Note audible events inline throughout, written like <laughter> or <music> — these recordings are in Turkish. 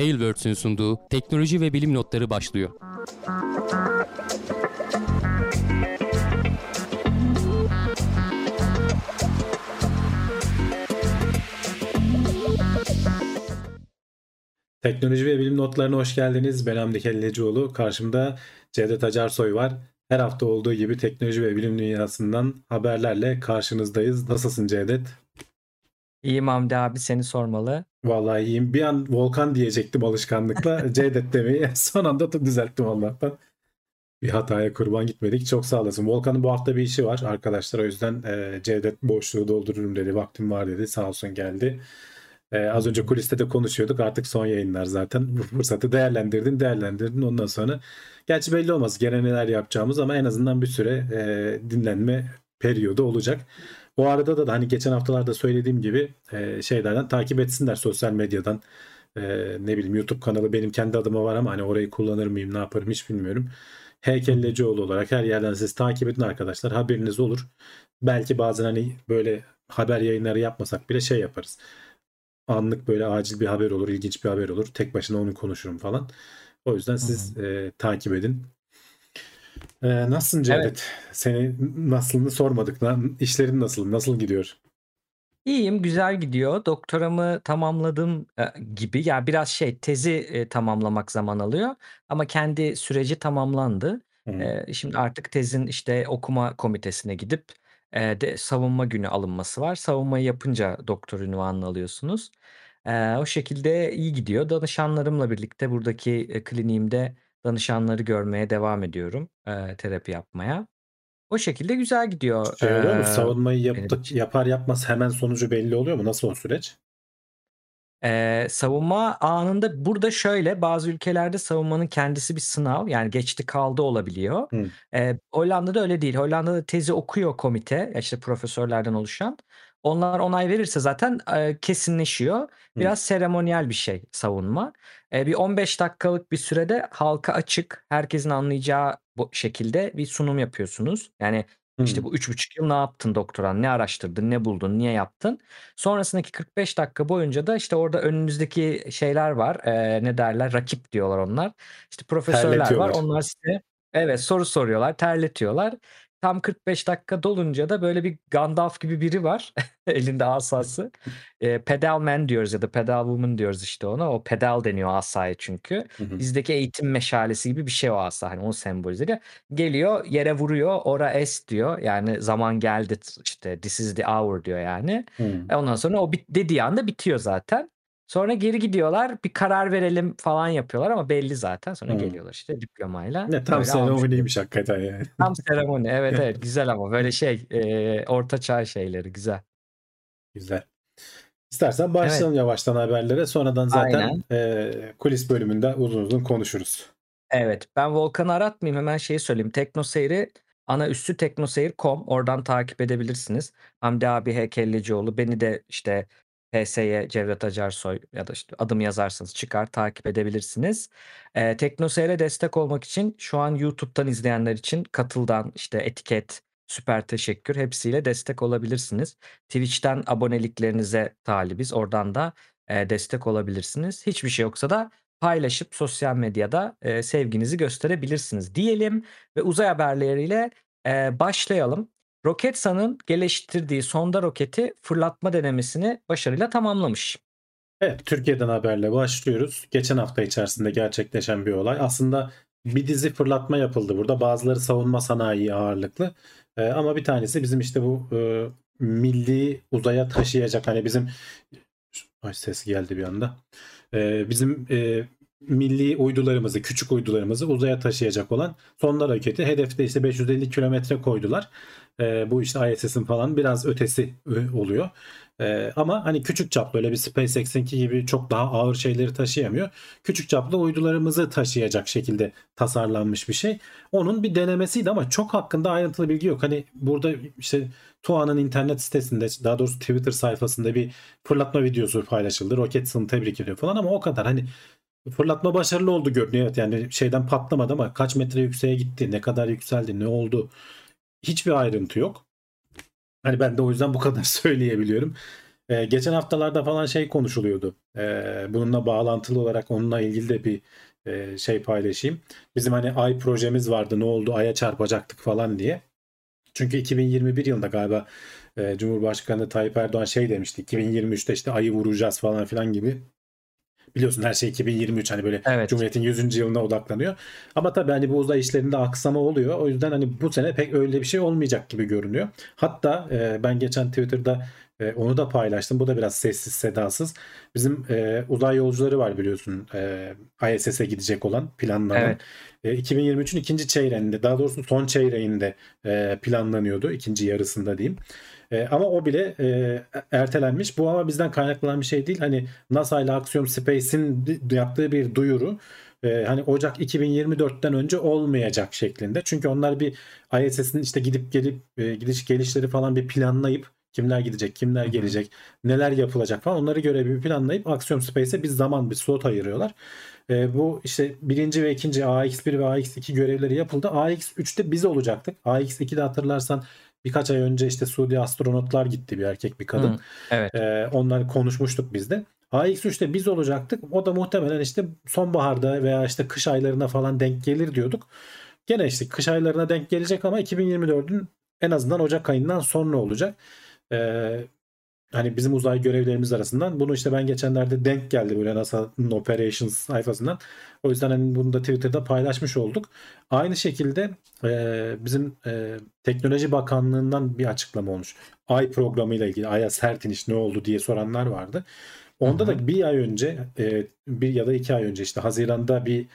Tailwords'ün sunduğu teknoloji ve bilim notları başlıyor. Teknoloji ve bilim notlarına hoş geldiniz. Ben Hamdi Kellecioğlu. Karşımda Cevdet Acarsoy var. Her hafta olduğu gibi teknoloji ve bilim dünyasından haberlerle karşınızdayız. Nasılsın Cevdet? İyiyim Hamdi abi seni sormalı. Vallahi iyiyim. Bir an Volkan diyecektim alışkanlıkla. <laughs> Cevdet demeyi son anda da düzelttim Allah'tan. Bir hataya kurban gitmedik. Çok sağ olasın. Volkan'ın bu hafta bir işi var arkadaşlar. O yüzden e, Cevdet boşluğu doldururum dedi. Vaktim var dedi. Sağ olsun geldi. Ee, az önce kuliste de konuşuyorduk. Artık son yayınlar zaten. Bu fırsatı değerlendirdin, değerlendirdin. Ondan sonra gerçi belli olmaz gene neler yapacağımız ama en azından bir süre e, dinlenme periyodu olacak. Bu arada da, da hani geçen haftalarda söylediğim gibi e, şeylerden takip etsinler sosyal medyadan. E, ne bileyim YouTube kanalı benim kendi adıma var ama hani orayı kullanır mıyım ne yaparım hiç bilmiyorum. Heykellecioğlu olarak her yerden siz takip edin arkadaşlar. Haberiniz olur. Belki bazen hani böyle haber yayınları yapmasak bile şey yaparız anlık böyle acil bir haber olur, ilginç bir haber olur. Tek başına onu konuşurum falan. O yüzden siz e, takip edin. E, nasılsın Cevdet? Evet. Seni nasılını sormadık. İşlerin nasıl? Nasıl gidiyor? İyiyim, güzel gidiyor. Doktoramı tamamladım e, gibi. Ya biraz şey tezi e, tamamlamak zaman alıyor ama kendi süreci tamamlandı. E, şimdi artık tezin işte okuma komitesine gidip e, de savunma günü alınması var. Savunmayı yapınca doktor ünvanını alıyorsunuz. O şekilde iyi gidiyor. Danışanlarımla birlikte buradaki, kliniğimde danışanları görmeye devam ediyorum, eee, terapi yapmaya. O şekilde güzel gidiyor, Şey oluyor mu? Savunmayı yaptık yapar yapmaz hemen sonucu belli oluyor mu? Nasıl o süreç? Eee, savunma anında burada şöyle, bazı ülkelerde savunmanın kendisi bir sınav, yani geçti kaldı olabiliyor. Hımm. Eee, Hollanda'da öyle değil. Hollanda'da tezi okuyor komite, işte profesörlerden oluşan. Onlar onay verirse zaten, eee, kesinleşiyor. Biraz Hımm. seremoniyel bir şey savunma. Eee, bir 15 dakikalık bir sürede halka açık, herkesin anlayacağı bu şekilde bir sunum yapıyorsunuz. Yani, işte, Hımm. bu 3,5 yıl ne yaptın doktoran, ne araştırdın, ne buldun, niye yaptın? Sonrasındaki 45 dakika boyunca da, işte, orada önünüzdeki şeyler var, eee, ne derler, rakip diyorlar onlar. İşte, profesörler var. Onlar size Evet, soru soruyorlar, terletiyorlar. Tam 45 dakika dolunca da böyle bir Gandalf gibi biri var <laughs> elinde asası. Eee, pedal man diyoruz ya da pedal woman diyoruz işte ona. O pedal deniyor asaya çünkü. Hı hı. Bizdeki eğitim meşalesi gibi bir şey o asa. Hani onu sembolize ediyor. Geliyor yere vuruyor. Ora es diyor. Yani zaman geldi işte this is the hour diyor yani. Hımm. E ondan sonra o bit dediği anda bitiyor zaten. Sonra geri gidiyorlar. Bir karar verelim falan yapıyorlar ama belli zaten. Sonra Hımm. geliyorlar işte diplomayla. Ne tam Böyle almış seremoniymiş hakikaten yani. <laughs> Tam seremoni. Evet, evet. <laughs> Güzel ama böyle şey, eee, orta çağ şeyleri güzel. Güzel. İstersen Evet. başlayalım yavaştan haberlere. Sonradan zaten, Aynen. eee, kulis bölümünde uzun uzun konuşuruz. Evet. Ben Volkan'ı aratmayayım. Hemen şeyi söyleyeyim. TeknoSeyir'i ana üssü teknoseyir.com. Oradan takip edebilirsiniz. Hamdi abi Heykellecioğlu. Beni de işte PSY Cevdet Acarsoy ya da işte adımı yazarsanız çıkar takip edebilirsiniz. Eee, TeknoSeyir'e destek olmak için şu an YouTube'dan izleyenler için Katıl'dan işte etiket, süper teşekkür hepsiyle destek olabilirsiniz. Twitch'ten aboneliklerinize talibiz. Oradan da, eee, destek olabilirsiniz. Hiçbir şey yoksa da paylaşıp sosyal medyada, eee, sevginizi gösterebilirsiniz diyelim ve uzay haberleriyle, eee, başlayalım. Roketsan'ın geliştirdiği sonda roketi fırlatma denemesini başarıyla tamamlamış. Evet, Türkiye'den haberle başlıyoruz. Geçen hafta içerisinde gerçekleşen bir olay. Aslında bir dizi fırlatma yapıldı burada. Bazıları savunma sanayi ağırlıklı. Eee, ama bir tanesi bizim işte bu, eee, milli uzaya taşıyacak hani bizim Ay ses geldi bir anda. Eee, bizim, eee, milli uydularımızı, küçük uydularımızı uzaya taşıyacak olan sonda roketi. Hedefte işte 550 kilometre koydular. Eee, bu işte ISS'in falan biraz ötesi ı oluyor. Eee, ama hani küçük çaplı öyle bir SpaceX'inki gibi çok daha ağır şeyleri taşıyamıyor. Küçük çaplı uydularımızı taşıyacak şekilde tasarlanmış bir şey. Onun bir denemesiydi ama çok hakkında ayrıntılı bilgi yok. Hani burada işte TUA'nın internet sitesinde daha doğrusu Twitter sayfasında bir fırlatma videosu paylaşıldı. Roketsan'ı tebrik ediyor falan ama o kadar. Hani fırlatma başarılı oldu görünüyor. Evet yani şeyden patlamadı ama kaç metre yükseğe gitti, ne kadar yükseldi, ne oldu? Hiçbir ayrıntı yok. Hani ben de o yüzden bu kadar <laughs> söyleyebiliyorum. E, geçen haftalarda falan şey konuşuluyordu. E, bununla bağlantılı olarak onunla ilgili de bir e, şey paylaşayım. Bizim hani ay projemiz vardı ne oldu aya çarpacaktık falan diye. Çünkü 2021 yılında galiba e, Cumhurbaşkanı Tayyip Erdoğan şey demişti. 2023'te işte ayı vuracağız falan filan gibi. Biliyorsun her şey 2023 hani böyle Evet. Cumhuriyet'in 100. yılına odaklanıyor. Ama tabii hani bu uzay işlerinde aksama oluyor. O yüzden hani bu sene pek öyle bir şey olmayacak gibi görünüyor. Hatta e, ben geçen Twitter'da e, onu da paylaştım. Bu da biraz sessiz sedasız. Bizim e, uzay yolcuları var biliyorsun. E, ISS'e gidecek olan planlanan. Evet. E, 2023'ün ikinci çeyreğinde daha doğrusu son çeyreğinde e, planlanıyordu. ikinci yarısında diyeyim. E, ama o bile e, ertelenmiş. Bu ama bizden kaynaklanan bir şey değil. Hani NASA ile Axiom Space'in yaptığı bir duyuru. E, hani Ocak 2024'ten önce olmayacak şeklinde. Çünkü onlar bir ISS'in işte gidip gelip e, gidiş gelişleri falan bir planlayıp kimler gidecek, kimler gelecek, neler yapılacak falan onları göre bir planlayıp Axiom Space'e bir zaman bir slot ayırıyorlar. E, bu işte birinci ve ikinci AX1 ve AX2 görevleri yapıldı. AX3'te biz olacaktık. AX2'de hatırlarsan birkaç ay önce işte Suudi astronotlar gitti bir erkek bir kadın. Hı, evet. Ee, onlar konuşmuştuk biz de. AX3'te biz olacaktık. O da muhtemelen işte sonbaharda veya işte kış aylarına falan denk gelir diyorduk. Gene işte kış aylarına denk gelecek ama 2024'ün en azından Ocak ayından sonra olacak. Ee, hani bizim uzay görevlerimiz arasından bunu işte ben geçenlerde denk geldi böyle NASA'nın Operations sayfasından. O yüzden hani bunu da Twitter'da paylaşmış olduk. Aynı şekilde e, bizim e, Teknoloji Bakanlığı'ndan bir açıklama olmuş. Ay programıyla ilgili Ay'a sert iniş ne oldu diye soranlar vardı. Onda Hı hı. da bir ay önce e, bir ya da iki ay önce işte Haziran'da bir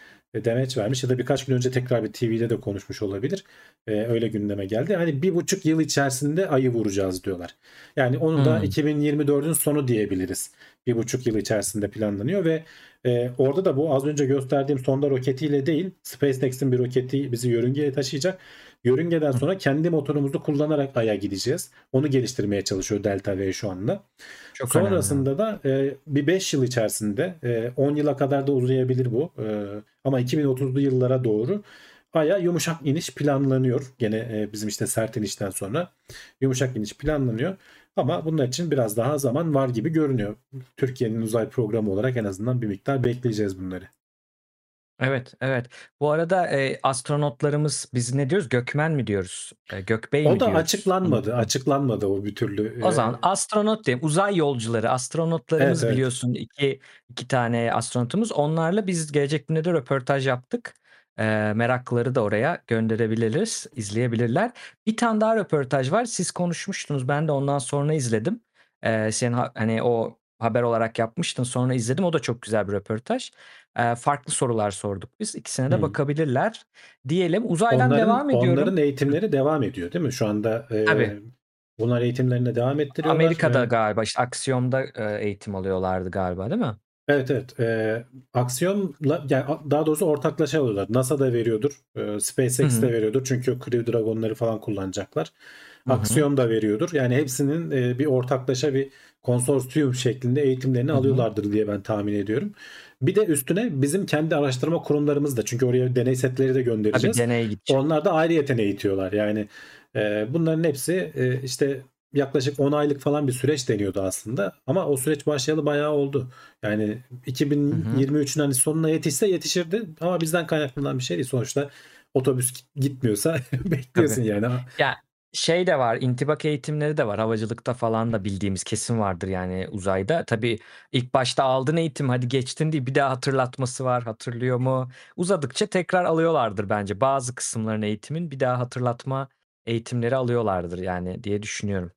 demeç vermiş ya da birkaç gün önce tekrar bir TV'de de konuşmuş olabilir. E, öyle gündeme geldi. Hani bir buçuk yıl içerisinde ayı vuracağız diyorlar. Yani onu da Hmm. 2024'ün sonu diyebiliriz. Bir buçuk yıl içerisinde planlanıyor ve e, orada da bu az önce gösterdiğim sonda roketiyle değil SpaceX'in bir roketi bizi yörüngeye taşıyacak. Yörüngeden sonra kendi motorumuzu kullanarak Ay'a gideceğiz. Onu geliştirmeye çalışıyor Delta V şu anda. Çok önemli. Sonrasında da e, bir 5 yıl içerisinde e, 10 yıla kadar da uzayabilir bu. E, ama 2030'lu yıllara doğru Ay'a yumuşak iniş planlanıyor. Gene e, bizim işte sert inişten sonra yumuşak iniş planlanıyor. Ama bunun için biraz daha zaman var gibi görünüyor. Türkiye'nin uzay programı olarak en azından bir miktar bekleyeceğiz bunları. Evet, evet. Bu arada e, astronotlarımız biz ne diyoruz? Gökmen mi diyoruz? E, Gökbey mi O da diyoruz? açıklanmadı. Unuttum. Açıklanmadı o bir türlü. O zaman astronot diyeyim. Uzay yolcuları, astronotlarımız Evet, biliyorsun iki iki tane astronotumuz. Onlarla biz gelecek günde de röportaj yaptık. E, meraklıları da oraya gönderebiliriz, izleyebilirler. Bir tane daha röportaj var. Siz konuşmuştunuz. Ben de ondan sonra izledim. E, sen ha- hani o haber olarak yapmıştın. Sonra izledim. O da çok güzel bir röportaj. E, farklı sorular sorduk biz. İkisine de Hmm. bakabilirler. Diyelim uzaydan onların, devam ediyorum. onların eğitimleri devam ediyor değil mi? Şu anda e, Tabii. bunlar eğitimlerine devam ettiriyorlar. Amerika'da E, galiba işte Aksiyom'da e, eğitim alıyorlardı galiba değil mi? Evet evet. E, Aksiyon'la yani daha doğrusu ortaklaşa alıyorlar. NASA da veriyordur. E, SpaceX de veriyordur. Çünkü Crew Dragon'ları falan kullanacaklar. Aksiyon da veriyordur. Yani hepsinin e, bir ortaklaşa bir konsorsiyum şeklinde eğitimlerini Hı hı. alıyorlardır diye ben tahmin ediyorum. Bir de üstüne bizim kendi araştırma kurumlarımız da çünkü oraya deney setleri de Tabii göndereceğiz. deneye gidecek. Onlar da ayrıyeten eğitiyorlar. Yani e, bunların hepsi e, işte yaklaşık 10 aylık falan bir süreç deniyordu aslında. Ama o süreç başlayalı bayağı oldu. Yani 2023'ün hani sonuna yetişse yetişirdi ama bizden kaynaklanan bir şey değil. Sonuçta otobüs gitmiyorsa <laughs> bekliyorsun Tabii. yani. Ya şey de var, intibak eğitimleri de var. Havacılıkta falan da bildiğimiz kesin vardır yani uzayda. Tabii ilk başta aldın eğitim hadi geçtin değil bir daha hatırlatması var. Hatırlıyor mu? Uzadıkça tekrar alıyorlardır bence. Bazı kısımların eğitimin bir daha hatırlatma eğitimleri alıyorlardır yani diye düşünüyorum.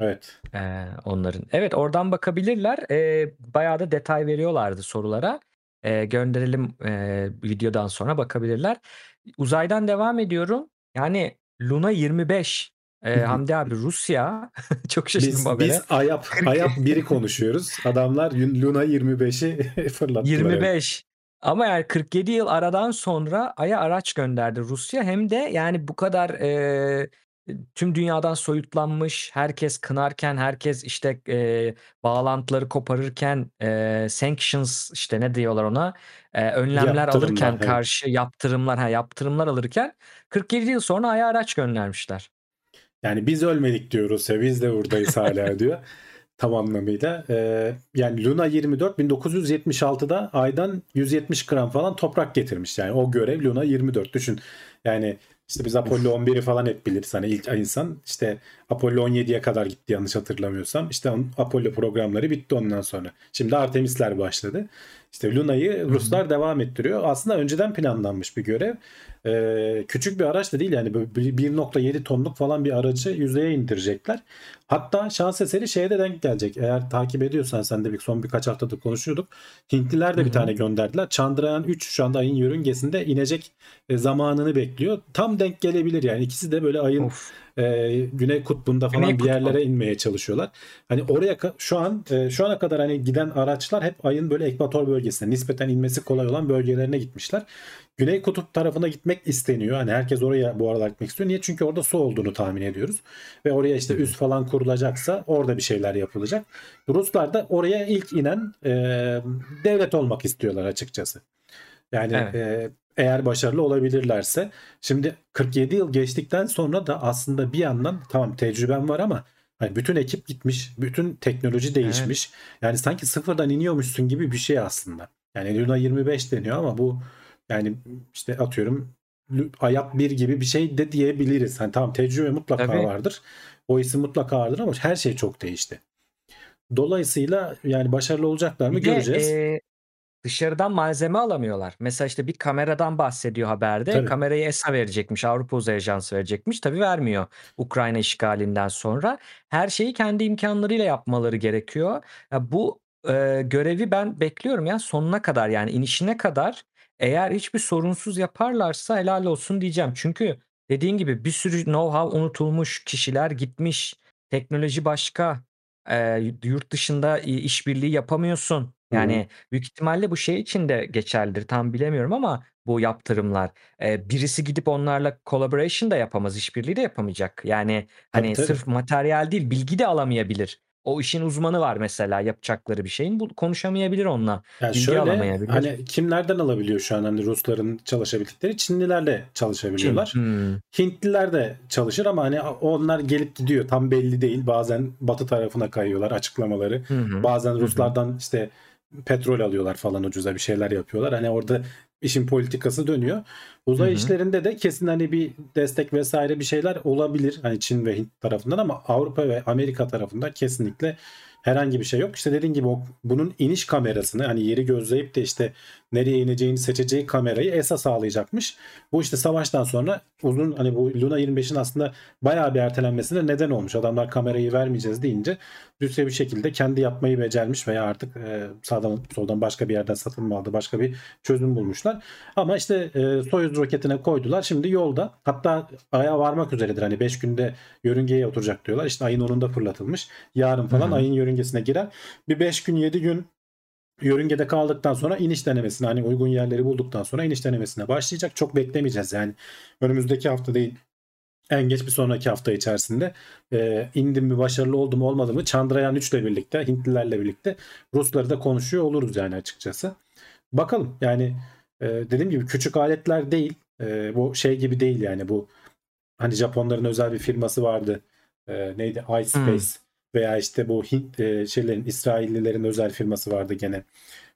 Evet. Ee, onların. Evet oradan bakabilirler. Ee, bayağı da detay veriyorlardı sorulara. Ee, gönderelim e, videodan sonra bakabilirler. Uzaydan devam ediyorum. Yani Luna 25. Ee, Hamdi abi Rusya. <laughs> Çok şaşırdım Biz habere. biz Ayap Ayap 1'i konuşuyoruz. Adamlar Luna 25'i <laughs> fırlattılar. 25. Ama yani 47 yıl aradan sonra Ay'a araç gönderdi Rusya. Hem de yani bu kadar e, tüm dünyadan soyutlanmış, herkes kınarken, herkes işte e, bağlantıları koparırken, e, sanctions işte ne diyorlar ona, e, önlemler Yaptırımlar, alırken evet. karşı yaptırımlar, ha yaptırımlar alırken 47 yıl sonra Ay'a araç göndermişler. Yani biz ölmedik diyor Rusya. Biz de buradayız hala <laughs> diyor. tam anlamıyla. Ee, yani Luna 24 1976'da aydan 170 gram falan toprak getirmiş. Yani o görev Luna 24 düşün. Yani işte biz Apollo 11'i falan hep biliriz. Hani ilk insan işte Apollo 17'ye kadar gitti yanlış hatırlamıyorsam. İşte Apollo programları bitti ondan sonra. Şimdi Artemis'ler başladı. İşte Luna'yı Ruslar devam ettiriyor. Aslında önceden planlanmış bir görev. Ee, küçük bir araç da değil yani böyle bir- 1.7 tonluk falan bir aracı yüzeye indirecekler. Hatta şans eseri şeye de denk gelecek. Eğer takip ediyorsan sen de bir son birkaç haftadır konuşuyorduk. Hintliler de bir tane gönderdiler. Chandrayaan 3 şu anda ayın yörüngesinde inecek e, zamanını bekliyor. Tam denk gelebilir yani. İkisi de böyle ayın Of. e, Güney Kutbu'nda falan Güney bir Kutbu. yerlere inmeye çalışıyorlar. Hani oraya şu an e, şu ana kadar hani giden araçlar hep ayın böyle ekvator bölgesine nispeten inmesi kolay olan bölgelerine gitmişler. Güney Kutup tarafına gitmek isteniyor. Hani herkes oraya bu aralar gitmek istiyor. Niye? Çünkü orada su olduğunu tahmin ediyoruz. Ve oraya işte üs falan kurulacaksa orada bir şeyler yapılacak. Ruslar da oraya ilk inen e, devlet olmak istiyorlar açıkçası. Yani Evet. e, eğer başarılı olabilirlerse. Şimdi 47 yıl geçtikten sonra da aslında bir yandan tamam tecrübem var ama hani bütün ekip gitmiş, bütün teknoloji değişmiş. Yani sanki sıfırdan iniyormuşsun gibi bir şey aslında. Yani Luna 25 deniyor ama bu yani işte atıyorum Ayap 1 gibi bir şey de diyebiliriz. Hani tamam tecrübe mutlaka Tabii. vardır. O isim mutlaka vardır ama her şey çok değişti. Dolayısıyla yani başarılı olacaklar mı Bir de, göreceğiz. e, dışarıdan malzeme alamıyorlar. Mesela işte bir kameradan bahsediyor haberde. Tabii. Kamerayı ESA verecekmiş, Avrupa Uzay Ajansı verecekmiş. Tabii vermiyor Ukrayna işgalinden sonra. Her şeyi kendi imkanlarıyla yapmaları gerekiyor. Ya bu e, görevi ben bekliyorum ya sonuna kadar yani inişine kadar. Eğer hiçbir sorunsuz yaparlarsa helal olsun diyeceğim. Çünkü dediğin gibi bir sürü know-how unutulmuş, kişiler gitmiş, teknoloji başka. E, yurt dışında işbirliği yapamıyorsun. Yani büyük ihtimalle bu şey için de geçerlidir. Tam bilemiyorum ama bu yaptırımlar. E, birisi gidip onlarla collaboration da yapamaz, işbirliği de yapamayacak. Yani Tabii, hani tabii. sırf materyal değil, bilgi de alamayabilir. O işin uzmanı var mesela yapacakları bir şeyin. Bu konuşamayabilir onunla. Yani bilgi şöyle alamayabilir. hani kimlerden alabiliyor şu an hani Rusların çalışabildikleri Çinlilerle Çin. çalışabiliyorlar. Hmm. Hintliler de çalışır ama hani onlar gelip gidiyor tam belli değil. Bazen batı tarafına kayıyorlar açıklamaları. Hı. Bazen. Ruslardan işte petrol alıyorlar falan ucuza bir şeyler yapıyorlar. Hani orada işin politikası dönüyor. Uzay Hı hı. işlerinde de kesin hani bir destek vesaire bir şeyler olabilir. Hani Çin ve Hint tarafından ama Avrupa ve Amerika tarafında kesinlikle herhangi bir şey yok. İşte dediğin gibi o, bunun iniş kamerasını hani yeri gözleyip de işte nereye ineceğini seçeceği kamerayı ESA sağlayacakmış. Bu işte savaştan sonra uzun hani bu Luna 25'in aslında bayağı bir ertelenmesine neden olmuş. Adamlar kamerayı vermeyeceğiz deyince Rusya bir şekilde kendi yapmayı becermiş veya artık e, sağdan soldan başka bir yerden satın mı aldı başka bir çözüm bulmuşlar. Ama işte e, Soyuz roketine koydular. Şimdi yolda. Hatta aya varmak üzeredir. Hani 5 günde yörüngeye oturacak diyorlar. İşte ayın 10'unda fırlatılmış. Yarın falan Hı hı. ayın yörüngesine girer. Bir 5 gün 7 gün yörüngede kaldıktan sonra iniş denemesine hani uygun yerleri bulduktan sonra iniş denemesine başlayacak. Çok beklemeyeceğiz yani. Önümüzdeki hafta değil en geç bir sonraki hafta içerisinde e, indim mi başarılı oldu mu olmadı mı Chandrayaan 3 ile birlikte Hintlilerle birlikte Rusları da konuşuyor oluruz yani açıkçası. Bakalım yani e, dediğim gibi küçük aletler değil E, bu şey gibi değil yani bu hani Japonların özel bir firması vardı E, neydi iSpace veya işte bu Hint e, şeylerin İsraillilerin özel firması vardı gene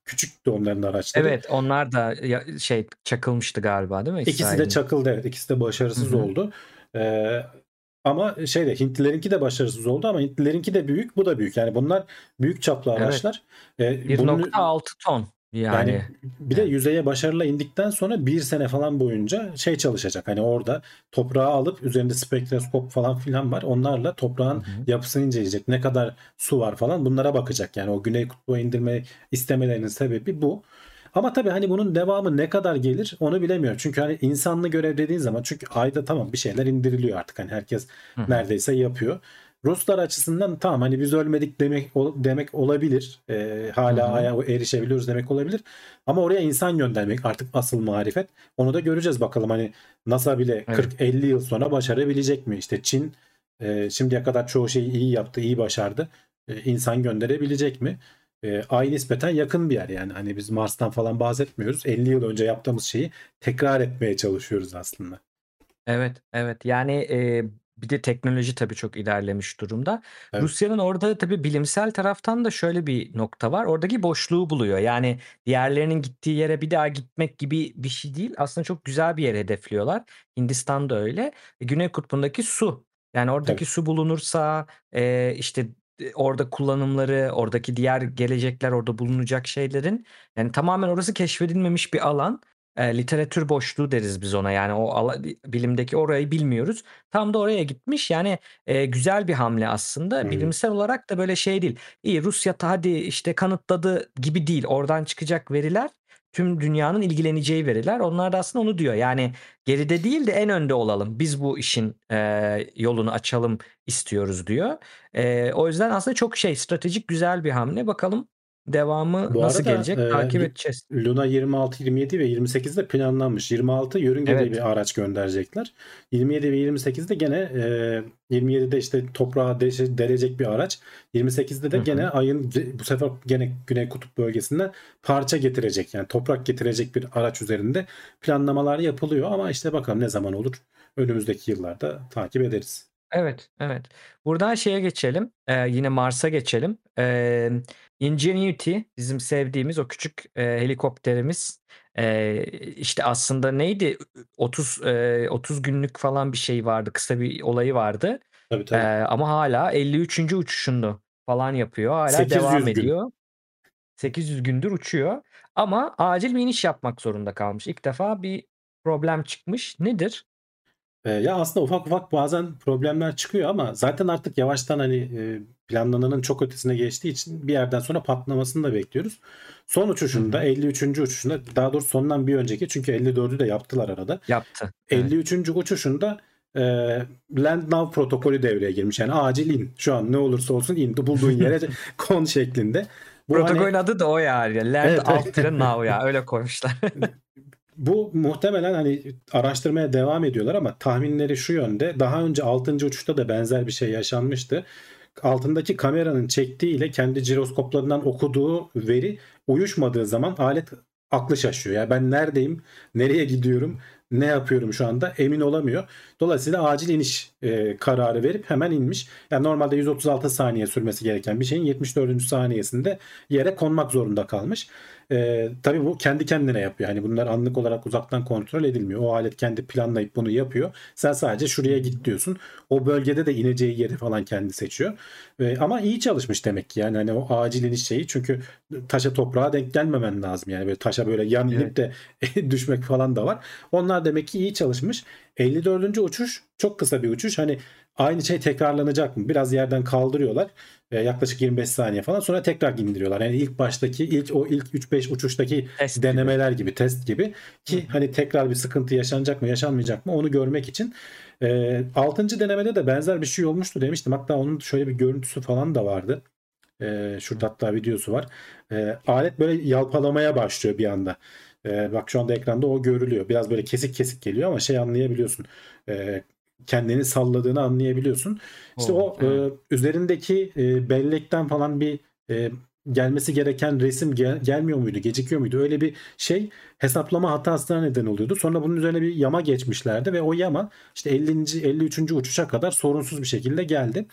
küçüktü onların araçları. Evet onlar da ya- şey çakılmıştı galiba değil mi? İkisi de İsrail'in? çakıldı evet. İkisi de başarısız Hı hı. oldu. Ee, ama şeyde Hintlilerinki de başarısız oldu ama Hintlilerinki de büyük, bu da büyük. Yani bunlar büyük çaplı Evet. araçlar. Ee, bunun- 1.6 ton yani. yani bir de yüzeye başarıyla indikten sonra bir sene falan boyunca şey çalışacak. Hani orada toprağı alıp üzerinde spektroskop falan filan var. Onlarla toprağın Hı hı. yapısını inceleyecek. Ne kadar su var falan bunlara bakacak. Yani o güney kutbuğa indirme istemelerinin sebebi bu. Ama tabii hani bunun devamı ne kadar gelir onu bilemiyorum. Çünkü hani insanlı görev dediğin zaman çünkü ayda tamam bir şeyler indiriliyor artık. Hani herkes Hı hı. neredeyse yapıyor. Ruslar açısından tamam hani biz ölmedik demek demek olabilir. Ee, hala Hı hı. aya erişebiliyoruz demek olabilir. Ama oraya insan göndermek artık asıl marifet. Onu da göreceğiz bakalım hani NASA bile Evet. 40-50 yıl sonra başarabilecek mi? İşte Çin e, şimdiye kadar çoğu şeyi iyi yaptı, iyi başardı. E, insan gönderebilecek mi? E, ay nispeten yakın bir yer yani. Hani biz Mars'tan falan bahsetmiyoruz. 50 yıl önce yaptığımız şeyi tekrar etmeye çalışıyoruz aslında. Evet, evet. Yani e, bir de teknoloji tabii çok ilerlemiş durumda. Evet. Rusya'nın orada tabii bilimsel taraftan da şöyle bir nokta var. Oradaki boşluğu buluyor. Yani diğerlerinin gittiği yere bir daha gitmek gibi bir şey değil. Aslında çok güzel bir yer hedefliyorlar. Hindistan da öyle. E, Güney Kutbu'ndaki su. Yani oradaki Tabii. su bulunursa e, işte e, orada kullanımları, oradaki diğer gelecekler, orada bulunacak şeylerin yani tamamen orası keşfedilmemiş bir alan. E, literatür boşluğu deriz biz ona. Yani o ala- bilimdeki orayı bilmiyoruz. Tam da oraya gitmiş. Yani e, güzel bir hamle aslında. Hı hı. Bilimsel olarak da böyle şey değil. İyi Rusya ta- hadi işte kanıtladı gibi değil. Oradan çıkacak veriler tüm dünyanın ilgileneceği veriler. Onlar da aslında onu diyor. Yani geride değil de en önde olalım. Biz bu işin e, yolunu açalım istiyoruz diyor. E, o yüzden aslında çok şey stratejik güzel bir hamle. Bakalım devamı Bu nasıl arada gelecek e, takip edeceğiz. Luna 26, 27 ve 28'de planlanmış. 26 yörüngeli Evet. bir araç gönderecekler. 27 ve 28'de gene e, 27'de işte toprağa deşe- delecek bir araç. 28'de de Hı hı. gene ayın bu sefer gene Güney Kutup bölgesinden parça getirecek. Yani toprak getirecek bir araç üzerinde planlamalar yapılıyor ama işte bakalım ne zaman olur. Önümüzdeki yıllarda takip ederiz. Evet, evet. Buradan şeye geçelim. Ee, yine Mars'a geçelim. Ee, Ingenuity bizim sevdiğimiz o küçük e, helikopterimiz. Ee, işte aslında neydi? 30 e, 30 günlük falan bir şey vardı. Kısa bir olayı vardı. Tabii Ee, tabii. ama hala 53. uçuşunu falan yapıyor. Hala 800 devam gün. ediyor. 800 gündür uçuyor. Ama acil bir iniş yapmak zorunda kalmış. İlk defa bir problem çıkmış. Nedir? Ee, ya aslında ufak ufak bazen problemler çıkıyor ama zaten artık yavaştan hani e, planlananın çok ötesine geçtiği için bir yerden sonra patlamasını da bekliyoruz. Son uçuşunda hı. 53. uçuşunda daha doğrusu sondan bir önceki çünkü 54'ü de yaptılar arada. Yaptı. Evet. 53. uçuşunda e, Land Now protokolü devreye girmiş. Yani acil in. Şu an ne olursa olsun in. Bulduğun yere <laughs> kon şeklinde. Bu hani Protokolün adı da o yani. Land Evet, evet. alt now ya. <laughs> Öyle koymuşlar. <laughs> Bu muhtemelen hani araştırmaya devam ediyorlar ama tahminleri şu yönde. Daha önce 6. uçuşta da benzer bir şey yaşanmıştı. Altındaki kameranın çektiği ile kendi jiroskoplarından okuduğu veri uyuşmadığı zaman alet aklı şaşıyor. Yani ben neredeyim, nereye gidiyorum, ne yapıyorum şu anda emin olamıyor. Dolayısıyla acil iniş e, kararı verip hemen inmiş. Yani normalde 136 saniye sürmesi gereken bir şeyin 74. saniyesinde yere konmak zorunda kalmış. E, tabii bu kendi kendine yapıyor. Yani bunlar anlık olarak uzaktan kontrol edilmiyor. O alet kendi planlayıp bunu yapıyor. Sen sadece şuraya git diyorsun. O bölgede de ineceği yeri falan kendi seçiyor. E, ama iyi çalışmış demek ki. Yani hani o acil iniş şeyi çünkü taşa toprağa denk gelmemen lazım. Yani böyle taşa böyle yan inip de <laughs> düşmek falan da var. Onlar demek ki iyi çalışmış. 54. uçuş çok kısa bir uçuş. Hani aynı şey tekrarlanacak mı? Biraz yerden kaldırıyorlar. E, yaklaşık 25 saniye falan sonra tekrar indiriyorlar. Yani ilk baştaki ilk o ilk 3-5 uçuştaki Test gibi. denemeler gibi, test gibi ki hani tekrar bir sıkıntı yaşanacak mı, yaşanmayacak mı onu görmek için. E, 6. denemede de benzer bir şey olmuştu demiştim. Hatta onun şöyle bir görüntüsü falan da vardı. E, şurada hatta videosu var. E, alet böyle yalpalamaya başlıyor bir anda. E, bak şu anda ekranda o görülüyor. Biraz böyle kesik kesik geliyor ama şey anlayabiliyorsun. E, kendini salladığını anlayabiliyorsun. İşte Oo, o evet. e, üzerindeki e, bellekten falan bir e, gelmesi gereken resim gel- gelmiyor muydu, gecikiyor muydu? Öyle bir şey hesaplama hatasına neden oluyordu. Sonra bunun üzerine bir yama geçmişlerdi ve o yama işte 50. 53. uçuşa kadar sorunsuz bir şekilde geldi.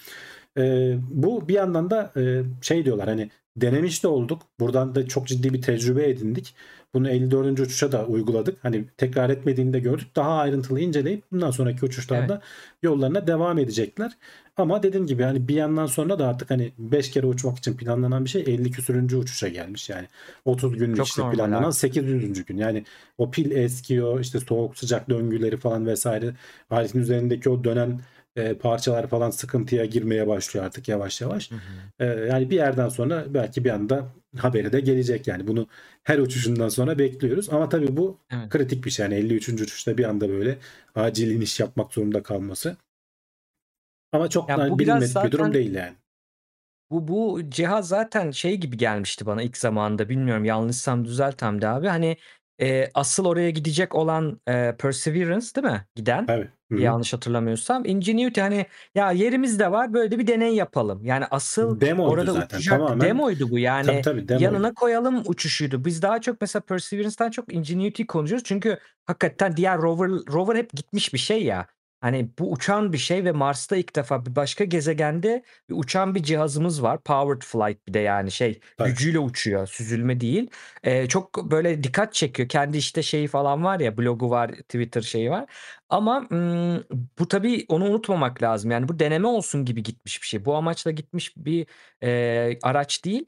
E, bu bir yandan da e, şey diyorlar hani denemiş de olduk. Buradan da çok ciddi bir tecrübe edindik. Bunu 54. uçuşa da uyguladık. Hani tekrar etmediğini de gördük. Daha ayrıntılı inceleyip bundan sonraki uçuşlarda yollarına devam edecekler. Ama dediğim gibi hani bir yandan sonra da artık hani 5 kere uçmak için planlanan bir şey 50 küsürüncü uçuşa gelmiş yani. 30 gün Çok işte planlanan abi. 800. gün. Yani o pil eskiyor işte soğuk sıcak döngüleri falan vesaire. Aletin üzerindeki o dönen e, parçalar falan sıkıntıya girmeye başlıyor artık yavaş yavaş. Hı hı. Ee, yani bir yerden sonra belki bir anda haberi de gelecek yani bunu her uçuşundan sonra bekliyoruz ama tabii bu Evet. kritik bir şey yani 53. uçuşta bir anda böyle acil iniş yapmak zorunda kalması ama çok Ya bu bilinmedik bir durum zaten değil yani. bu bu cihaz zaten şey gibi gelmişti bana ilk zamanında. Bilmiyorum yanlışsam düzelt Hamdi abi. Hani e, asıl oraya gidecek olan e, Perseverance değil mi? Giden. Tabii. Yanlış hatırlamıyorsam. Ingenuity hani ya yerimiz de var böyle bir deney yapalım. Yani asıl Demoydu orada zaten uçacak tamamen. demoydu bu. Tabii Yani tabii demoydu. yanına koyalım uçuşuydu. Biz daha çok mesela Perseverance'dan çok Ingenuity konuşuyoruz. Çünkü hakikaten diğer rover rover hep gitmiş bir şey ya. Hani bu uçan bir şey ve Mars'ta ilk defa bir başka gezegende bir uçan bir cihazımız var. Powered flight bir de yani şey Tabii. gücüyle uçuyor, süzülme değil. Eee, çok böyle dikkat çekiyor. Kendi işte şeyi falan var ya, blogu var, Twitter şeyi var. Ama ımm, bu tabii onu unutmamak lazım. Yani bu deneme olsun gibi gitmiş bir şey. Bu amaçla gitmiş bir, eee, araç değil.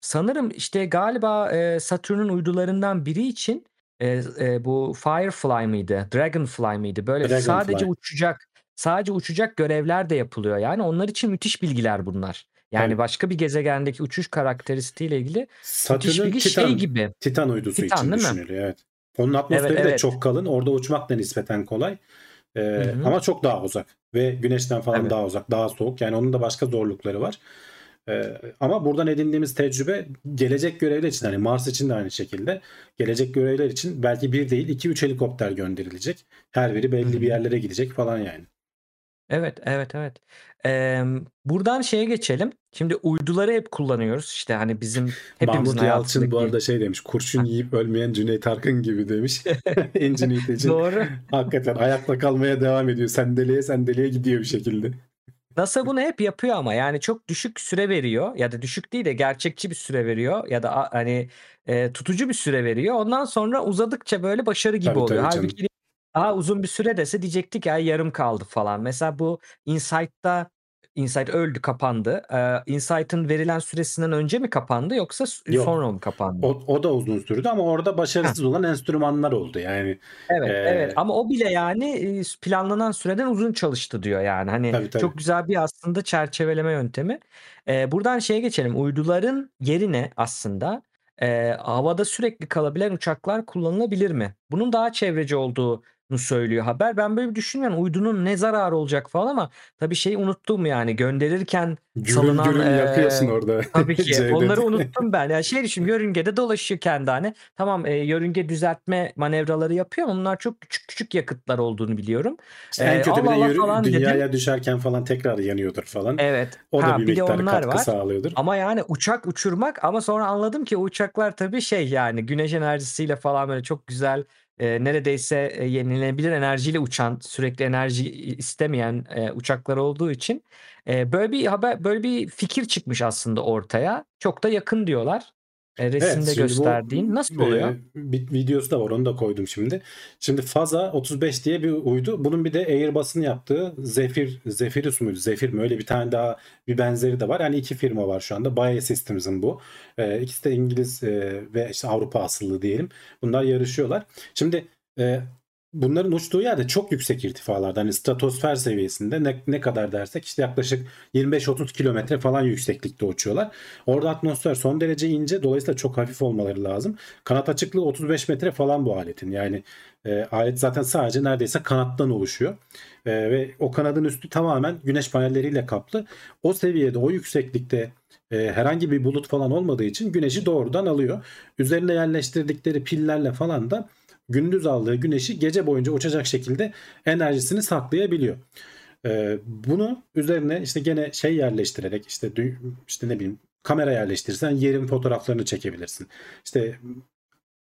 Sanırım işte galiba, eee, Satürn'ün uydularından biri için, eee, eee, bu Firefly mıydı, Dragonfly mıydı? Böyle sadece Dragonfly. uçacak sadece uçacak görevler de yapılıyor. Yani onlar için müthiş bilgiler bunlar. Yani Tabii. başka bir gezegendeki uçuş karakteristiğiyle ilgili müthiş Satürn'ün bilgi şey Titan, gibi. Titan uydusu Titan için mi? düşünülüyor. Evet. Onun Evet, atmosferi de evet. çok kalın. Orada uçmak da nispeten kolay. Ee, ama çok daha uzak ve güneşten falan Tabii. daha uzak, daha soğuk. Yani onun da başka zorlukları var. Ee, ama buradan edindiğimiz tecrübe gelecek görevler için hani Mars için de aynı şekilde gelecek görevler için belki bir değil iki üç helikopter gönderilecek. Her biri belli bir yerlere gidecek falan yani. Evet, evet, evet. Emm, buradan şeye geçelim. Şimdi uyduları hep kullanıyoruz. İşte hani bizim <laughs> hepimizin Mahmut Yalçın bu arada şey demiş. Kurşun yiyip ölmeyen Cüneyt Arkın gibi demiş. <laughs> <laughs> İçin. Doğru. Hakikaten ayakta kalmaya devam ediyor. Sendeleye sendeleye gidiyor bir şekilde. NASA bunu hep yapıyor ama yani çok düşük süre veriyor ya da düşük değil de gerçekçi bir süre veriyor ya da hani, eee, tutucu bir süre veriyor. Ondan sonra uzadıkça böyle başarı gibi Tabii, oluyor. tabii canım. Hâlbuki daha uzun bir süre dese diyecektik ya yarım kaldı falan. Mesela bu InSight'ta InSight öldü, kapandı. Eee, InSight'ın verilen süresinden önce mi kapandı yoksa Yok. sonra mı kapandı? O, o da uzun sürdü ama orada başarısız olan enstrümanlar oldu. Yani Evet, evet eee ama o bile yani, eee, planlanan süreden uzun çalıştı diyor yani. Hani Tabii, tabii. çok güzel bir aslında çerçeveleme yöntemi. Eee, buradan şeye geçelim. Uyduların yerine aslında, eee, havada sürekli kalabilen uçaklar kullanılabilir mi? Bunun daha çevreci olduğunu söylüyor haber. Ben böyle bir düşünmüyorum. Uydunun ne zararı olacak falan ama tabii şeyi unuttum yani gönderirken gürül salınan, gürül yakıyorsun eee orada. <laughs> Tabii ki. Onları unuttum ben. Ya şey <laughs> düşün yörüngede dolaşıyor kendi hani. Tamam, eee, yörünge düzeltme manevraları yapıyor ama bunlar çok küçük küçük yakıtlar olduğunu biliyorum. İşte en kötü bir de falan dedim. dünyaya düşerken falan tekrar yanıyordur falan. Evet. O da Ha, bir bir de miktar onlar katkı var. sağlıyordur. Ama yani uçak uçurmak ama sonra anladım ki uçaklar tabii şey yani güneş enerjisiyle falan böyle çok güzel, eee, neredeyse, eee, yenilenebilir enerjiyle uçan, sürekli enerji istemeyen, eee, uçaklar olduğu için, eee, böyle bir haber böyle bir fikir çıkmış aslında ortaya. Çok da yakın diyorlar. Evet, resimde bu gösterdiğin. Nasıl oluyor? eee, bir videosu da var. Onu da koydum şimdi. Şimdi Faza 35 diye bir uydu. Bunun bir de Airbus'un yaptığı Zephyr, Zephyrus muydu? Zephyr mi? Öyle bir tane daha bir benzeri de var. Yani iki firma var şu anda. Bayer Systems'ın bu. Eee, ikisi de İngiliz eee, ve işte Avrupa asıllı diyelim. Bunlar yarışıyorlar. Şimdi eee, bunların uçtuğu yerde çok yüksek irtifalarda. Hani stratosfer seviyesinde ne, ne kadar dersek işte yaklaşık 25-30 kilometre falan yükseklikte uçuyorlar. Orada atmosfer son derece ince. Dolayısıyla çok hafif olmaları lazım. Kanat açıklığı 35 metre falan bu aletin. Yani e, alet zaten sadece neredeyse kanattan oluşuyor. E, ve o kanadın üstü tamamen güneş panelleriyle kaplı. O seviyede, o yükseklikte e, herhangi bir bulut falan olmadığı için güneşi doğrudan alıyor. Üzerine yerleştirdikleri pillerle falan da gündüz aldığı güneşi gece boyunca uçacak şekilde enerjisini saklayabiliyor. Ee, bunu üzerine işte gene şey yerleştirerek işte işte ne bileyim kamera yerleştirirsen yerin fotoğraflarını çekebilirsin. İşte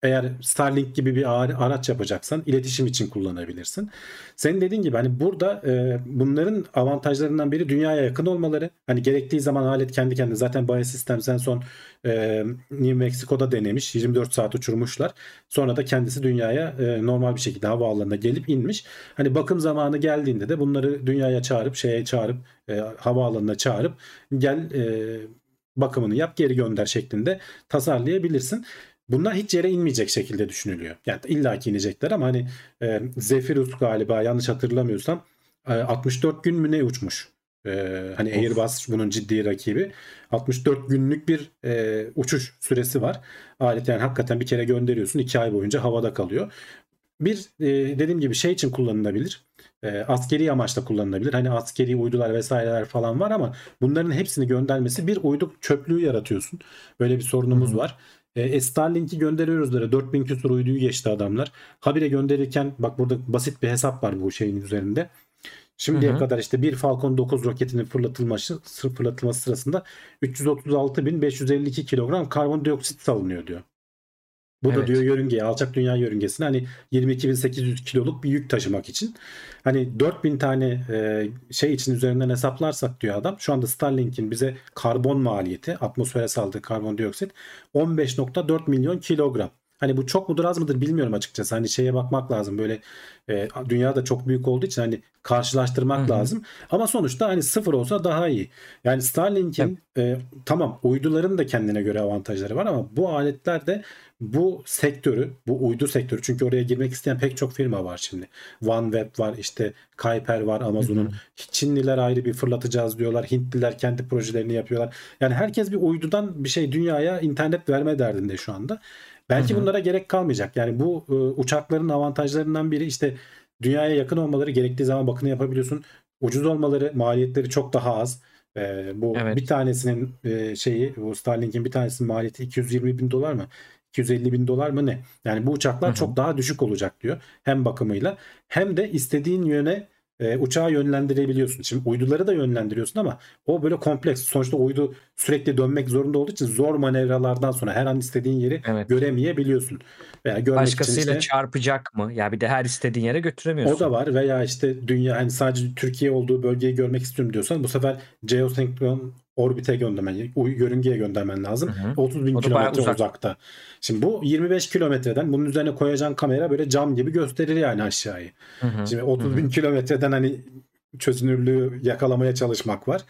eğer Starlink gibi bir ara- araç yapacaksan iletişim için kullanabilirsin. Senin dediğin gibi hani burada e, bunların avantajlarından biri dünyaya yakın olmaları. Hani gerektiği zaman alet kendi kendine zaten Biosystems en son e, New Mexico'da denemiş. 24 saat uçurmuşlar. Sonra da kendisi dünyaya e, normal bir şekilde havaalanına gelip inmiş. Hani bakım zamanı geldiğinde de bunları dünyaya çağırıp şeye çağırıp e, havaalanına çağırıp gel e, bakımını yap geri gönder şeklinde tasarlayabilirsin. Bunlar hiç yere inmeyecek şekilde düşünülüyor. Yani illaki inecekler ama hani e, Zephyrus galiba yanlış hatırlamıyorsam e, 64 gün mü ne uçmuş. E, hani Of. Airbus bunun ciddi rakibi. 64 günlük bir e, uçuş süresi var. Alet yani hakikaten bir kere gönderiyorsun 2 ay boyunca havada kalıyor. Bir e, dediğim gibi şey için kullanılabilir. E, askeri amaçla kullanılabilir. Hani askeri uydular vesaireler falan var ama bunların hepsini göndermesi bir uydu çöplüğü yaratıyorsun. Böyle bir sorunumuz Hı hı. var. E, Starlink'i gönderiyoruz böyle 4000 küsur uyduyu geçti adamlar. Habire gönderirken bak burada basit bir hesap var bu şeyin üzerinde. Şimdiye Hı hı. kadar işte bir Falcon 9 roketinin fırlatılması, fırlatılması sırasında 336.552 kilogram karbondioksit salınıyor diyor. Bu da Evet. diyor yörüngeye, alçak dünya yörüngesine hani 22.800 kiloluk bir yük taşımak için. Hani 4000 tane e, şey için üzerinden hesaplarsak diyor adam. Şu anda Starlink'in bize karbon maliyeti, atmosfere saldığı karbondioksit 15.4 milyon kilogram. Hani bu çok mudur az mıdır bilmiyorum açıkçası. Hani şeye bakmak lazım. Böyle e, dünya da çok büyük olduğu için hani karşılaştırmak Hı hı. lazım. Ama sonuçta hani sıfır olsa daha iyi. Yani Starlink'in e, tamam uyduların da kendine göre avantajları var ama bu aletler de bu sektörü, bu uydu sektörü çünkü oraya girmek isteyen pek çok firma var şimdi. OneWeb var, işte Kuiper var Amazon'un. Çinliler ayrı bir fırlatacağız diyorlar. Hintliler kendi projelerini yapıyorlar. Yani herkes bir uydudan bir şey dünyaya internet verme derdinde şu anda. Belki bunlara gerek kalmayacak. Yani bu e, uçakların avantajlarından biri işte dünyaya yakın olmaları, gerektiği zaman bakını yapabiliyorsun. Ucuz olmaları, maliyetleri çok daha az. E, bu Evet. bir tanesinin e, şeyi, bu Starlink'in bir tanesinin maliyeti 220 bin dolar mı? 250 bin dolar mı ne? Yani bu uçaklar Hı hı. çok daha düşük olacak diyor. Hem bakımıyla hem de istediğin yöne e, uçağı yönlendirebiliyorsun. Şimdi uyduları da yönlendiriyorsun ama o böyle kompleks. Sonuçta uydu sürekli dönmek zorunda olduğu için zor manevralardan sonra her an istediğin yeri Evet. göremeyebiliyorsun. Veya görmek için Başkasıyla işte çarpacak mı? Ya bir de her istediğin yere götüremiyorsun. o da var veya işte dünya hani sadece Türkiye olduğu bölgeyi görmek istiyorum diyorsan bu sefer geosenkron orbite göndermen, yörüngeye göndermen lazım. Hı hı. 30 bin kilometre uzak. uzakta. Şimdi bu 25 kilometreden bunun üzerine koyacağın kamera böyle cam gibi gösterir yani aşağıyı. Hı hı. Şimdi Hı 30 bin hı. kilometreden hani çözünürlüğü yakalamaya çalışmak var.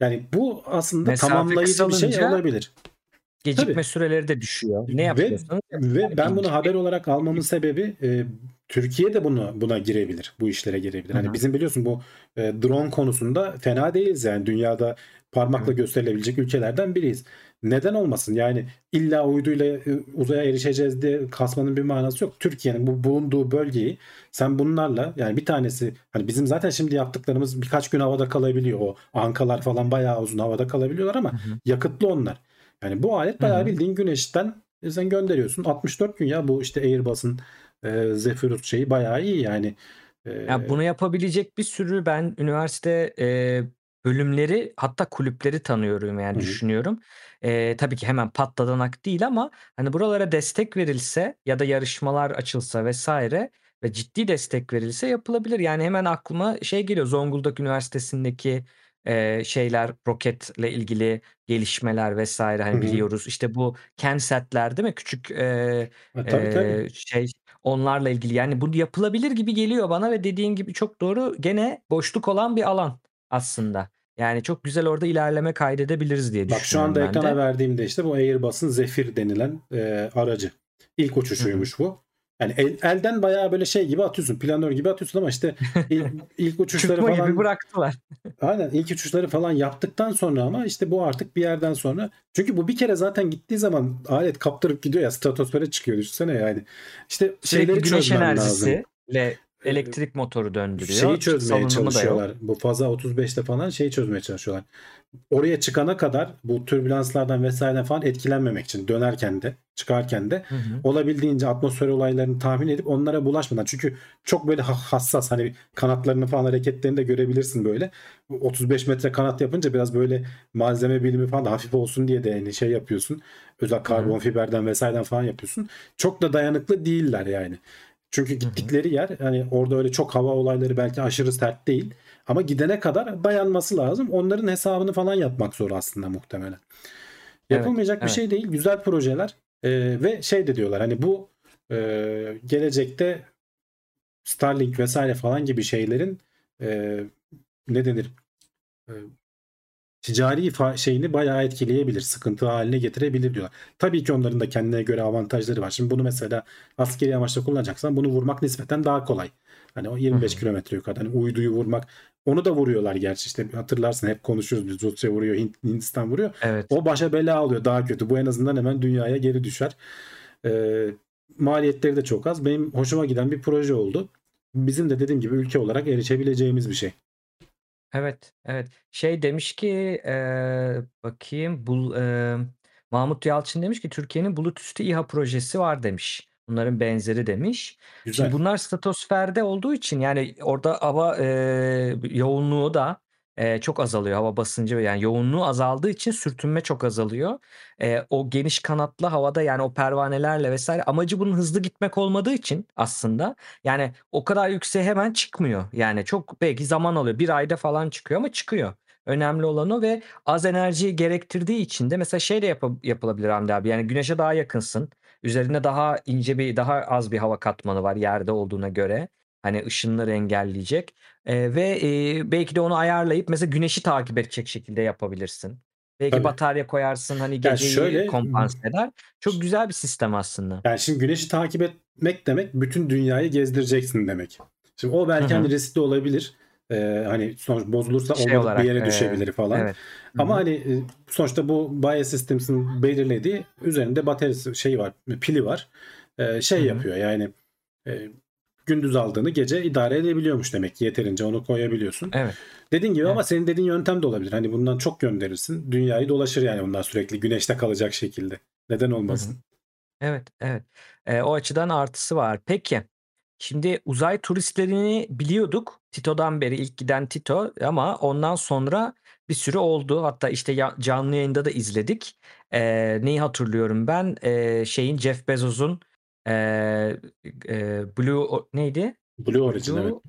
Yani bu aslında Mesafe tamamlayıcı bir şey olabilir. Gecikme Tabii. süreleri de düşüyor. Ne Ve yapıyorsanız yapın. ve Yani ben bunu bir- haber olarak almamın sebebi e, Türkiye de bunu buna girebilir. Bu işlere girebilir. Hı Hani hı. bizim biliyorsun bu e, drone konusunda fena değiliz yani dünyada parmakla gösterilebilecek ülkelerden biriyiz. Neden olmasın? Yani illa uyduyla e, uzaya erişeceğiz diye kasmanın bir manası yok. Türkiye'nin bu bulunduğu bölgeyi sen bunlarla yani bir tanesi hani bizim zaten şimdi yaptıklarımız birkaç gün havada kalabiliyor. O ankalar falan bayağı uzun havada kalabiliyorlar ama Hı hı. yakıtlı onlar. Yani bu alet bayağı hı. bildiğin güneşten e, sen gönderiyorsun. 64 gün ya bu işte Airbus'un e, Zephyrus şeyi bayağı iyi yani. E, Ya bunu yapabilecek bir sürü ben üniversite e, bölümleri hatta kulüpleri tanıyorum yani Hı düşünüyorum. E, tabii ki hemen patladanak değil ama hani buralara destek verilse ya da yarışmalar açılsa vesaire ve ciddi destek verilse yapılabilir. Yani hemen aklıma şey geliyor Zonguldak Üniversitesi'ndeki e, şeyler roketle ilgili gelişmeler vesaire hani hı. biliyoruz. İşte bu Kensat'ler değil mi? Küçük e, Ha, tabii tabii. Şey onlarla ilgili yani bu yapılabilir gibi geliyor bana ve dediğin gibi çok doğru gene boşluk olan bir alan aslında. Yani çok güzel orada ilerleme kaydedebiliriz diye Bak şu düşünüyorum anda ben ekrana de. verdiğimde işte bu Airbus'un Zephyr denilen e, aracı. İlk uçuşuymuş bu. Yani el- elden bayağı böyle şey gibi atıyorsun. Planör gibi atıyorsun ama işte ilk, <laughs> ilk uçuşları Çıkma gibi falan bıraktılar. <laughs> Aynen ilk uçuşları falan yaptıktan sonra ama işte bu artık bir yerden sonra çünkü bu bir kere zaten gittiği zaman alet kaptırıp gidiyor ya stratosfere çıkıyor düşünsene yani. İşte Sürekli şeyleri güneş çözmen lazım. Ee, elektrik motoru şeyi döndürüyor. çözmeye Salınımı çalışıyorlar. Bu faza 35'te falan şeyi çözmeye çalışıyorlar. Oraya çıkana kadar bu türbülanslardan vesaireden falan etkilenmemek için dönerken de çıkarken de Hı hı. olabildiğince atmosfer olaylarını tahmin edip onlara bulaşmadan çünkü çok böyle ha- hassas hani kanatlarını falan hareketlerini de görebilirsin böyle 35 metre kanat yapınca biraz böyle malzeme bilimi falan da hafif olsun diye de yani şey yapıyorsun özel Hı hı. karbon fiberden vesaireden falan yapıyorsun çok da dayanıklı değiller yani çünkü gittikleri yer hani orada öyle çok hava olayları belki aşırı sert değil ama gidene kadar dayanması lazım onların hesabını falan yapmak zor aslında muhtemelen. Evet, Yapılmayacak bir evet. şey değil. Güzel projeler. Ee, ve şey de diyorlar hani bu e, gelecekte Starlink vesaire falan gibi şeylerin e, ne denir E, ticari şeyini bayağı etkileyebilir. Sıkıntı haline getirebilir diyorlar. Tabii ki onların da kendine göre avantajları var. Şimdi bunu mesela askeri amaçla kullanacaksan bunu vurmak nispeten daha kolay. Hani o Hı 25 hı. kilometre yukarıda. Hani uyduyu vurmak. Onu da vuruyorlar gerçi işte hatırlarsın hep konuşuyoruz biz Rusya vuruyor Hindistan vuruyor. Evet. O başa bela alıyor daha kötü. Bu en azından hemen dünyaya geri düşer. Ee, maliyetleri de çok az. Benim hoşuma giden bir proje oldu. Bizim de dediğim gibi ülke olarak erişebileceğimiz bir şey. Evet, evet. Şey demiş ki eee, bakayım bul, eee, Mahmut Yalçın demiş ki Türkiye'nin bulut üstü İHA projesi var demiş. Bunların benzeri demiş. Güzel. Şimdi bunlar stratosferde olduğu için yani orada hava eee, yoğunluğu da eee, çok azalıyor hava basıncı yani yoğunluğu azaldığı için sürtünme çok azalıyor. Eee, o geniş kanatlı havada yani o pervanelerle vs. amacı bunun hızlı gitmek olmadığı için aslında yani o kadar yükseğe hemen çıkmıyor. Yani çok belki zaman alıyor. 1 ayda falan çıkıyor ama çıkıyor. Önemli olan o ve az enerjiyi gerektirdiği için de mesela şey de yapa yapılabilir Hamdi abi, yani güneşe daha yakınsın. Üzerinde daha ince bir, daha az bir hava katmanı var yerde olduğuna göre. Hani ışınları engelleyecek, eee, ve, eee, belki de onu ayarlayıp mesela güneşi takip edecek şekilde yapabilirsin. Belki Tabii. batarya koyarsın, hani geceyi şöyle kompanse eder. Çok güzel bir sistem aslında. Yani şimdi güneşi takip etmek demek bütün dünyayı gezdireceksin demek. Şimdi o belki hani hı. riskli olabilir. Eee, hani sonuç bozulursa Şey olmadık bir olarak, yere eee, düşebilir falan. evet. Ama hı. hani, sonuçta bu Biosystems'in belirlediği üzerinde bataryası şeyi var, pili var. Hı şey hı. yapıyor yani, eee, gündüz aldığını gece idare edebiliyormuş demek ki yeterince onu koyabiliyorsun. Evet. Dediğin gibi ama Evet. senin dediğin yöntem de olabilir. Hani bundan çok gönderirsin. Dünyayı dolaşır yani bundan sürekli güneşte kalacak şekilde. Neden Hı hı. olmasın? Evet, evet. Eee, o açıdan artısı var. Peki, şimdi uzay turistlerini biliyorduk. Tito'dan beri ilk giden Tito ama ondan sonra bir sürü oldu. Hatta işte canlı yayında da izledik. Eee, neyi hatırlıyorum ben? Eee, şeyin Jeff Bezos'un, eee, eee, Blue o neydi? Blue Origin evet. Blue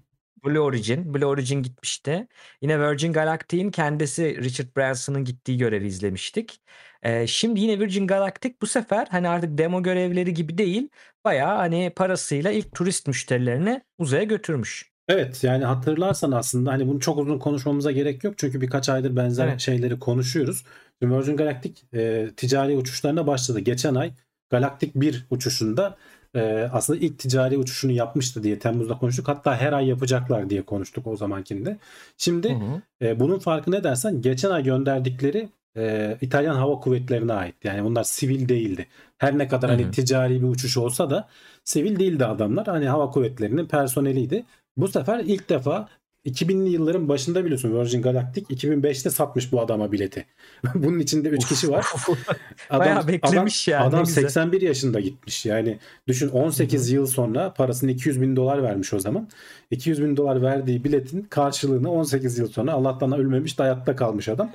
Blue Origin. Blue Origin gitmişti. Yine Virgin Galactic'in kendisi Richard Branson'ın gittiği görevi izlemiştik. Eee, şimdi yine Virgin Galactic bu sefer hani artık demo görevleri gibi değil, bayağı hani parasıyla ilk turist müşterilerini uzaya götürmüş. Evet, yani hatırlarsan aslında hani bunu çok uzun konuşmamıza gerek yok. Çünkü birkaç aydır benzer Evet. şeyleri konuşuyoruz. Virgin Galactic, eee, ticari uçuşlarına başladı. Geçen ay Galactic 1 uçuşunda, eee, aslında ilk ticari uçuşunu yapmıştı diye Temmuz'da konuştuk. Hatta her ay yapacaklar diye konuştuk o zamankinde. Hı Şimdi, hı. eee, bunun farkı ne dersen geçen ay gönderdikleri, eee, İtalyan Hava Kuvvetleri'ne aitti. Yani bunlar sivil değildi. Her ne kadar Hı hani hı. ticari bir uçuş olsa da sivil değildi adamlar. Hani hava kuvvetlerinin personeliydi. Bu sefer ilk defa 2000'li yılların başında biliyorsun Virgin Galactic 2005'te satmış bu adama bileti. <laughs> Bunun içinde 3 kişi var. <laughs> Adam, Bayağı adam, beklemiş yani. Ne adam güzel. 81 yaşında gitmiş. Yani düşün Hı 18 hı. yıl sonra parasını 200 bin dolar vermiş o zaman. 200 bin dolar verdiği biletin karşılığını 18 yıl sonra Allah'tan ölmemiş dayatta kalmış adam.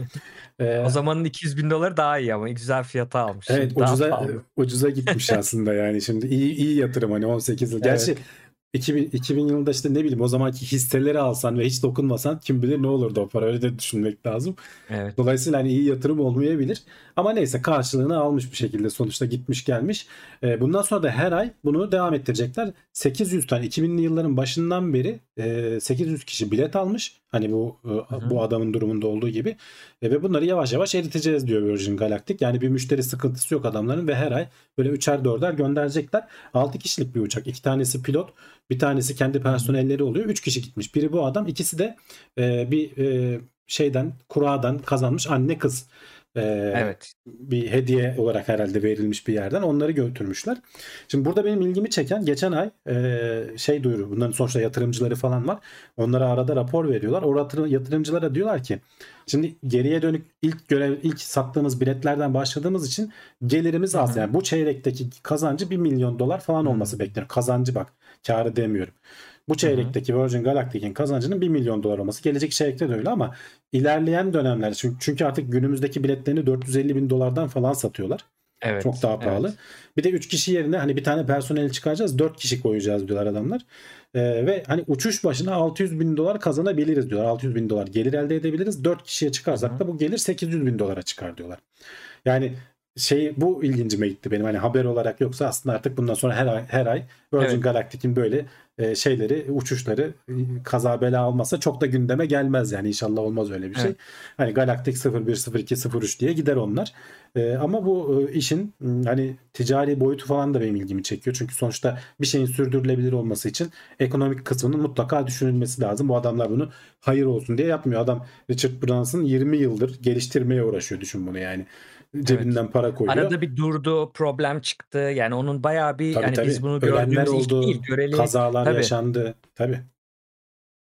Eee, <laughs> O zamanın $200.000 daha iyi ama güzel fiyata almış. Evet daha ucuza pahalı. ucuza gitmiş aslında yani şimdi iyi iyi yatırım hani 18 yıl. Gerçi Evet. 2000 2000 yılında işte ne bileyim o zamanki hisseleri alsan ve hiç dokunmasan kim bilir ne olurdu o para öyle de düşünmek lazım. Evet. Dolayısıyla hani iyi yatırım olmayabilir. Ama neyse karşılığını almış bir şekilde sonuçta gitmiş gelmiş. Ee, bundan sonra da her ay bunu devam ettirecekler. 800 tane 2000'li yılların başından beri e, 800 kişi bilet almış. Hani bu e, Hı hı. bu adamın durumunda olduğu gibi. E, ve bunları yavaş yavaş eriteceğiz diyor Virgin Galactic. Yani bir müşteri sıkıntısı yok adamların ve her ay böyle üçer dörder gönderecekler. 6 kişilik bir uçak. İki tanesi pilot, bir tanesi kendi personelleri oluyor. 3 kişi gitmiş. Biri bu adam, ikisi de e, bir e, şeyden, kuradan kazanmış anne kız. E, Evet. bir hediye olarak herhalde verilmiş bir yerden onları götürmüşler. Şimdi burada benim ilgimi çeken geçen ay e, şey duyuru. Bunların sonuçta yatırımcıları falan var. Onlara arada rapor veriyorlar. O yatırım- yatırımcılara diyorlar ki şimdi geriye dönük ilk görev ilk sattığımız biletlerden başladığımız için gelirimiz az. Yani bu çeyrekteki kazancı 1 milyon dolar falan olması bekleniyor. Kazancı bak. Kârı demiyorum. Bu çeyrekteki Virgin Galactic'in kazancının 1 milyon dolar olması. Gelecek çeyrekte de öyle ama ilerleyen dönemler çünkü, çünkü artık günümüzdeki biletlerini 450 bin dolardan falan satıyorlar. Evet. Çok daha pahalı. Evet. Bir de 3 kişi yerine hani bir tane personeli çıkaracağız 4 kişi koyacağız diyorlar adamlar. Ee, ve hani uçuş başına 600 bin dolar kazanabiliriz diyorlar. 600 bin dolar gelir elde edebiliriz. 4 kişiye çıkarsak hı. da bu gelir 800 bin dolara çıkar diyorlar. Yani şey bu ilgincime gitti benim hani haber olarak yoksa aslında artık bundan sonra her ay her ay Virgin Evet. Galactic'in böyle e, şeyleri uçuşları e, kaza bela almasa çok da gündeme gelmez yani inşallah olmaz öyle bir şey. Evet. Hani Galactic 01 02 03 diye gider onlar. E, ama bu e, işin m, hani ticari boyutu falan da benim ilgimi çekiyor. Çünkü sonuçta bir şeyin sürdürülebilir olması için ekonomik kısmının mutlaka düşünülmesi lazım. Bu adamlar bunu hayır olsun diye yapmıyor. Adam Richard Branson 20 yıldır geliştirmeye uğraşıyor düşün bunu yani. Evet. Cebinden para koyuyor. Arada bir durdu, problem çıktı. Yani onun bayağı bir Tabii hani tabii. biz bunu gördüğümüz oldu, değil, göreli kazalar Tabii. yaşandı. Tabii.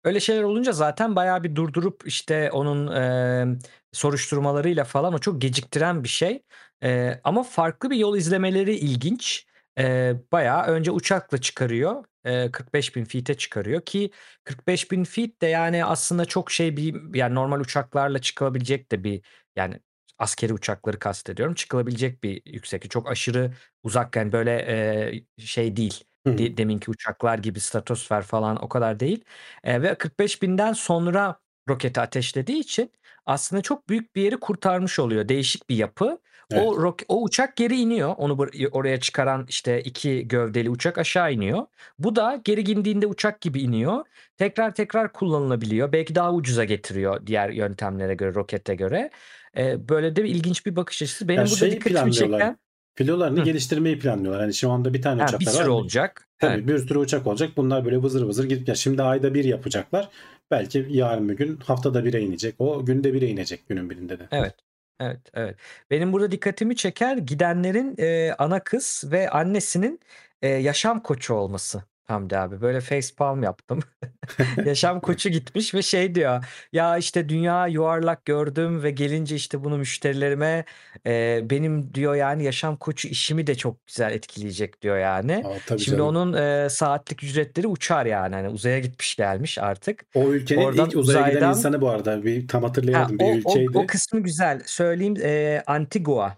Öyle şeyler olunca zaten bayağı bir durdurup işte onun, emm, soruşturmalarıyla falan o çok geciktiren bir şey. Eee, ama farklı bir yol izlemeleri ilginç. e, bayağı önce uçakla çıkarıyor. E, 45 bin feet'e çıkarıyor ki 45 bin feet de yani aslında çok şey bir yani normal uçaklarla çıkılabilecek de bir yani askeri uçakları kastediyorum. Çıkılabilecek bir yükseklik. Çok aşırı uzak yani böyle e, şey değil. Hı. De, deminki uçaklar gibi stratosfer falan o kadar değil. E, ve 45 binden sonra roketi ateşlediği için aslında çok büyük bir yeri kurtarmış oluyor. Değişik bir yapı. Evet. O rok- o uçak geri iniyor. Onu oraya çıkaran işte iki gövdeli uçak aşağı iniyor. Bu da geri indiğinde uçak gibi iniyor. Tekrar tekrar kullanılabiliyor. Belki daha ucuza getiriyor diğer yöntemlere göre, rokete göre. Ee, böyle de bir ilginç bir bakış açısı. Benim Ya burada dikkatimi çeken Filolarını Hı. geliştirmeyi planlıyorlar. Hani şu anda bir tane ha, uçaklar bir sürü var. olacak. Tabii Evet. bir sürü uçak olacak. Bunlar böyle vızır vızır gidip ya şimdi ayda bir yapacaklar. Belki yarın bir gün haftada bire inecek. O günde bire inecek günün birinde de. Evet. Evet, evet. Benim burada dikkatimi çeker gidenlerin e, ana kız ve annesinin e, yaşam koçu olması. Hamdi abi böyle facepalm yaptım. <laughs> <laughs> Yaşam koçu gitmiş ve şey diyor ya işte dünya yuvarlak gördüm ve gelince işte bunu müşterilerime e, benim diyor yani yaşam koçu işimi de çok güzel etkileyecek diyor yani. Aa, tabii Şimdi canım. onun e, saatlik ücretleri uçar yani hani uzaya gitmiş gelmiş artık. O ülkenin Oradan ilk uzaya giden uzaydan insanı bu arada. Bir tam ha, hatırlayamadım. o, Bir o, ülkeydi. o kısmı güzel söyleyeyim e, Antigua.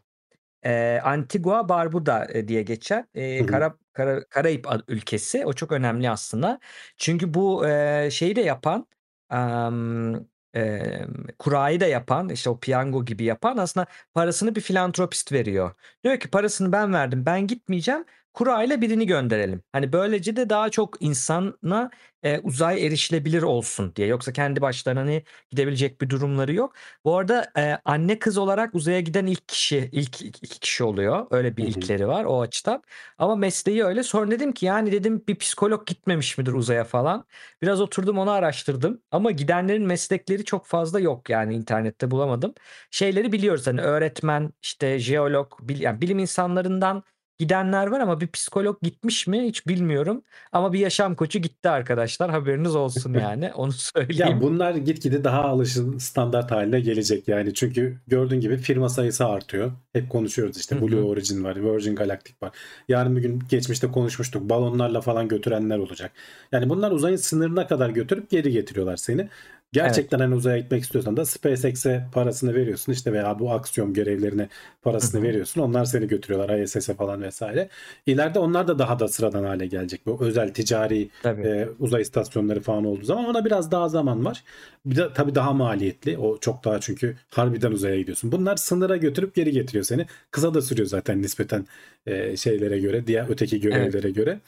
E, Antigua Barbuda e, diye geçer. E. Kara, Kara, Karayip ülkesi. O çok önemli aslında. Çünkü bu e, şeyi de yapan am, e, kurayı da yapan işte o piyango gibi yapan aslında parasını bir filantropist veriyor. Diyor ki parasını ben verdim ben gitmeyeceğim. Kurayla birini gönderelim. Hani böylece de daha çok insana e, uzay erişilebilir olsun diye. Yoksa kendi başlarına hani gidebilecek bir durumları yok. Bu arada e, anne kız olarak uzaya giden ilk kişi, ilk iki kişi oluyor. Öyle bir ilkleri var o açıdan. Ama mesleği öyle. Sonra dedim ki yani dedim bir psikolog gitmemiş midir uzaya falan. Biraz oturdum onu araştırdım. Ama gidenlerin meslekleri çok fazla yok yani internette bulamadım. Şeyleri biliyoruz hani öğretmen, işte jeolog, bil, yani bilim insanlarından gidenler var ama bir psikolog gitmiş mi hiç bilmiyorum. Ama bir yaşam koçu gitti arkadaşlar. Haberiniz olsun <laughs> yani. Onu Ya söyleyeyim. bunlar gitgide daha alışın standart haline gelecek yani. Çünkü gördüğün gibi firma sayısı artıyor. Hep konuşuyoruz işte Blue. Origin var, Virgin Galactic var. Yarın bir gün geçmişte konuşmuştuk. Balonlarla falan götürenler olacak. Yani bunlar uzayın sınırına kadar götürüp geri getiriyorlar seni. Evet. Gerçekten hani uzaya gitmek istiyorsan da SpaceX'e parasını veriyorsun işte veya bu aksiyon görevlerine parasını veriyorsun. Onlar seni götürüyorlar ISS'e falan vesaire. İleride onlar da daha da sıradan hale gelecek. Bu özel ticari Tabii. e, uzay istasyonları falan olduğu zaman ona biraz daha zaman var. Bir de tabii daha maliyetli. O çok daha çünkü harbiden uzaya gidiyorsun. Bunlar sınıra götürüp geri getiriyor seni. Kısa da sürüyor zaten nispeten e, şeylere göre, diğer öteki Evet. görevlere göre.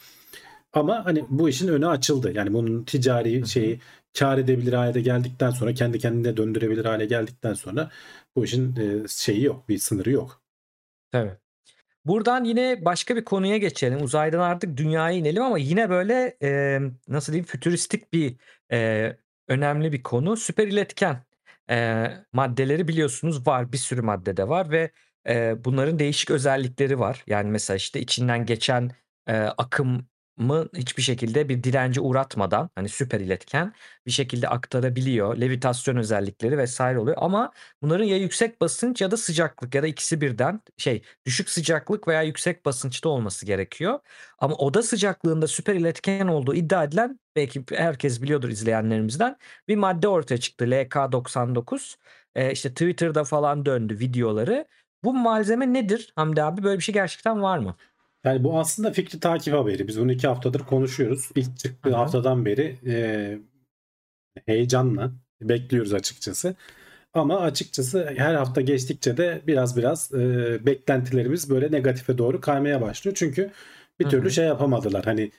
Ama hani bu işin önü açıldı. Yani bunun ticari şeyi kar edebilir hale geldikten sonra, kendi kendine döndürebilir hale geldikten sonra bu işin e, şeyi yok, bir sınırı yok. Tabii. Buradan yine başka bir konuya geçelim. Uzaydan artık dünyaya inelim ama yine böyle e, nasıl diyeyim fütüristik bir e, önemli bir konu. Süper iletken e, maddeleri biliyorsunuz var. Bir sürü maddede var ve e, bunların değişik özellikleri var. Yani mesela işte içinden geçen e, akımı hiçbir şekilde bir dirence uğratmadan hani süper iletken bir şekilde aktarabiliyor. Levitasyon özellikleri vesaire oluyor ama bunların ya yüksek basınç ya da sıcaklık ya da ikisi birden şey düşük sıcaklık veya yüksek basınçta olması gerekiyor. Ama oda sıcaklığında süper iletken olduğu iddia edilen belki herkes biliyordur izleyenlerimizden bir madde ortaya çıktı LK99. Ee, işte Twitter'da falan döndü videoları. Bu malzeme nedir Hamdi abi? Böyle bir şey gerçekten var mı? Yani bu aslında fikri takip haberi. Biz bunu iki haftadır konuşuyoruz. İlk çıktığı hı. haftadan beri e, heyecanla bekliyoruz açıkçası. Ama açıkçası her hafta geçtikçe de biraz biraz e, beklentilerimiz böyle negatife doğru kaymaya başlıyor. Çünkü bir türlü hı. şey yapamadılar. Hani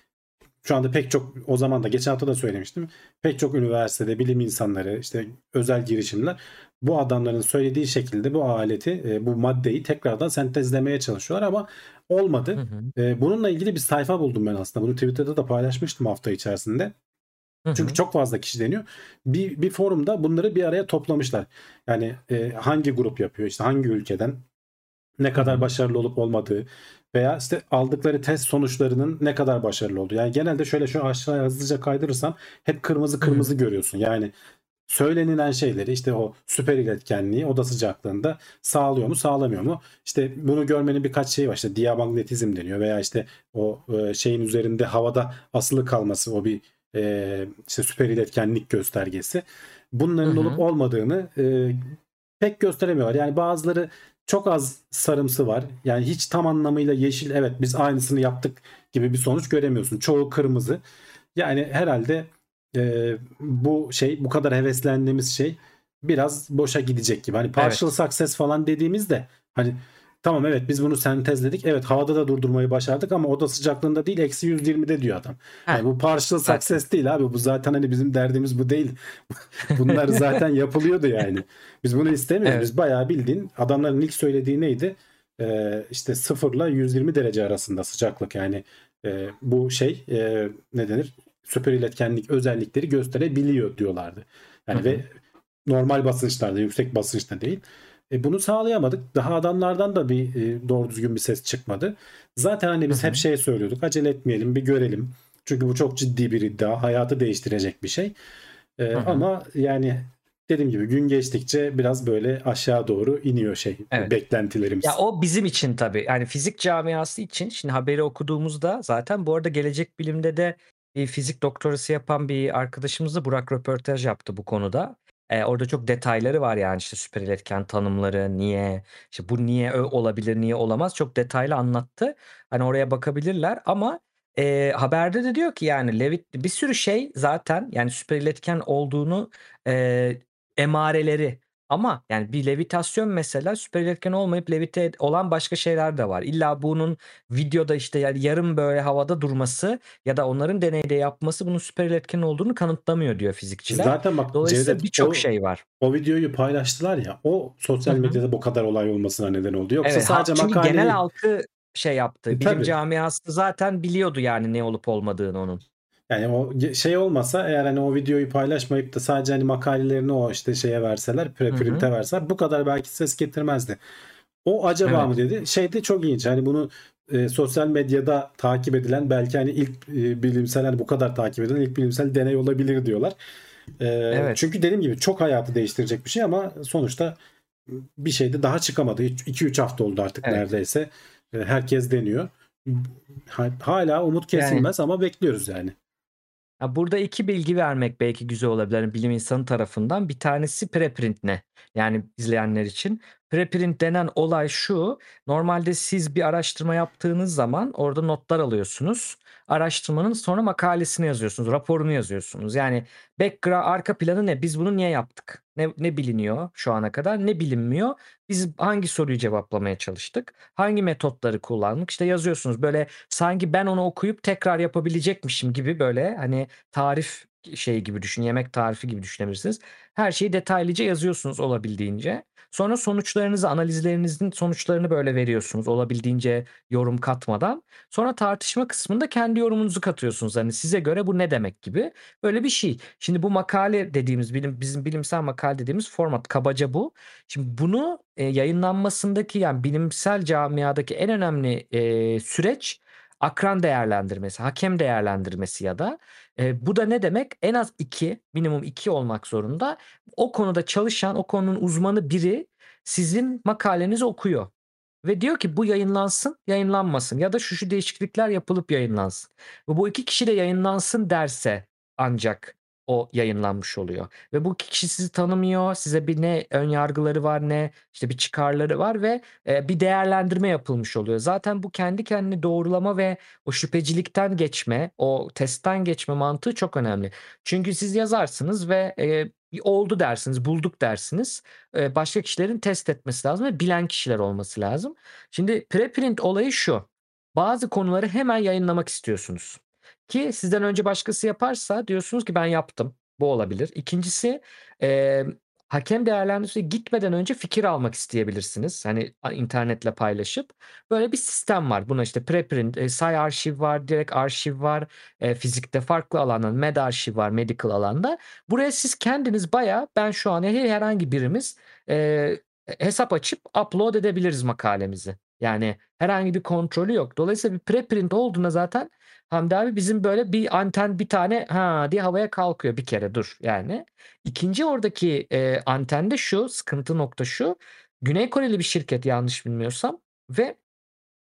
şu anda pek çok o zaman da geçen hafta da söylemiştim. Pek çok üniversitede bilim insanları işte özel girişimler bu adamların söylediği şekilde bu aleti e, bu maddeyi tekrardan sentezlemeye çalışıyorlar ama Hı olmadı. hı. E, bununla ilgili bir sayfa buldum ben aslında. Bunu Twitter'da da paylaşmıştım hafta içerisinde. Hı Çünkü hı. çok fazla kişi deniyor. Bir, bir forumda bunları bir araya toplamışlar. Yani e, hangi grup yapıyor, işte hangi ülkeden, ne kadar başarılı olup olmadığı veya işte aldıkları test sonuçlarının ne kadar başarılı olduğu. Yani genelde şöyle şu aşağıya hızlıca kaydırırsam hep kırmızı kırmızı görüyorsun. Yani söylenilen şeyleri işte o süper iletkenliği oda sıcaklığında sağlıyor mu sağlamıyor mu? İşte bunu görmenin birkaç şeyi var. İşte diamagnetizm deniyor veya işte o e, şeyin üzerinde havada asılı kalması o bir e, işte süper iletkenlik göstergesi. Bunların hı. olup olmadığını e, pek gösteremiyorlar. Yani bazıları çok az sarımsı var. Yani hiç tam anlamıyla yeşil evet biz aynısını yaptık gibi bir sonuç göremiyorsun. Çoğu kırmızı. Yani herhalde e, bu şey bu kadar heveslendiğimiz şey biraz boşa gidecek gibi. Hani partial success falan dediğimizde hani tamam evet biz bunu sentezledik. Evet havada da durdurmayı başardık ama oda sıcaklığında değil eksi 120'de diyor adam. Ha, Yani bu partial success değil abi. Bu zaten hani bizim derdimiz bu değil. <laughs> Bunlar zaten yapılıyordu yani. Biz bunu istemiyoruz. Evet. Biz bayağı bildiğin adamların ilk söylediği neydi? Ee, işte 0 ile 120 derece arasında sıcaklık yani e, bu şey e, ne denir? Süper iletkenlik özellikleri gösterebiliyor diyorlardı. Yani Hı hı. ve normal basınçlarda, yüksek basınçta değil. E, bunu sağlayamadık. Daha adamlardan da bir e, doğru düzgün bir ses çıkmadı. Zaten hani biz Hı hı. hep şey söylüyorduk. Acele etmeyelim, bir görelim. Çünkü bu çok ciddi bir iddia. Hayatı değiştirecek bir şey. E, Hı hı. ama yani dediğim gibi gün geçtikçe biraz böyle aşağı doğru iniyor şey Evet. beklentilerimiz. Ya o bizim için tabii. Yani fizik camiası için şimdi haberi okuduğumuzda zaten bu arada gelecek bilimde de bir fizik doktorası yapan bir arkadaşımızla Burak röportaj yaptı bu konuda. Ee, orada çok detayları var yani işte süper iletken tanımları, niye, işte bu niye olabilir, niye olamaz çok detaylı anlattı. Hani oraya bakabilirler ama e, haberde de diyor ki yani Levit bir sürü şey zaten yani süper iletken olduğunu e, emareleri ama yani bir levitasyon mesela süper iletken olmayıp levite olan başka şeyler de var. İlla bunun videoda işte yani yarım böyle havada durması ya da onların deneyde yapması bunun süper iletken olduğunu kanıtlamıyor diyor fizikçiler. Zaten bak Dolayısıyla birçok şey var. o videoyu paylaştılar ya o sosyal medyada bu kadar olay olmasına neden oldu. Yoksa Evet, sadece çünkü makaleyi genel halkı şey yaptı. E, Bilim tabii. camiası zaten biliyordu yani ne olup olmadığını onun. Yani o şey olmasa eğer hani o videoyu paylaşmayıp da sadece hani makalelerini o işte şeye verseler, preprint'e verseler bu kadar belki ses getirmezdi. O acaba Evet. mı dedi? Şey de çok ilginç. Hani bunu e, sosyal medyada takip edilen belki hani ilk e, bilimsel hani bu kadar takip edilen ilk bilimsel deney olabilir diyorlar. E, Evet. Çünkü dediğim gibi çok hayatı değiştirecek bir şey ama sonuçta bir şeyde daha çıkamadı. 2-3 hafta oldu artık Evet. neredeyse. E, herkes deniyor. Ha- Hala umut Yani- kesilmez ama bekliyoruz yani. Ya burada iki bilgi vermek belki güzel olabilir hani bilim insanı tarafından. Bir tanesi preprint ne? Yani izleyenler için. Preprint denen olay şu. Normalde siz bir araştırma yaptığınız zaman orada notlar alıyorsunuz. Araştırmanın sonra makalesini yazıyorsunuz, raporunu yazıyorsunuz. Yani background, arka planı ne? Biz bunu niye yaptık? Ne, ne biliniyor şu ana kadar? Ne bilinmiyor? Biz hangi soruyu cevaplamaya çalıştık? Hangi metotları kullandık? İşte yazıyorsunuz. Böyle sanki ben onu okuyup tekrar yapabilecekmişim gibi böyle hani tarif şey gibi düşün, yemek tarifi gibi düşünebilirsiniz. Her şeyi detaylıca yazıyorsunuz olabildiğince. Sonra sonuçlarınızı, analizlerinizin sonuçlarını böyle veriyorsunuz olabildiğince yorum katmadan. Sonra tartışma kısmında kendi yorumunuzu katıyorsunuz. Hani size göre bu ne demek gibi. Böyle bir şey. Şimdi bu makale dediğimiz bilim, bizim bilimsel makale dediğimiz format kabaca bu. Şimdi bunu e, yayınlanmasındaki yani bilimsel camiadaki en önemli e, süreç akran değerlendirmesi, hakem değerlendirmesi ya da e, bu da ne demek? En az iki, minimum iki olmak zorunda. O konuda çalışan, o konunun uzmanı biri sizin makalenizi okuyor. Ve diyor ki bu yayınlansın, yayınlanmasın ya da şu şu değişiklikler yapılıp yayınlansın. Ve bu iki kişi de yayınlansın derse ancak o yayınlanmış oluyor. Ve bu kişi sizi tanımıyor, size bir ne ön yargıları var ne işte bir çıkarları var ve e, bir değerlendirme yapılmış oluyor. Zaten bu kendi kendini doğrulama ve o şüphecilikten geçme, o testten geçme mantığı çok önemli. Çünkü siz yazarsınız ve e, oldu dersiniz, bulduk dersiniz. E, başka kişilerin test etmesi lazım ve bilen kişiler olması lazım. Şimdi preprint olayı şu. Bazı konuları hemen yayınlamak istiyorsunuz. Ki sizden önce başkası yaparsa diyorsunuz ki ben yaptım. Bu olabilir. İkincisi e, hakem değerlendirmesi gitmeden önce fikir almak isteyebilirsiniz. Hani internetle paylaşıp. Böyle bir sistem var. Buna işte preprint, e, say arşiv var, direkt arşiv var. E, fizikte farklı alanlar, med arşiv var, medical alanda. Buraya siz kendiniz bayağı ben şu an her- herhangi birimiz e, hesap açıp upload edebiliriz makalemizi. Yani herhangi bir kontrolü yok. Dolayısıyla bir preprint olduğunda zaten Hamdi abi bizim böyle bir anten bir tane ha diye havaya kalkıyor bir kere dur yani. İkinci oradaki e, antende şu sıkıntı nokta şu. Güney Koreli bir şirket yanlış bilmiyorsam ve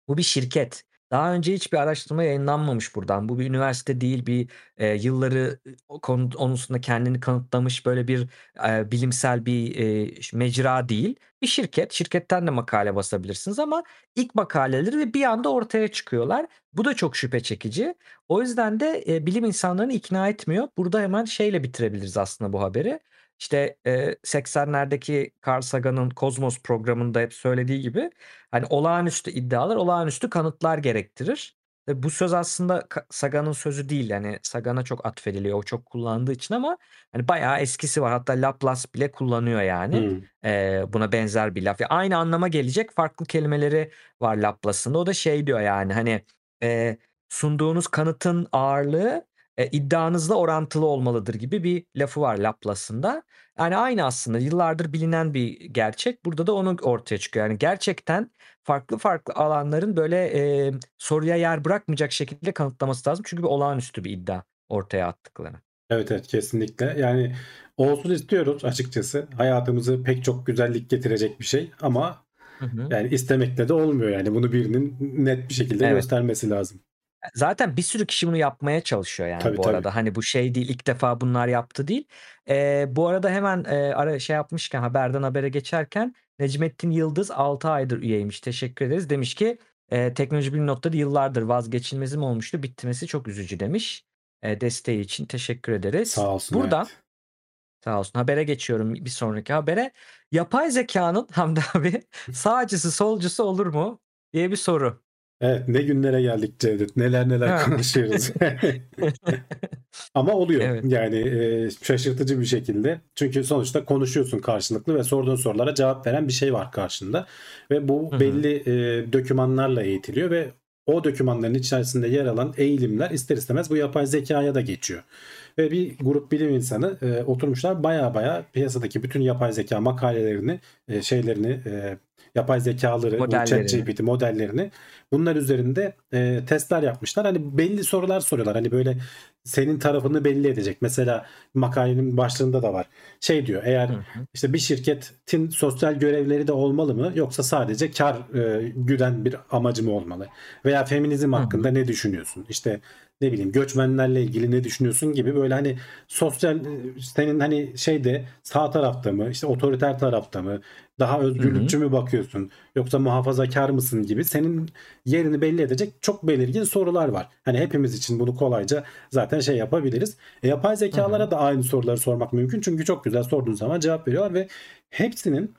bu bir şirket. Daha önce hiçbir araştırma yayınlanmamış buradan. Bu bir üniversite değil, bir e, yılları konusunda kendini kanıtlamış böyle bir e, bilimsel bir e, mecra değil. Bir şirket. Şirketten de makale basabilirsiniz ama ilk makaleleri ve bir anda ortaya çıkıyorlar. Bu da çok şüphe çekici. O yüzden de e, bilim insanlarını ikna etmiyor. Burada hemen şeyle bitirebiliriz aslında bu haberi. İşte e, 80'lerdeki Carl Sagan'ın Kozmos programında hep söylediği gibi hani olağanüstü iddialar olağanüstü kanıtlar gerektirir. Ve bu söz aslında Sagan'ın sözü değil yani Sagan'a çok atfediliyor o çok kullandığı için ama hani bayağı eskisi var hatta Laplace bile kullanıyor yani Hmm. e, buna benzer bir laf. Yani aynı anlama gelecek farklı kelimeleri var Laplace'ın o da şey diyor yani hani e, sunduğunuz kanıtın ağırlığı e, iddianızla orantılı olmalıdır gibi bir lafı var Laplace'ın da. Yani aynı aslında yıllardır bilinen bir gerçek. Burada da onu ortaya çıkıyor. Yani gerçekten farklı farklı alanların böyle e, soruya yer bırakmayacak şekilde kanıtlaması lazım. Çünkü bir olağanüstü bir iddia ortaya attıkları. Evet evet kesinlikle. Yani olsun istiyoruz açıkçası. Hayatımızı pek çok güzellik getirecek bir şey ama Hı hı. yani istemekle de olmuyor yani. Bunu birinin net bir şekilde Evet. göstermesi lazım. Zaten bir sürü kişi bunu yapmaya çalışıyor yani Tabii, bu tabii. arada. Hani bu şey değil ilk defa bunlar yaptı değil. Ee, bu arada hemen e, ara şey yapmışken haberden habere geçerken Necmettin Yıldız 6 aydır üyeymiş. Teşekkür ederiz. Demiş ki e, teknoloji bilim notları yıllardır vazgeçilmezim olmuştu. Bitmesi çok üzücü demiş. E, desteği için teşekkür ederiz. Sağ olsun. Buradan evet. Sağ olsun. Habere geçiyorum bir sonraki habere. Yapay zekanın <laughs> Hamdi abi sağcısı solcusu olur mu diye bir soru. Evet ne günlere geldik Cevdet. Neler neler Ha. konuşuyoruz. <laughs> Ama oluyor. Evet. Yani e, şaşırtıcı bir şekilde. Çünkü sonuçta konuşuyorsun karşılıklı ve sorduğun sorulara cevap veren bir şey var karşında. Ve bu Hı hı. belli e, dokümanlarla eğitiliyor ve o dokümanların içerisinde yer alan eğilimler ister istemez bu yapay zekaya da geçiyor. Ve bir grup bilim insanı e, oturmuşlar baya baya piyasadaki bütün yapay zeka makalelerini, e, şeylerini, e, yapay zekaları, Modellerini. ChatGPT modellerini bunlar üzerinde e, testler yapmışlar. Hani belli sorular soruyorlar. Hani böyle senin tarafını belli edecek. Mesela makalenin başlığında da var. Şey diyor eğer Hı hı. işte bir şirketin sosyal görevleri de olmalı mı yoksa sadece kar e, güden bir amacı mı olmalı? Veya feminizm Hı hı. hakkında ne düşünüyorsun? İşte ne bileyim göçmenlerle ilgili ne düşünüyorsun gibi böyle hani sosyal e, senin hani şeyde sağ tarafta mı işte otoriter tarafta mı daha özgürlükçü mü bakıyorsun yoksa muhafazakar mısın gibi senin yerini belli edecek çok belirgin sorular var. Hani hepimiz için bunu kolayca zaten şey yapabiliriz. E, yapay zekalara da aynı soruları sormak mümkün çünkü çok güzel sorduğun zaman cevap veriyorlar ve hepsinin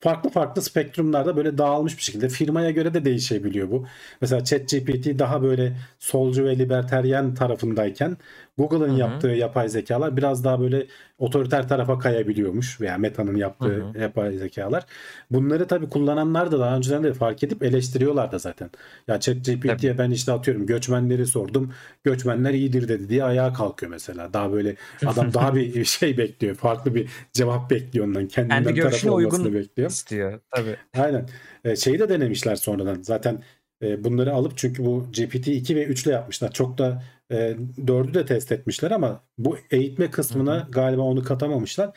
farklı farklı spektrumlarda böyle dağılmış bir şekilde firmaya göre de değişebiliyor bu. Mesela ChatGPT daha böyle solcu ve liberteryen tarafındayken Google'ın yaptığı yapay zekalar biraz daha böyle otoriter tarafa kayabiliyormuş veya Meta'nın yaptığı Hı hı. yapay zekalar. Bunları tabii kullananlar da daha önceden de fark edip eleştiriyorlar da zaten. Ya ChatGPT'ye ben işte atıyorum göçmenleri sordum. Göçmenler iyidir dedi diye ayağa kalkıyor mesela. Daha böyle adam daha bir <laughs> şey bekliyor. Farklı bir cevap bekliyor ondan. Kendinden Kendi taraf olmasını uygun bekliyor. istiyor. Tabii. Aynen. E, şeyi de denemişler sonradan. Zaten e, bunları alıp çünkü bu GPT-2 ve 3 ile yapmışlar. Çok da e, 4'ü de test etmişler ama bu eğitme kısmına Hı hı. galiba onu katamamışlar.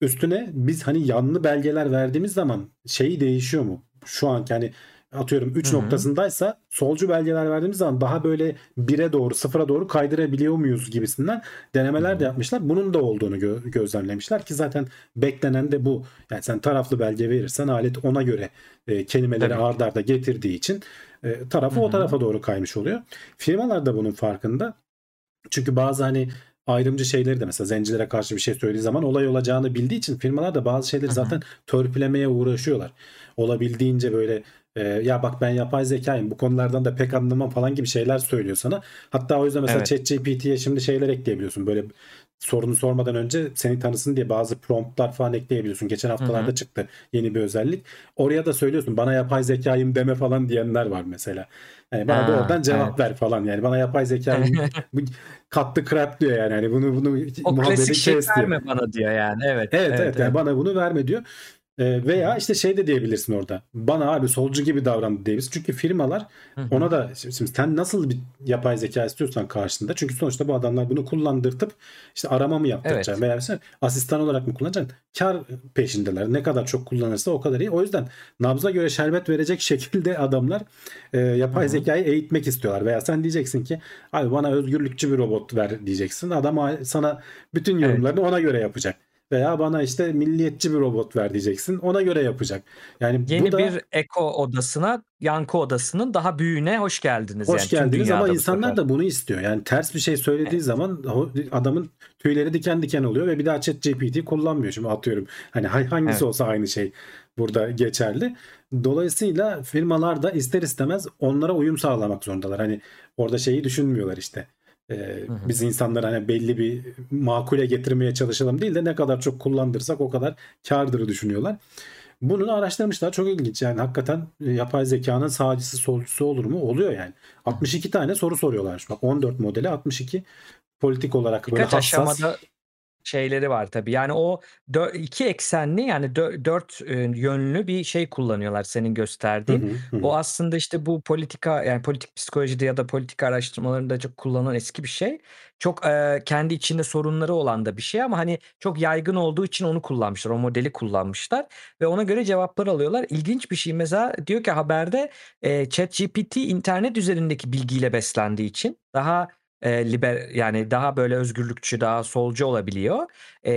Üstüne biz hani yanlı belgeler verdiğimiz zaman şeyi değişiyor mu? Şu an yani atıyorum 3 Hı hı. noktasındaysa solcu belgeler verdiğimiz zaman daha böyle 1'e doğru 0'a doğru kaydırabiliyor muyuz gibisinden denemeler de yapmışlar. Bunun da olduğunu gö- gözlemlemişler ki zaten beklenen de bu. Yani sen taraflı belge verirsen alet ona göre e, kelimeleri Tabii ki. ard arda getirdiği için e, tarafı Hı o tarafa doğru kaymış oluyor. Firmalar da bunun farkında. Çünkü bazı hani ayrımcı şeyleri de mesela zencilere karşı bir şey söylediği zaman olay olacağını bildiği için firmalar da bazı şeyleri zaten törpülemeye uğraşıyorlar. Olabildiğince böyle e, ya bak ben yapay zekayım bu konulardan da pek anlamam falan gibi şeyler söylüyor sana. Hatta o yüzden mesela Evet. ChatGPT'ye şimdi şeyler ekleyebiliyorsun. Böyle sorunu sormadan önce seni tanısın diye bazı promptlar falan ekleyebiliyorsun. Geçen haftalarda hı. çıktı yeni bir özellik. Oraya da söylüyorsun bana yapay zekayım deme falan diyenler var mesela. Yani bana Ha, doğrudan cevap evet. ver falan yani bana yapay zekayım <laughs> katlı crap diyor yani hani bunu bunu O klasik şey diyor. verme bana diyor yani. Evet. Evet Evet. evet yani Evet. bana bunu verme diyor. E, veya işte şey de diyebilirsin orada. Bana abi solcu gibi davrandı diyebilirsin. Çünkü firmalar ona da şimdi sen nasıl bir yapay zeka istiyorsan karşında. Çünkü sonuçta bu adamlar bunu kullandırtıp işte arama mı yaptıracaksın Evet. veya sen asistan olarak mı kullanacaksın? Kar peşindeler. Ne kadar çok kullanırsa o kadar iyi. O yüzden nabza göre şerbet verecek <laughs> şekilde adamlar e, yapay Hı hı. zekayı eğitmek istiyorlar. Veya sen diyeceksin ki abi bana özgürlükçü bir robot ver diyeceksin. Adam sana bütün Evet. yorumlarını ona göre yapacak. Veya bana işte milliyetçi bir robot ver diyeceksin. Ona göre yapacak. Yani Yeni bu da bir eko odasına, yankı odasının daha büyüğüne hoş geldiniz. hoş yani geldiniz ama insanlar sefer. da bunu istiyor. Yani ters bir şey söylediği zaman o- adamın tüyleri diken diken oluyor ve bir daha ChatGPT kullanmıyor. Şimdi atıyorum. Hani ha- hangisi Evet. olsa aynı şey burada geçerli. Dolayısıyla firmalar da ister istemez onlara uyum sağlamak zorundalar. Hani orada şeyi düşünmüyorlar işte. Ee, Hı hı. biz insanları hani belli bir makule getirmeye çalışalım değil de ne kadar çok kullandırsak o kadar kârdır düşünüyorlar. Bunu araştırmışlar. Çok ilginç. Yani hakikaten e, yapay zekanın sağcısı solcusu olur mu? Oluyor yani. 62 tane soru soruyorlarmış. Bak 14 modeli 62 politik olarak böyle Birkaç hassas. aşamada şeyleri var tabii. Yani o dö- iki eksenli yani dö- dört e, yönlü bir şey kullanıyorlar senin gösterdiğin. hı, hı hı. O aslında işte bu politika yani politik psikolojide ya da politika araştırmalarında çok kullanılan eski bir şey. Çok e, kendi içinde sorunları olan da bir şey ama hani çok yaygın olduğu için onu kullanmışlar. O modeli kullanmışlar ve ona göre cevaplar alıyorlar. İlginç bir şey mesela diyor ki haberde e, ChatGPT internet üzerindeki bilgiyle beslendiği için daha e, liber yani daha böyle özgürlükçü, daha solcu olabiliyor. E,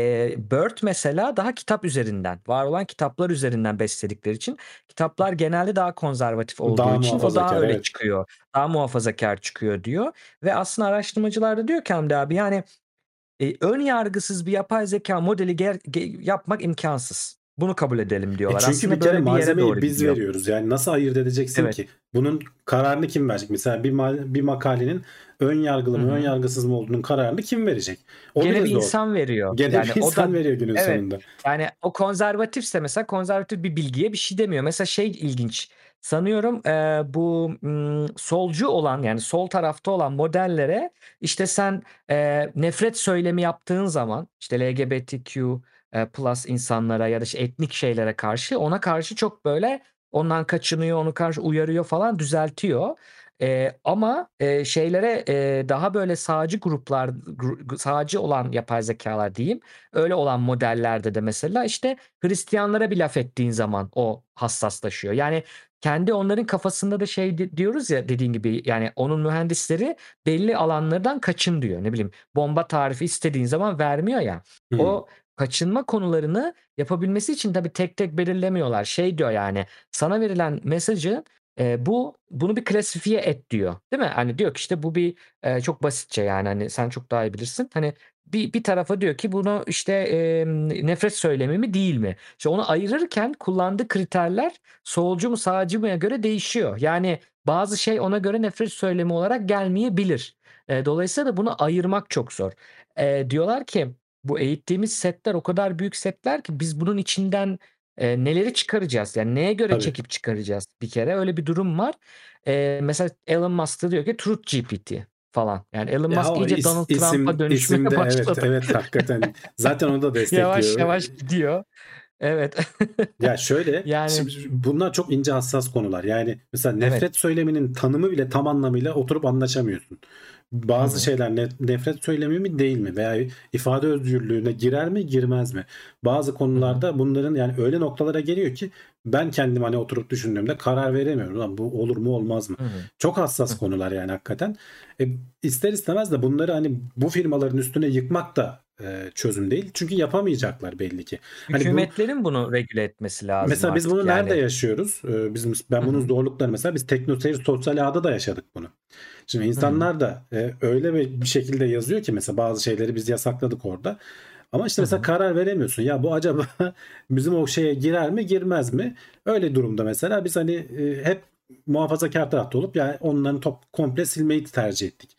Bird mesela daha kitap üzerinden, var olan kitaplar üzerinden besledikleri için kitaplar genelde daha konservatif olduğu Daha için o daha öyle evet. çıkıyor. Daha muhafazakar çıkıyor diyor. Ve aslında araştırmacılar da diyor ki Hamdi abi yani e, ön yargısız bir yapay zeka modeli ger- ge- yapmak imkansız. Bunu kabul edelim E diyorlar. çünkü aslında bir kere böyle bir yere doğru biz gidiyor. veriyoruz. Yani nasıl ayırt edeceksin Evet. ki? Bunun kararını kim verecek? Mesela bir ma- bir makalenin ön yargılı mı, ön yargısız mı olduğunun kararını kim verecek? O Gene bir zor. insan veriyor. Gene yani bir o insan da veriyor günün evet. sonunda. Yani o konservatifse mesela konservatif bir bilgiye bir şey demiyor. Mesela şey ilginç. Sanıyorum e, bu m, solcu olan yani sol tarafta olan modellere işte sen e, nefret söylemi yaptığın zaman işte LGBTQ e, plus insanlara ya da işte etnik şeylere karşı ona karşı çok böyle ondan kaçınıyor, onu karşı uyarıyor falan düzeltiyor. E, ama e, şeylere e, daha böyle sağcı gruplar, gru- sağcı olan yapay zekalar diyeyim öyle olan modellerde de mesela işte Hristiyanlara bir laf ettiğin zaman o hassaslaşıyor. Yani kendi onların kafasında da şey di- diyoruz ya dediğin gibi yani onun mühendisleri belli alanlardan kaçın diyor. Ne bileyim bomba tarifi istediğin zaman vermiyor ya. Hı. O kaçınma konularını yapabilmesi için tabii tek tek belirlemiyorlar. Şey diyor yani sana verilen mesajı e, bu bunu bir klasifiye et diyor. Değil mi? Hani diyor ki işte bu bir e, çok basitçe yani hani sen çok daha iyi bilirsin. Hani bir, bir tarafa diyor ki bunu işte e, nefret söylemi mi değil mi? İşte onu ayırırken kullandığı kriterler solcu mu sağcı mıya göre değişiyor. Yani bazı şey ona göre nefret söylemi olarak gelmeyebilir. E, dolayısıyla da bunu ayırmak çok zor. E, diyorlar ki bu eğittiğimiz setler o kadar büyük setler ki biz bunun içinden e, neleri çıkaracağız? Yani neye göre Tabii. çekip çıkaracağız bir kere? Öyle bir durum var. E, mesela Elon Musk diyor ki Truth GPT falan. Yani Elon Musk iyice is- Donald isim, Trump'a dönüşmeye isimde evet başladı. evet hakikaten zaten onu da <laughs> destekliyor. Yavaş yavaş gidiyor. Evet. Ya şöyle <laughs> Yani- şimdi bunlar çok ince hassas konular. Yani mesela nefret Evet. söyleminin tanımı bile tam anlamıyla oturup anlaşamıyorsun. Bazı şeyler ne- nefret söylemi mi değil mi veya ifade özgürlüğüne girer mi girmez mi? Bazı konularda bunların yani öyle noktalara geliyor ki ben kendim hani oturup düşündüğümde karar veremiyorum. Lan bu olur mu olmaz mı? Hı hı. Çok hassas Hı. konular yani hakikaten. E, ister istemez de bunları hani bu firmaların üstüne yıkmak da e, çözüm değil. Çünkü yapamayacaklar belli ki. Hani bu- Hükümetlerin bunu regüle etmesi lazım Mesela biz bunu yani. nerede yaşıyoruz? Ee, Bizim ben bunun hı. zorluklarını mesela biz teknoseyir sosyal ağda da yaşadık bunu. Şimdi insanlar da e, öyle bir şekilde yazıyor ki mesela bazı şeyleri biz yasakladık orada. Ama işte mesela hı. karar veremiyorsun. Ya bu acaba <laughs> bizim o şeye girer mi girmez mi? Öyle durumda mesela biz hani e, hep muhafazakar tarafta olup yani onların top komple silmeyi tercih ettik.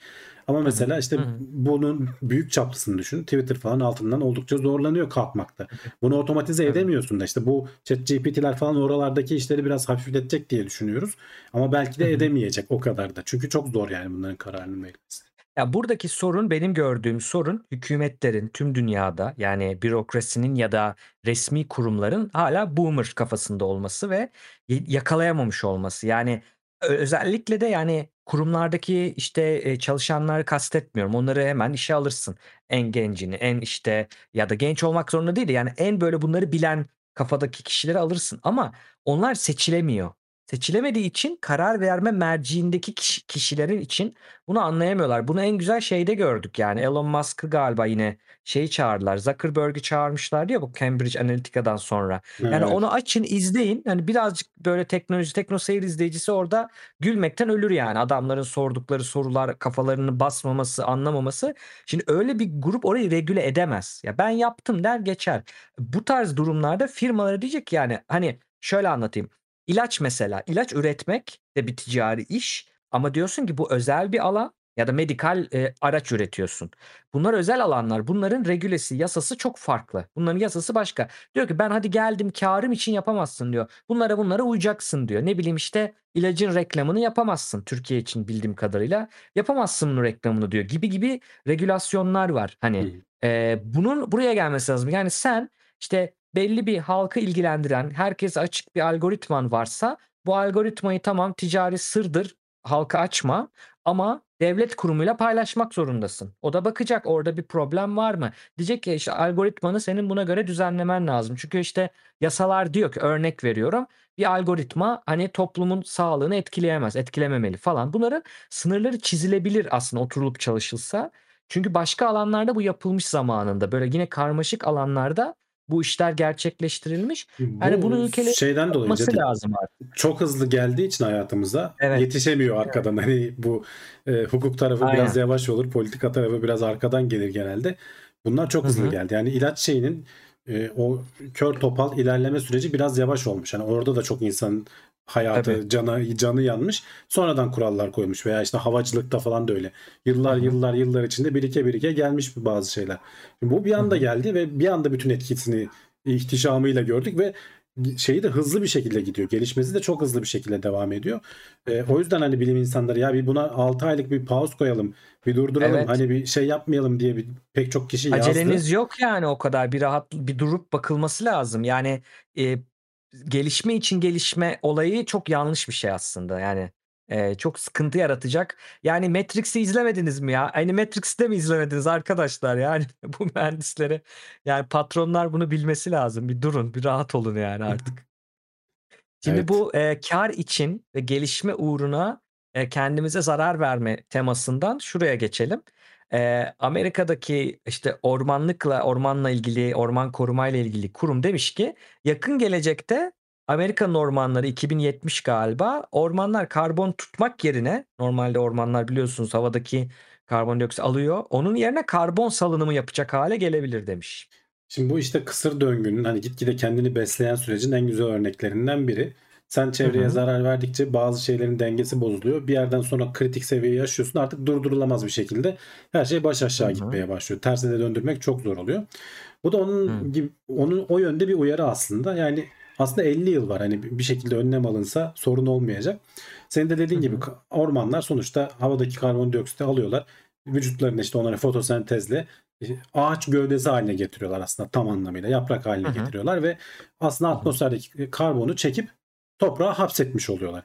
Ama mesela işte bunun büyük çaplısını düşün. Twitter falan altından oldukça zorlanıyor kalkmakta. Bunu otomatize edemiyorsun da işte bu chat GPT'ler falan oralardaki işleri biraz hafifletecek diye düşünüyoruz. Ama belki de edemeyecek o kadar da. Çünkü çok zor yani bunların kararının verilmesi. Ya buradaki sorun benim gördüğüm sorun hükümetlerin tüm dünyada yani bürokrasinin ya da resmi kurumların hala boomer kafasında olması ve yakalayamamış olması. Yani özellikle de yani kurumlardaki işte çalışanları kastetmiyorum. Onları hemen işe alırsın. En gencini, en işte ya da genç olmak zorunda değil de yani en böyle bunları bilen kafadaki kişileri alırsın ama onlar seçilemiyor. Seçilemediği için karar verme merciindeki kişi- kişilerin için bunu anlayamıyorlar. Bunu en güzel şeyde gördük yani Elon Musk'ı galiba yine şeyi çağırdılar. Zuckerberg'i çağırmışlar diyor bu Cambridge Analytica'dan sonra. Yani Evet. onu açın izleyin. Hani birazcık böyle teknoloji tekno seyir izleyicisi orada gülmekten ölür yani. Adamların sordukları sorular kafalarını basmaması, anlamaması. Şimdi öyle bir grup orayı regüle edemez. Ya ben yaptım der geçer. Bu tarz durumlarda firmalara diyecek yani hani şöyle anlatayım. İlaç mesela ilaç üretmek de bir ticari iş ama diyorsun ki bu özel bir alan ya da medikal e, araç üretiyorsun. Bunlar özel alanlar. Bunların regülesi, yasası çok farklı. Bunların yasası başka. Diyor ki ben hadi geldim karım için yapamazsın diyor. Bunlara bunlara uyacaksın diyor. Ne bileyim işte ilacın reklamını yapamazsın Türkiye için bildiğim kadarıyla. Yapamazsın bunun reklamını diyor. Gibi gibi regülasyonlar var. Hani e, bunun buraya gelmesi lazım. Yani sen işte belli bir halkı ilgilendiren, herkese açık bir algoritman varsa bu algoritmayı tamam ticari sırdır, halka açma ama devlet kurumuyla paylaşmak zorundasın. O da bakacak orada bir problem var mı? Diyecek ki işte algoritmanı senin buna göre düzenlemen lazım. Çünkü işte yasalar diyor ki örnek veriyorum bir algoritma hani toplumun sağlığını etkileyemez, etkilememeli falan. Bunların sınırları çizilebilir aslında oturulup çalışılsa. Çünkü başka alanlarda bu yapılmış zamanında. Böyle yine karmaşık alanlarda bu işler gerçekleştirilmiş. Yani Bu bunu ülkelerin şeyden dolayı lazım artık. çok hızlı geldiği için hayatımıza Evet. yetişemiyor arkadan. Hani bu e, hukuk tarafı biraz Aynen. yavaş olur, politika tarafı biraz arkadan gelir genelde. Bunlar çok Hı hızlı hı. geldi. Yani ilaç şeyinin e, o kör topal ilerleme süreci biraz yavaş olmuş. Yani orada da çok insanın hayatı, Tabii. canı canı yanmış. Sonradan kurallar koymuş veya işte havacılıkta falan da öyle. Yıllar Hı hı. yıllar yıllar içinde birike birike gelmiş bazı şeyler. Şimdi bu bir anda hı. geldi ve bir anda bütün etkisini ihtişamıyla gördük ve şeyi de hızlı bir şekilde gidiyor. Gelişmesi de çok hızlı bir şekilde devam ediyor. Ee, o yüzden hani bilim insanları ya bir buna 6 aylık bir pause koyalım, bir durduralım, Evet. hani bir şey yapmayalım diye bir pek çok kişi yazdı. Aceleniz yok yani o kadar bir rahat bir durup bakılması lazım. Yani e, gelişme için gelişme olayı çok yanlış bir şey aslında. Yani e, çok sıkıntı yaratacak. Yani Matrix'i izlemediniz mi ya? Aynı Matrix'te mi izlemediniz arkadaşlar? Yani <laughs> bu mühendislere yani patronlar bunu bilmesi lazım. Bir durun, bir rahat olun yani artık. Şimdi Evet. bu e, kar için ve gelişme uğruna e, kendimize zarar verme temasından şuraya geçelim. E, Amerika'daki işte ormanlıkla ormanla ilgili orman korumayla ilgili kurum demiş ki yakın gelecekte Amerika'nın ormanları 2070 galiba ormanlar karbon tutmak yerine normalde ormanlar biliyorsunuz havadaki karbondioksit alıyor. Onun yerine karbon salınımı yapacak hale gelebilir demiş. Şimdi bu işte kısır döngünün hani gitgide kendini besleyen sürecin en güzel örneklerinden biri. Sen çevreye hı. zarar verdikçe bazı şeylerin dengesi bozuluyor. Bir yerden sonra kritik seviyeyi aşıyorsun. Artık durdurulamaz bir şekilde her şey baş aşağı Hı hı. gitmeye başlıyor. Tersine döndürmek çok zor oluyor. Bu da onun Hı. gibi onun o yönde bir uyarı aslında. Yani aslında 50 yıl var. Hani bir şekilde önlem alınsa sorun olmayacak. Senin de dediğin Hı gibi ormanlar sonuçta havadaki karbondioksiti alıyorlar. Vücutlarında işte onları fotosentezle e, ağaç gövdesi haline getiriyorlar aslında tam anlamıyla. Yaprak haline Hı hı. getiriyorlar ve aslında atmosferdeki karbonu çekip toprağa hapsetmiş oluyorlar.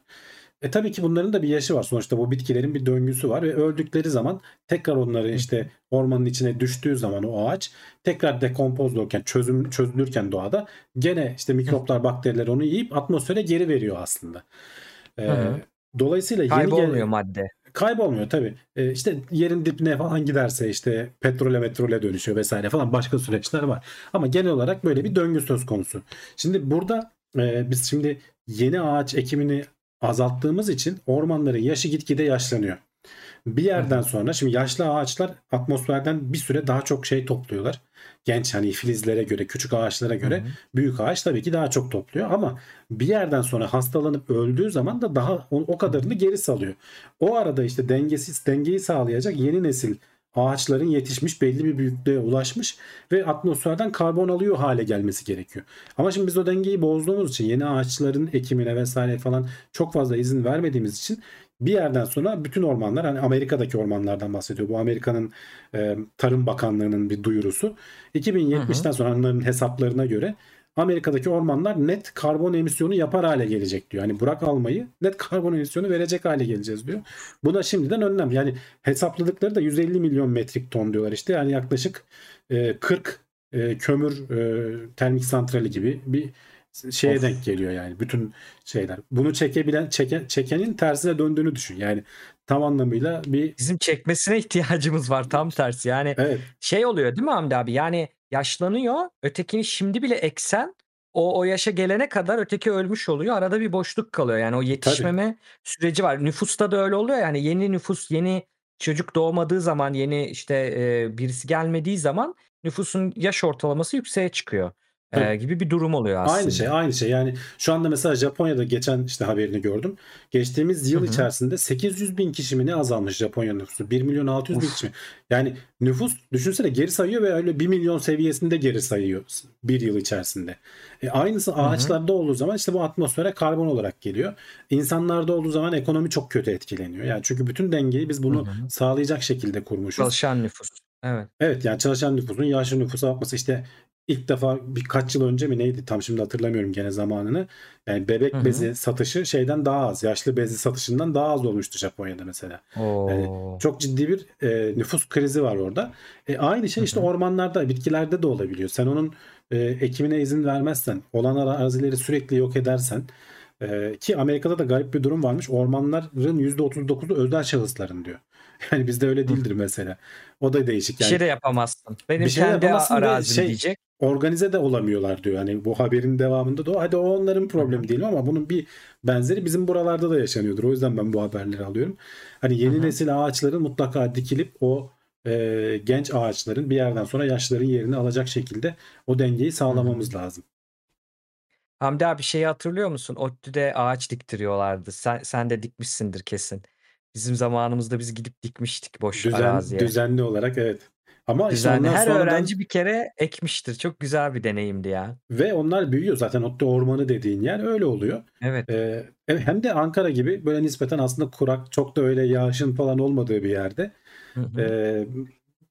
E tabii ki bunların da bir yaşı var. Sonuçta bu bitkilerin bir döngüsü var ve öldükleri zaman tekrar onları Hı hı. işte ormanın içine düştüğü zaman o ağaç tekrar dekompoz olurken çözüm çözülürken doğada gene işte Hı. mikroplar, bakteriler onu yiyip atmosfere geri veriyor aslında. Hı E, hı. dolayısıyla yeni Kaybolmuyor gel madde. kaybolmuyor tabii. E, işte yerin dibine falan giderse işte petrole metrole dönüşüyor vesaire falan başka süreçler var. Ama genel olarak böyle bir döngü söz konusu. Şimdi burada e, biz şimdi yeni ağaç ekimini azalttığımız için ormanların yaşı gitgide yaşlanıyor. Bir yerden sonra şimdi yaşlı ağaçlar atmosferden bir süre daha çok şey topluyorlar. Genç hani filizlere göre, küçük ağaçlara göre hı. büyük ağaç tabii ki daha çok topluyor ama bir yerden sonra hastalanıp öldüğü zaman da daha o, o kadarını geri salıyor. O arada işte dengesiz dengeyi sağlayacak yeni nesil ağaçların yetişmiş belli bir büyüklüğe ulaşmış ve atmosferden karbon alıyor hale gelmesi gerekiyor. Ama şimdi biz o dengeyi bozduğumuz için yeni ağaçların ekimine vesaire falan çok fazla izin vermediğimiz için bir yerden sonra bütün ormanlar hani Amerika'daki ormanlardan bahsediyor. Bu Amerika'nın e, Tarım Bakanlığı'nın bir duyurusu. 2070'ten sonra onların hesaplarına göre Amerika'daki ormanlar net karbon emisyonu yapar hale gelecek diyor. Yani bırak almayı net karbon emisyonu verecek hale geleceğiz diyor. Buna şimdiden önlem. Yani hesapladıkları da 150 milyon metrik ton diyorlar işte. Yani yaklaşık e, 40 e, kömür e, termik santrali gibi bir şeye Of. denk geliyor yani bütün şeyler. Bunu çekebilen çeke, çekenin tersine döndüğünü düşün. Yani tam anlamıyla bir Bizim çekmesine ihtiyacımız var tam tersi. Yani evet şey oluyor değil mi Hamdi abi? Yani yaşlanıyor. Ötekini şimdi bile eksen o o yaşa gelene kadar öteki ölmüş oluyor. Arada bir boşluk kalıyor. Yani o yetişmeme süreci var. Nüfusta da öyle oluyor. Yani yeni nüfus, yeni çocuk doğmadığı zaman, yeni işte e, birisi gelmediği zaman nüfusun yaş ortalaması yükseğe çıkıyor. E, gibi bir durum oluyor aslında. Aynı şey, aynı şey. Yani şu anda mesela Japonya'da geçen işte haberini gördüm. Geçtiğimiz yıl Hı hı. içerisinde 800 bin kişi mi ne azalmış Japonya nüfusu? 1 milyon 600 bin kişi mi? Yani nüfus düşünsene geri sayıyor ve öyle 1 milyon seviyesinde geri sayıyor bir yıl içerisinde. E aynısı ağaçlarda olduğu zaman işte bu atmosfere karbon olarak geliyor. İnsanlarda olduğu zaman ekonomi çok kötü etkileniyor. Yani çünkü bütün dengeyi biz bunu Hı hı. sağlayacak şekilde kurmuşuz. Çalışan nüfus. Evet. Evet yani çalışan nüfusun yaşlı nüfusa bakması işte ilk defa birkaç yıl önce mi neydi tam şimdi hatırlamıyorum gene zamanını. Yani bebek Hı hı. bezi satışı şeyden daha az. Yaşlı bezi satışından daha az olmuştu Japonya'da mesela. Oo. Çok ciddi bir e, nüfus krizi var orada. E, aynı şey işte Hı hı. ormanlarda, bitkilerde de olabiliyor. Sen onun e, ekimine izin vermezsen, olan arazileri sürekli yok edersen e, ki Amerika'da da garip bir durum varmış. Ormanların %39'u özel şahısların diyor. <laughs> Yani bizde öyle değildir mesela. O da değişik. Bir Yani şey de yapamazsın. Benim Bir şey kendi arazim şey- diyecek. organize de olamıyorlar diyor. Hani bu haberin devamında da o. Hadi o onların problemi değil ama bunun bir benzeri bizim buralarda da yaşanıyordur. O yüzden ben bu haberleri alıyorum. Hani yeni Hı hı. nesil ağaçların mutlaka dikilip o e, genç ağaçların bir yerden sonra yaşların yerini alacak şekilde o dengeyi sağlamamız lazım. Hamdi abi şeyi hatırlıyor musun? ODTÜ'de ağaç diktiriyorlardı. Sen, sen de dikmişsindir kesin. Bizim zamanımızda biz gidip dikmiştik boş Düzen, araziye. düzenli olarak evet. Ama işte Düzenli. ondan Her sonradan öğrenci bir kere ekmiştir. Çok güzel bir deneyimdi ya. ve onlar büyüyor zaten. Otte ormanı dediğin yer öyle oluyor. Evet. Ee, evet, hem de Ankara gibi böyle nispeten aslında kurak çok da öyle yağışın falan olmadığı bir yerde. Hı hı. Ee,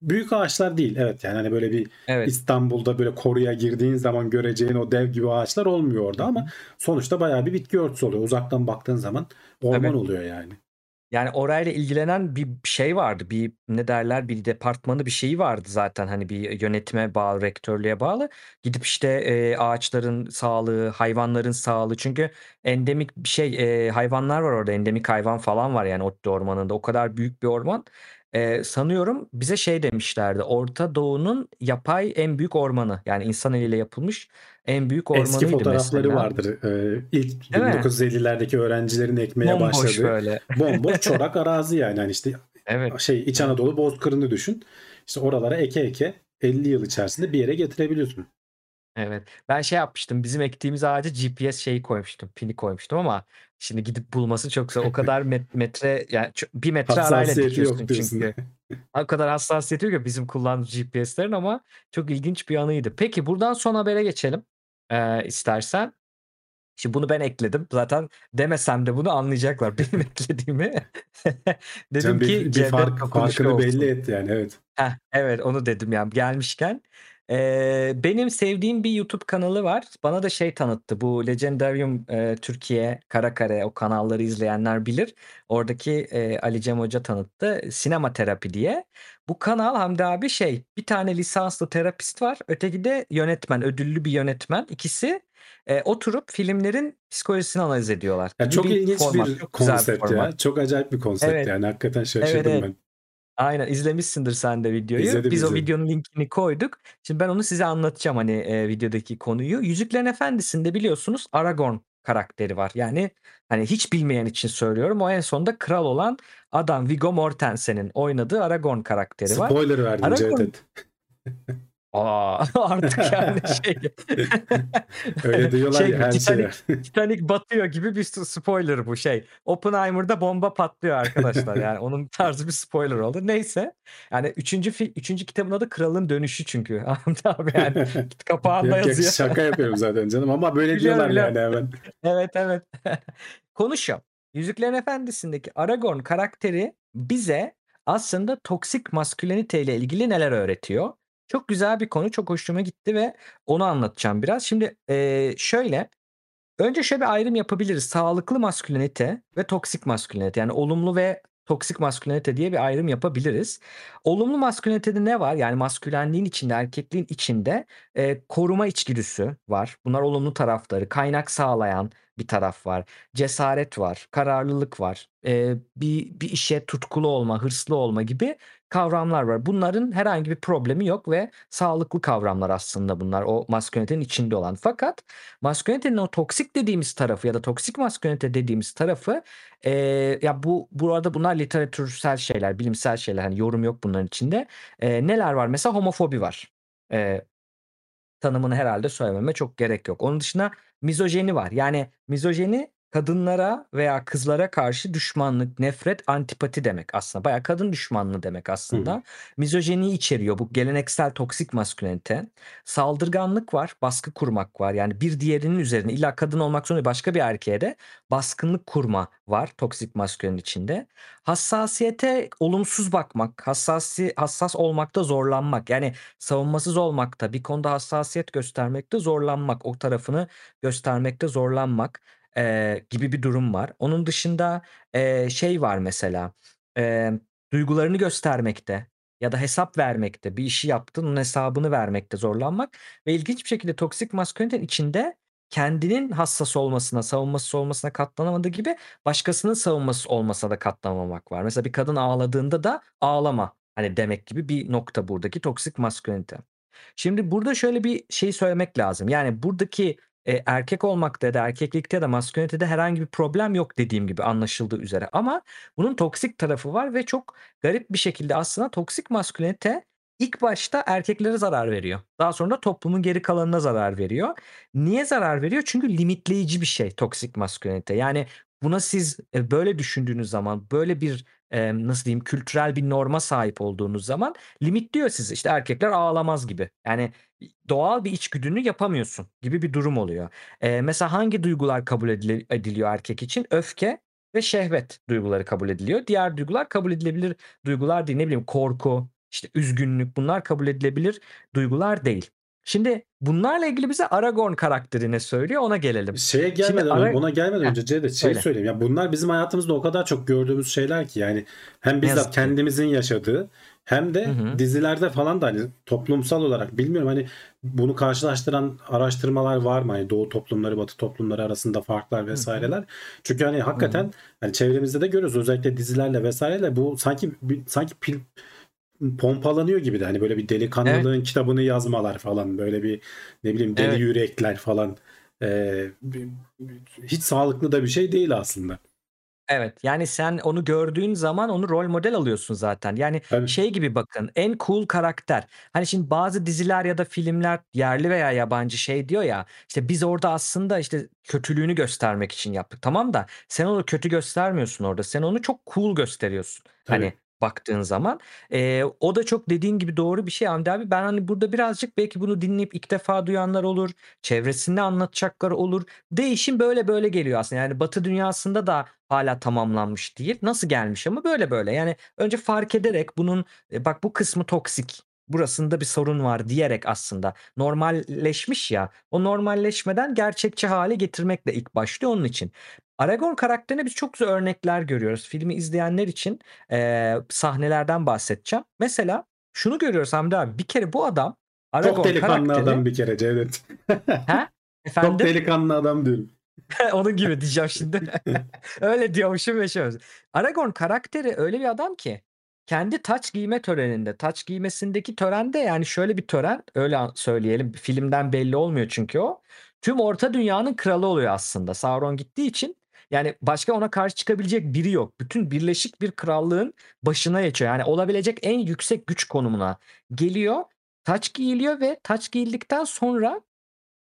büyük ağaçlar değil evet yani hani böyle bir Evet. İstanbul'da böyle koruya girdiğin zaman göreceğin o dev gibi ağaçlar olmuyor orada ama sonuçta bayağı bir bitki örtüsü oluyor. Uzaktan baktığın zaman orman Tabii. oluyor yani. Yani orayla ilgilenen bir şey vardı. Bir ne derler bir departmanı bir şeyi vardı zaten hani bir yönetime bağlı, rektörlüğe bağlı. Gidip işte e, ağaçların sağlığı, hayvanların sağlığı. Çünkü endemik bir şey e, hayvanlar var orada. Endemik hayvan falan var yani ODTÜ ormanında. O kadar büyük bir orman. E, sanıyorum bize şey demişlerdi. Orta Doğu'nun yapay en büyük ormanı. Yani insan eliyle yapılmış en büyük ormanıydı Eski fotoğrafları mesela. vardır. Ee, ilk Değil mi? 1950'lerdeki öğrencilerin ekmeye Bomboş başladığı böyle. <laughs> bomboş çorak arazi yani. Hani işte Evet. şey İç Anadolu Bozkır'ını düşün. İşte oralara eke eke 50 yıl içerisinde bir yere getirebiliyorsun. Evet. Ben şey yapmıştım. Bizim ektiğimiz ağaca GPS şeyi koymuştum. Pini koymuştum ama şimdi gidip bulması çok zor. O <laughs> kadar met- metre yani bir metre arayla dikiyorsun çünkü. <laughs> O kadar hassasiyeti yok ya bizim kullandığımız GPS'lerin ama çok ilginç bir anıydı. Peki buradan son habere geçelim ee, istersen. Şimdi bunu ben ekledim. Zaten demesem de bunu anlayacaklar <laughs> benim eklediğimi. <laughs> Dedim Sen ki bir, bir fark, farkını belli et yani evet. Heh, evet onu dedim yani gelmişken. Ee, benim sevdiğim bir YouTube kanalı var. Bana da şey tanıttı. Bu Legendarium e, Türkiye, Kara Kare o kanalları izleyenler bilir. Oradaki e, Ali Cem Hoca tanıttı. Sinema Terapi diye. Bu kanal Hamdi abi şey bir tane lisanslı terapist var. Öteki de yönetmen, ödüllü bir yönetmen. İkisi e, oturup filmlerin psikolojisini analiz ediyorlar. Ya çok ilginç format, bir güzel bir konsept ya. format. Çok acayip bir konsept Evet. yani. Hakikaten şaşırdım evet. ben. Aynen izlemişsindir sen de videoyu. İzledim, Biz o izledim. videonun linkini koyduk. Şimdi ben onu size anlatacağım hani e, videodaki konuyu. Yüzüklerin Efendisi'nde biliyorsunuz Aragorn karakteri var. Yani hani hiç bilmeyen için söylüyorum. O en sonunda kral olan adam Viggo Mortensen'in oynadığı Aragorn karakteri var. Spoiler verdin Aragorn- Cevdet. <laughs> Aa, <laughs> artık yani <laughs> şey <laughs> Öyle diyorlar Şey ya her Titanic- şeye. Titanic batıyor gibi bir spoiler bu şey. Oppenheimer'da bomba patlıyor arkadaşlar. Yani onun tarzı bir spoiler oldu. Neyse. Yani üçüncü, üçüncü kitabın adı Kralın Dönüşü çünkü. Abi yani kapağında Yok, yok, yazıyor. şaka yapıyorum zaten canım ama böyle Biliyorum, diyorlar yani hemen. Evet evet. Konu şu. Yüzüklerin Efendisi'ndeki Aragorn karakteri bize aslında toksik maskülenite ile ilgili neler öğretiyor? Çok güzel bir konu, çok hoşuma gitti ve onu anlatacağım biraz. Şimdi eee, şöyle, önce şöyle bir ayrım yapabiliriz. Sağlıklı maskülenite ve toksik maskülenite. Yani olumlu ve toksik maskülenite diye bir ayrım yapabiliriz. Olumlu maskülenitede ne var? Yani maskülenliğin içinde, erkekliğin içinde eee, koruma içgüdüsü var. Bunlar olumlu tarafları. Kaynak sağlayan bir taraf var. Cesaret var, kararlılık var. Eee, bir bir işe tutkulu olma, hırslı olma gibi kavramlar var. Bunların herhangi bir problemi yok ve sağlıklı kavramlar aslında bunlar. O maskülenitenin içinde olan. Fakat maskülenitenin o toksik dediğimiz tarafı ya da toksik maskülenite dediğimiz tarafı eee, ya bu bu arada bunlar literatürsel şeyler, bilimsel şeyler. Hani yorum yok bunların içinde. Eee, neler var? Mesela homofobi var. Eee, tanımını herhalde söylememe çok gerek yok. Onun dışında mizojeni var. Yani mizojeni kadınlara veya kızlara karşı düşmanlık, nefret, antipati demek aslında. Bayağı kadın düşmanlığı demek Hı hı. aslında. Mizojeniyi içeriyor bu geleneksel toksik maskülenite. Saldırganlık var, baskı kurmak var. Yani bir diğerinin üzerine illa kadın olmak zorunda başka bir erkeğe de baskınlık kurma var toksik maskülenin içinde. Hassasiyete olumsuz bakmak, hassasi, hassas olmakta zorlanmak. Yani savunmasız olmakta, bir konuda hassasiyet göstermekte zorlanmak, o tarafını göstermekte zorlanmak eee, gibi bir durum var. Onun dışında eee, şey var mesela, eee, duygularını göstermekte ya da hesap vermekte, bir işi yaptın, onun hesabını vermekte zorlanmak ve ilginç bir şekilde toksik maskülenitenin içinde kendinin hassas olmasına, savunmasız olmasına katlanamadığı gibi başkasının savunmasız olmasına da katlanamamak var. Mesela bir kadın ağladığında da ağlama hani demek gibi bir nokta buradaki toksik maskülenite. Şimdi burada şöyle bir şey söylemek lazım. Yani buradaki e, erkek olmakta da erkeklikte ya da maskülenitede herhangi bir problem yok dediğim gibi anlaşıldığı üzere. Ama bunun toksik tarafı var ve çok garip bir şekilde aslında toksik maskülenite ilk başta erkeklere zarar veriyor. Daha sonra da toplumun geri kalanına zarar veriyor. Niye zarar veriyor? Çünkü limitleyici bir şey toksik maskülenite. Yani buna siz e, böyle düşündüğünüz zaman böyle bir e, nasıl diyeyim kültürel bir norma sahip olduğunuz zaman limitliyor sizi. İşte erkekler ağlamaz gibi. Yani doğal bir içgüdünü yapamıyorsun gibi bir durum oluyor. Eee, mesela hangi duygular kabul ediliyor erkek için? Öfke ve şehvet duyguları kabul ediliyor. Diğer duygular kabul edilebilir duygular değil. Ne bileyim korku, işte üzgünlük bunlar kabul edilebilir duygular değil. Şimdi bunlarla ilgili bize Aragorn karakteri ne söylüyor ona gelelim. Şeye Şimdi gelmeden Ara ona gelmeden önce Cevdet şey söyle. söyleyeyim. Ya bunlar bizim hayatımızda o kadar çok gördüğümüz şeyler ki yani hem bizzat yazık kendimizin yaşadığı hem de hı. dizilerde falan da hani toplumsal olarak bilmiyorum hani bunu karşılaştıran araştırmalar var mı? Hani doğu toplumları, batı toplumları arasında farklar vesaireler. Çünkü hani hakikaten hani çevremizde de görüyoruz özellikle dizilerle vesaireyle bu sanki sanki pil pompalanıyor gibi de hani böyle bir Evet. delikanlılığın kitabını yazmalar falan böyle bir ne bileyim deli Evet. yürekler falan Ee, hiç sağlıklı da bir şey değil aslında. Evet, yani sen onu gördüğün zaman onu rol model alıyorsun zaten. Yani Tabii. şey gibi bakın, en cool karakter. Hani şimdi bazı diziler ya da filmler yerli veya yabancı şey diyor ya, işte biz orada aslında işte kötülüğünü göstermek için yaptık. Tamam da sen onu kötü göstermiyorsun orada. Sen onu çok cool gösteriyorsun. Hani Tabii. Baktığın zaman. Ee, o da çok dediğin gibi doğru bir şey Hamdi abi. Ben hani burada birazcık belki bunu dinleyip ilk defa duyanlar olur. Çevresinde anlatacakları olur. Değişim böyle böyle geliyor aslında. Yani Batı dünyasında da hala tamamlanmış değil. Nasıl gelmiş ama böyle böyle. Yani önce fark ederek bunun e, bak bu kısmı toksik. Burasında bir sorun var diyerek aslında normalleşmiş ya. O normalleşmeden gerçekçi hale getirmekle ilk başlıyor onun için. Aragorn karakterine biz çok güzel örnekler görüyoruz. Filmi izleyenler için e, sahnelerden bahsedeceğim. Mesela şunu görüyoruz Hamdi abi. Bir kere bu adam Çok Aragorn delikanlı karakteri adam bir kere Cevdet. ha? <laughs> Çok Efendim? delikanlı adam diyorum. <laughs> Onun gibi diyeceğim şimdi. <laughs> Öyle diyormuşum ve olmuş. Aragorn karakteri öyle bir adam ki kendi taç giyme töreninde, taç giymesindeki törende yani şöyle bir tören, öyle söyleyelim. Filmden belli olmuyor çünkü o. Tüm Orta Dünya'nın kralı oluyor aslında. Sauron gittiği için yani başka ona karşı çıkabilecek biri yok. Bütün birleşik bir krallığın başına geçiyor. Yani olabilecek en yüksek güç konumuna geliyor. Taç giyiliyor ve taç giyildikten sonra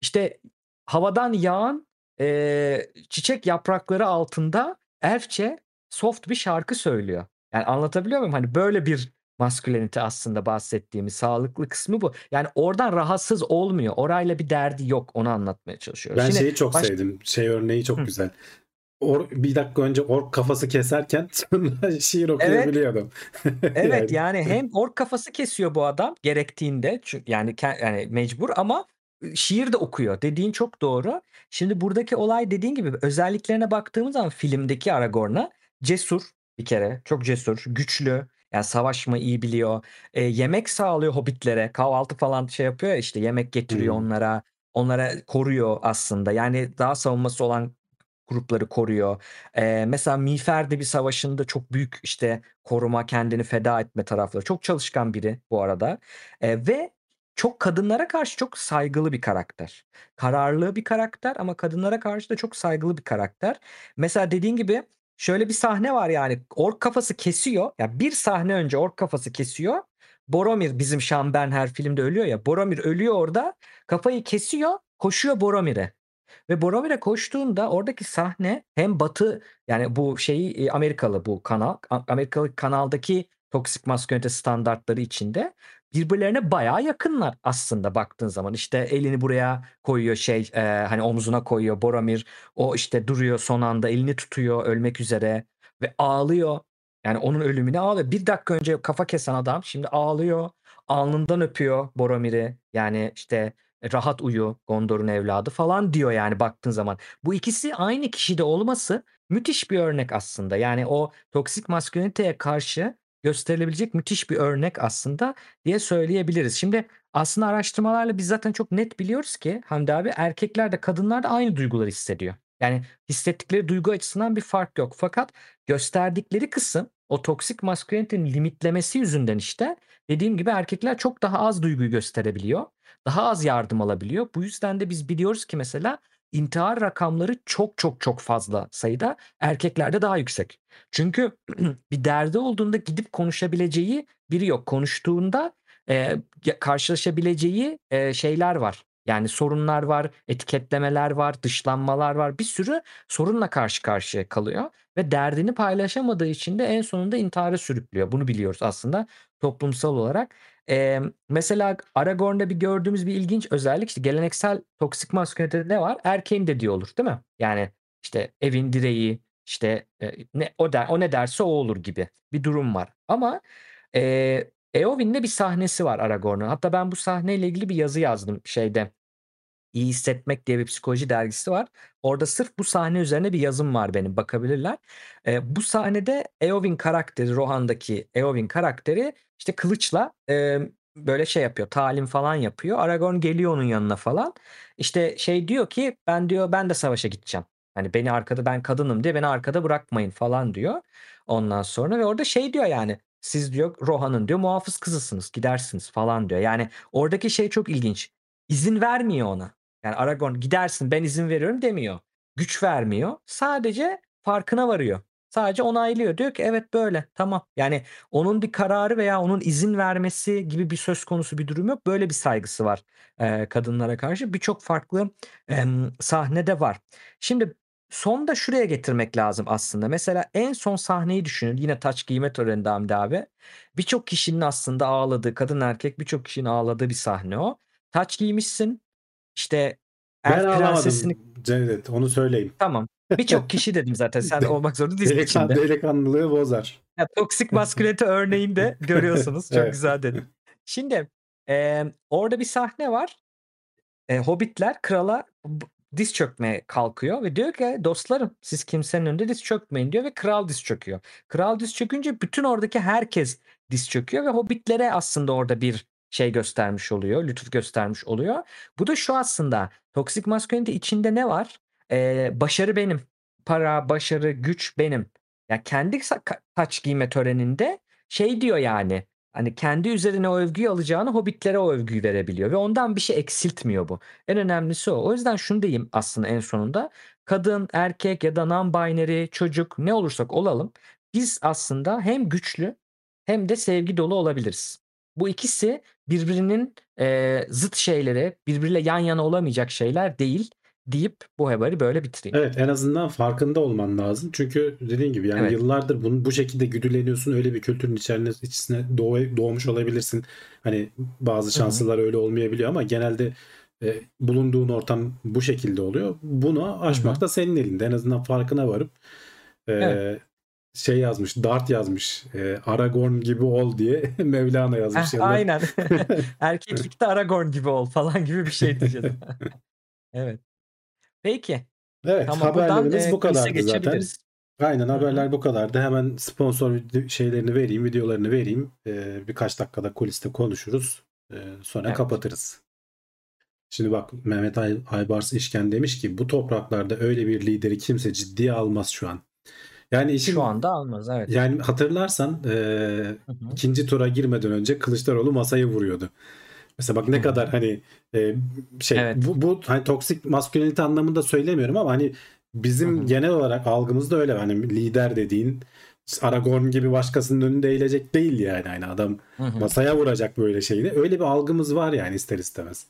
işte havadan yağan eee, çiçek yaprakları altında elfçe soft bir şarkı söylüyor. Yani anlatabiliyor muyum? Hani böyle bir maskülenite aslında bahsettiğimiz sağlıklı kısmı bu. Yani oradan rahatsız olmuyor. Orayla bir derdi yok. Onu anlatmaya çalışıyoruz. Ben Şimdi şeyi çok baş... sevdim. Şey örneği çok Hı, güzel. Or, bir dakika önce ork kafası keserken <laughs> sonra şiir okuyabiliyordum. Evet <laughs> yani hem ork kafası kesiyor bu adam gerektiğinde çünkü yani yani mecbur ama şiir de okuyor. Dediğin çok doğru. Şimdi buradaki olay dediğin gibi özelliklerine baktığımız zaman filmdeki Aragorn'a cesur bir kere. Çok cesur, güçlü. Yani savaşmayı iyi biliyor. E, yemek sağlıyor hobbitlere. Kahvaltı falan şey yapıyor ya işte yemek getiriyor Hmm. onlara. Onlara koruyor aslında. Yani daha savunması olan grupları koruyor. Ee, mesela Miğfer'de bir savaşında çok büyük işte koruma, kendini feda etme tarafları. Çok çalışkan biri bu arada. Ee, ve çok kadınlara karşı çok saygılı bir karakter. Kararlı bir karakter ama kadınlara karşı da çok saygılı bir karakter. Mesela dediğin gibi şöyle bir sahne var yani ork kafası kesiyor. Ya yani bir sahne önce ork kafası kesiyor. Boromir bizim Şamben her filmde ölüyor ya. Boromir ölüyor orada. Kafayı kesiyor, koşuyor Boromir'e. Ve Boromir'e koştuğunda oradaki sahne hem Batı yani bu şeyi e, Amerikalı bu kanal Amerikalı kanaldaki toksik maskülenite standartları içinde birbirlerine bayağı yakınlar aslında baktığın zaman. İşte elini buraya koyuyor şey e, hani omzuna koyuyor Boromir. O işte duruyor son anda elini tutuyor ölmek üzere ve ağlıyor. Yani onun ölümüne ağlıyor. Bir dakika önce kafa kesen adam şimdi ağlıyor. Alnından öpüyor Boromir'i. Yani işte rahat uyu Gondor'un evladı falan diyor yani baktığın zaman. Bu ikisi aynı kişide olması müthiş bir örnek aslında. Yani o toksik masküliniteye karşı gösterilebilecek müthiş bir örnek aslında diye söyleyebiliriz. Şimdi aslında araştırmalarla biz zaten çok net biliyoruz ki Hamdi abi erkekler de kadınlar da aynı duyguları hissediyor. Yani hissettikleri duygu açısından bir fark yok. Fakat gösterdikleri kısım o toksik maskülinitenin limitlemesi yüzünden işte dediğim gibi erkekler çok daha az duyguyu gösterebiliyor. Daha az yardım alabiliyor. Bu yüzden de biz biliyoruz ki mesela intihar rakamları çok çok çok fazla sayıda erkeklerde daha yüksek. Çünkü <clears throat> bir derdi olduğunda gidip konuşabileceği biri yok. Konuştuğunda e, karşılaşabileceği e, şeyler var. Yani sorunlar var, etiketlemeler var, dışlanmalar var. Bir sürü sorunla karşı karşıya kalıyor ve derdini paylaşamadığı için de en sonunda intihara sürüklüyor. Bunu biliyoruz aslında toplumsal olarak. Ee, mesela Aragorn'da bir gördüğümüz bir ilginç özellik işte geleneksel toksik maskülinitede ne var? Erkeğin dediği olur değil mi? Yani işte evin direği işte e, ne o der o ne derse o olur gibi bir durum var. Ama e, Eowyn'de bir sahnesi var Aragorn'un. Hatta ben bu sahneyle ilgili bir yazı yazdım şeyde. İyi Hissetmek diye bir psikoloji dergisi var. Orada sırf bu sahne üzerine bir yazım var benim bakabilirler. E, bu sahnede Eowyn karakteri Rohan'daki Eowyn karakteri işte kılıçla e, böyle şey yapıyor talim falan yapıyor. Aragorn geliyor onun yanına falan. İşte şey diyor ki ben diyor ben de savaşa gideceğim. Hani beni arkada ben kadınım diye beni arkada bırakmayın falan diyor. Ondan sonra ve orada şey diyor yani siz diyor Rohan'ın diyor muhafız kızısınız gidersiniz falan diyor. Yani oradaki şey çok ilginç. İzin vermiyor ona. Yani Aragorn gidersin ben izin veriyorum demiyor. Güç vermiyor. Sadece farkına varıyor. Sadece onaylıyor. Diyor ki evet böyle tamam. Yani onun bir kararı veya onun izin vermesi gibi bir söz konusu bir durum yok. Böyle bir saygısı var e, kadınlara karşı. Birçok farklı e, sahnede var. Şimdi son da şuraya getirmek lazım aslında. Mesela en son sahneyi düşünün. Yine taç giyme töreninde Hamdi abi. Birçok kişinin aslında ağladığı, kadın erkek birçok kişinin ağladığı bir sahne o. Taç giymişsin. İşte Ben elf ağlamadım prensesini Cevdet onu söyleyeyim. Tamam. Birçok kişi dedim zaten. Sen olmak zorunda değilsin Delikan, içinde. delikanlılığı bozar. Ya, toksik maskülenite örneğini de görüyorsunuz. Çok <laughs> Evet. güzel dedin. Şimdi e, orada bir sahne var. E, Hobbitler krala diz çökmeye kalkıyor ve diyor ki dostlarım siz kimsenin önünde diz çökmeyin diyor ve kral diz çöküyor. Kral diz çökünce bütün oradaki herkes diz çöküyor ve Hobbitlere aslında orada bir şey göstermiş oluyor, lütuf göstermiş oluyor. Bu da şu aslında toksik maskülenite içinde ne var? E, başarı benim, para, başarı, güç benim. Ya kendi sa- ka- taç giyme töreninde şey diyor yani hani kendi üzerine o övgüyü alacağını hobbitlere o övgüyü verebiliyor ve ondan bir şey eksiltmiyor bu. En önemlisi o. O yüzden şunu diyeyim aslında en sonunda. Kadın, erkek ya da non-binary, çocuk ne olursak olalım biz aslında hem güçlü hem de sevgi dolu olabiliriz. Bu ikisi birbirinin e, zıt şeyleri, birbiriyle yan yana olamayacak şeyler değil deyip bu haberi böyle bitireyim. Evet en azından farkında olman lazım. Çünkü dediğin gibi yani Evet. yıllardır bunu bu şekilde güdüleniyorsun. Öyle bir kültürün içerisine, içine doğ- doğmuş olabilirsin. Hani bazı şanslılar öyle olmayabiliyor ama genelde e, bulunduğun ortam bu şekilde oluyor. Bunu aşmak Hı hı. da senin elinde. En azından farkına varıp e, Evet. şey yazmış, Dart yazmış. E, Aragorn gibi ol diye <laughs> Mevlana yazmış. Yanına. aynen. <laughs> <laughs> Erkeklikte Aragorn gibi ol falan gibi bir şey diyeceğiz. Evet. Peki. Evet, Tamam haberlerimiz e, bu kadardı zaten. Aynen haberler bu kadardı. Hemen sponsor şeylerini vereyim, videolarını vereyim. Ee, birkaç dakikada kuliste konuşuruz. Ee, sonra Evet. kapatırız. Şimdi bak Mehmet Ay Aybars İşken demiş ki bu topraklarda öyle bir lideri kimse ciddiye almaz şu an. Yani işin Şu anda almaz. Evet. yani hatırlarsan e, Hı hı. ikinci tura girmeden önce Kılıçdaroğlu masayı vuruyordu. Mesela bak ne kadar hani e, şey Evet. bu, bu hani toksik maskülenite anlamında söylemiyorum ama hani bizim Hı hı. genel olarak algımızda öyle hani lider dediğin Aragorn gibi başkasının önünde eğilecek değil yani hani adam masaya vuracak böyle şeyini. Öyle bir algımız var yani ister istemez.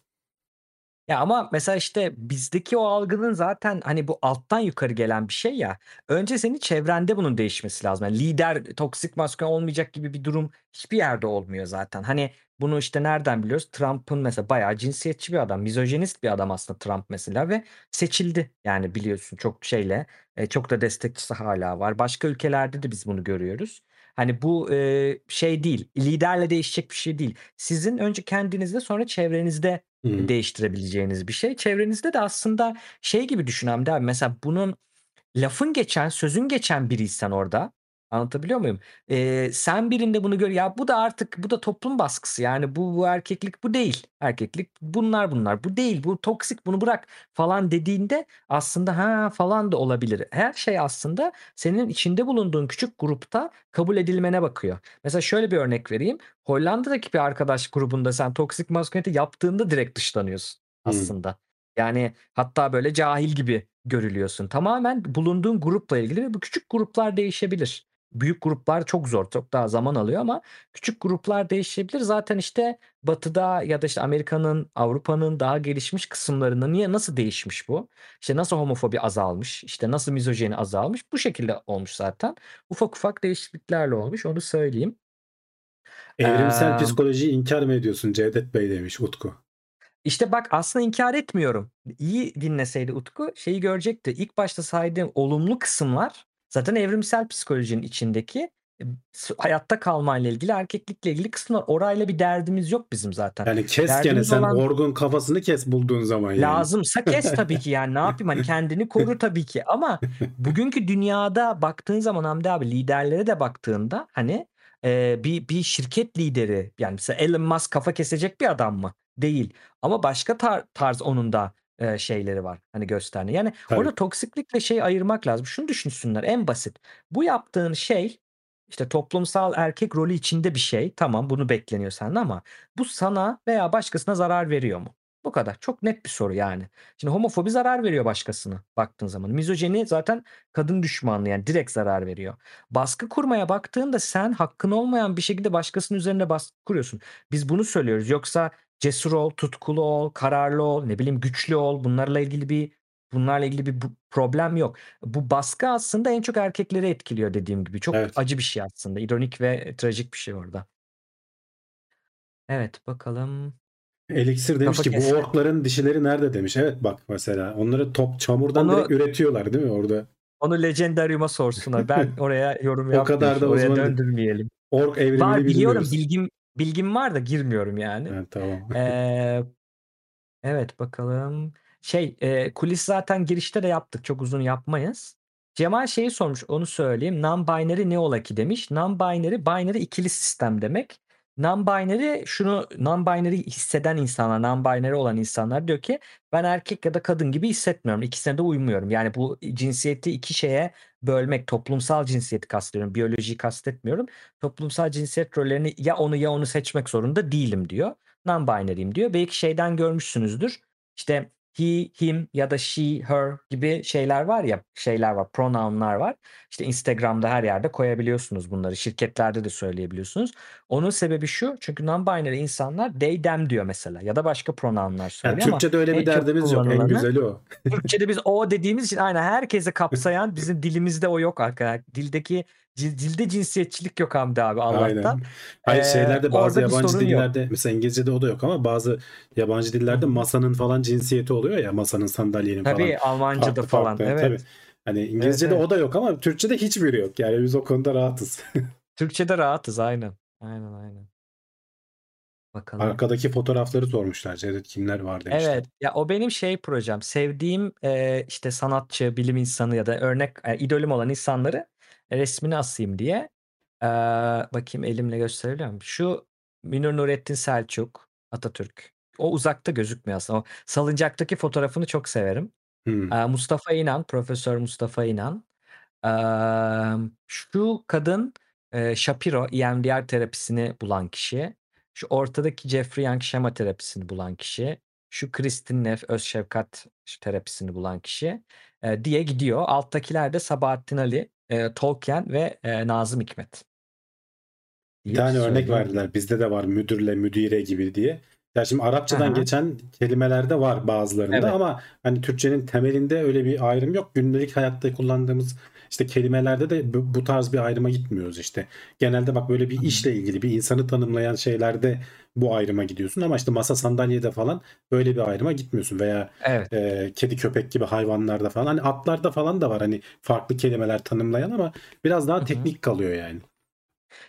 Ya ama mesela işte bizdeki o algının zaten hani bu alttan yukarı gelen bir şey ya. Önce senin çevrende bunun değişmesi lazım. Yani lider toksik maskülen olmayacak gibi bir durum hiçbir yerde olmuyor zaten. Hani bunu işte nereden biliyoruz? Trump'ın mesela bayağı cinsiyetçi bir adam, mizojenist bir adam aslında Trump mesela ve seçildi. Yani biliyorsun çok şeyle e, çok da destekçisi hala var. Başka ülkelerde de biz bunu görüyoruz. Hani bu e, şey değil, liderle değişecek bir şey değil. Sizin önce kendinizde sonra çevrenizde Hı. değiştirebileceğiniz bir şey. Çevrenizde de aslında şey gibi düşün Hamdi abi mesela bunun lafın geçen, sözün geçen biriysen orada anlatabiliyor muyum? Ee, sen birinde bunu gör ya bu da artık bu da toplum baskısı yani bu, bu erkeklik bu değil. Erkeklik bunlar bunlar bu değil bu toksik bunu bırak falan dediğinde aslında ha falan da olabilir. Her şey aslında senin içinde bulunduğun küçük grupta kabul edilmene bakıyor. Mesela şöyle bir örnek vereyim. Hollanda'daki bir arkadaş grubunda sen toksik maskülenite yaptığında direkt dışlanıyorsun aslında. Yani hatta böyle cahil gibi görülüyorsun. Tamamen bulunduğun grupla ilgili ve bu küçük gruplar değişebilir. Büyük gruplar çok zor, çok daha zaman alıyor ama küçük gruplar değişebilir. Zaten işte Batı'da ya da işte Amerika'nın, Avrupa'nın daha gelişmiş kısımlarında niye nasıl değişmiş bu? İşte nasıl homofobi azalmış, işte nasıl mizojeni azalmış? Bu şekilde olmuş zaten. Ufak ufak değişikliklerle olmuş onu söyleyeyim. Evrimsel Eee psikolojiyi inkar mı ediyorsun Cevdet Bey demiş Utku. İşte bak aslında inkar etmiyorum. İyi dinleseydi Utku şeyi görecekti. İlk başta saydığım olumlu kısımlar zaten evrimsel psikolojinin içindeki e, hayatta kalmayla ilgili, erkeklikle ilgili kısımlar. Orayla bir derdimiz yok bizim zaten. Yani kes gene Derdimiz sen olan Orgun kafasını kes bulduğun zaman yani. lazımsa kes <laughs> tabii ki yani ne yapayım hani kendini koru tabii ki ama bugünkü dünyada baktığın zaman Hamdi abi liderlere de baktığında hani e, bir bir şirket lideri yani mesela Elon Musk kafa kesecek bir adam mı? Değil. Ama başka tar- tarz onun da e, şeyleri var hani gösterdiği. Yani Tabii. orada toksiklikle şeyi ayırmak lazım. Şunu düşünsünler en basit. Bu yaptığın şey işte toplumsal erkek rolü içinde bir şey. Tamam bunu bekleniyor senden ama bu sana veya başkasına zarar veriyor mu? Bu kadar. Çok net bir soru yani. Şimdi homofobi zarar veriyor başkasına baktığın zaman. Mizojeni zaten kadın düşmanlığı yani direkt zarar veriyor. Baskı kurmaya baktığında sen hakkın olmayan bir şekilde başkasının üzerine baskı kuruyorsun. Biz bunu söylüyoruz. Yoksa cesur ol, tutkulu ol, kararlı ol, ne bileyim güçlü ol. Bunlarla ilgili bir bunlarla ilgili bir problem yok. Bu baskı aslında en çok erkekleri etkiliyor dediğim gibi. Çok Evet. acı bir şey aslında. İronik ve trajik bir şey orada. Evet bakalım. Elixir demiş Kafa ki bu kesme. orkların dişileri nerede demiş. Evet bak mesela onları top çamurdan Onu- direkt üretiyorlar değil mi orada? Onu Legendarium'a sorsunlar. Ben <laughs> oraya yorum O yapmıyorum. kadar da Oraya uzman değil. döndürmeyelim. Ork evrimini Var biliyorum bilmiyoruz. bilgim bilgim var da girmiyorum yani. Evet, tamam. <laughs> Ee, evet bakalım. Şey e, kulis zaten girişte de yaptık. Çok uzun yapmayız. Cemal şeyi sormuş onu söyleyeyim. Non-binary ne ola ki demiş. Non-binary binary ikili sistem demek. Non-binary şunu non-binary hisseden insanlar, non-binary olan insanlar diyor ki ben erkek ya da kadın gibi hissetmiyorum. İkisine de uymuyorum. Yani bu cinsiyeti iki şeye bölmek, toplumsal cinsiyeti kastediyorum. Biyolojiyi kastetmiyorum. Toplumsal cinsiyet rollerini ya onu ya onu seçmek zorunda değilim diyor. Non-binary'im diyor. Belki şeyden görmüşsünüzdür. İşte he, him ya da she, her gibi şeyler var ya, şeyler var, pronounlar var. İşte Instagram'da her yerde koyabiliyorsunuz bunları. Şirketlerde de söyleyebiliyorsunuz. Onun sebebi şu. Çünkü non-binary insanlar they, them diyor mesela ya da başka pronounlar Yani söylüyor ama Türkçe'de öyle en bir derdimiz yok. En güzeli o. Türkçe'de biz o dediğimiz için aynen herkese kapsayan bizim dilimizde o yok arkadaşlar. Dildeki Dilde cinsiyetçilik yok Hamdi abi Allah'tan. Aynen. Hayır Ee, şeylerde bazı yabancı sorun yok. dillerde mesela İngilizce'de o da yok ama bazı yabancı dillerde masanın falan cinsiyeti oluyor ya masanın sandalyenin falan. Tabii Almanca'da Farklı falan. farklı, Evet. tabii. Hani İngilizce'de evet. o da yok ama Türkçe'de hiçbiri yok. Yani biz o konuda rahatız. <laughs> Türkçe'de rahatız aynen. Aynen aynen. Bakalım. Arkadaki fotoğrafları sormuşlar. Cevdet kimler var demişler. Evet. Ya o benim şey projem. Sevdiğim e, işte sanatçı, bilim insanı ya da örnek e, idolüm olan insanları resmini asayım diye. Ee, bakayım elimle gösterebiliyor muyum? Şu Münir Nurettin Selçuk, Atatürk. O uzakta gözükmüyor aslında. O salıncaktaki fotoğrafını çok severim. Hmm. Ee, Mustafa İnan, Profesör Mustafa İnan. Ee, şu kadın e, Shapiro, EMDR terapisini bulan kişi. Şu ortadaki Jeffrey Young şema terapisini bulan kişi. Şu Kristin Neff öz şefkat terapisini bulan kişi e, diye gidiyor. Alttakiler de Sabahattin Ali, e, Tolkien ve e, Nazım Hikmet. Bir tane örnek söyleyeyim. verdiler. Bizde de var müdürle müdire gibi diye. Ya şimdi Arapçadan Aha. geçen kelimelerde var bazılarında Evet. ama hani Türkçenin temelinde öyle bir ayrım yok. Gündelik hayatta kullandığımız işte kelimelerde de bu, bu tarz bir ayrıma gitmiyoruz işte. Genelde bak böyle bir işle ilgili bir insanı tanımlayan şeylerde bu ayrıma gidiyorsun ama işte masa sandalyede falan böyle bir ayrıma gitmiyorsun veya Evet. e, kedi köpek gibi hayvanlarda falan hani atlarda falan da var hani farklı kelimeler tanımlayan ama biraz daha Hı hı. teknik kalıyor yani.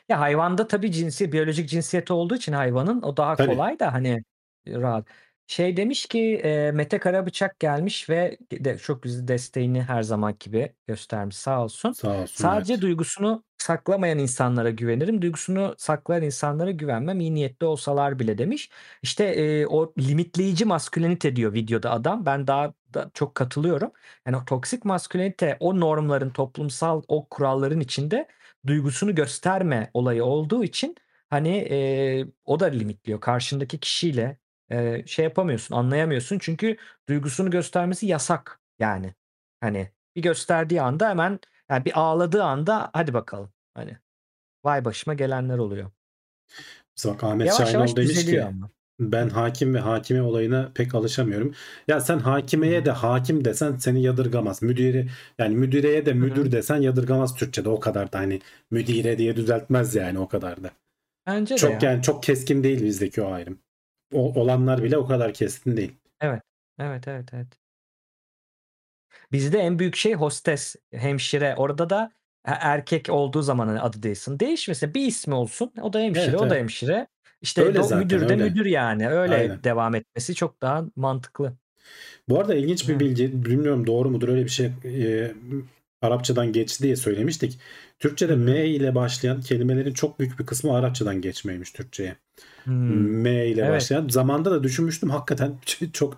Ya hayvanda tabii cinsi, biyolojik cinsiyeti olduğu için hayvanın o daha Tabii. kolay da hani rahat. Şey demiş ki e, Mete Karabıçak gelmiş ve de, çok güzel desteğini her zaman gibi göstermiş sağ olsun. Sağ olsun. Sadece evet. duygusunu saklamayan insanlara güvenirim. Duygusunu saklayan insanlara güvenmem iyi niyetli olsalar bile demiş. İşte e, o limitleyici maskülenite diyor videoda adam. Ben daha da çok katılıyorum. Yani o toksik maskülenite o normların toplumsal o kuralların içinde duygusunu gösterme olayı olduğu için hani e, o da limitliyor. Karşındaki kişiyle e, şey yapamıyorsun, anlayamıyorsun. Çünkü duygusunu göstermesi yasak yani. Hani bir gösterdiği anda hemen yani bir ağladığı anda hadi bakalım. Hani vay başıma gelenler oluyor. Mesela Ahmet Yavaş Şahinol yavaş demiş ki ama. ben hakim ve hakime olayına pek alışamıyorum. Ya sen hakimeye de hakim desen seni yadırgamaz. Müdiri yani müdireye de müdür desen yadırgamaz Türkçe'de o kadar da hani müdire diye düzeltmez yani o kadar da. Bence de Çok ya. yani çok keskin değil bizdeki o ayrım. O, olanlar bile o kadar keskin değil. Evet. Evet evet evet. Bizde en büyük şey hostes, hemşire. Orada da e- erkek olduğu zaman hani adı değilsin. Değişmesin. Bir ismi olsun. O da hemşire, Evet, o da evet. hemşire. İşte Öyle do- zaten, müdür de öyle. müdür yani. Öyle Aynen. devam etmesi çok daha mantıklı. Bu arada ilginç bir bilgi, bilmiyorum doğru mudur öyle bir şey e, Arapçadan geçti diye söylemiştik. Türkçe'de. M ile başlayan kelimelerin çok büyük bir kısmı Arapçadan geçmeymiş Türkçe'ye. Hmm. M ile Evet. başlayan. Zamanda da düşünmüştüm hakikaten <laughs> çok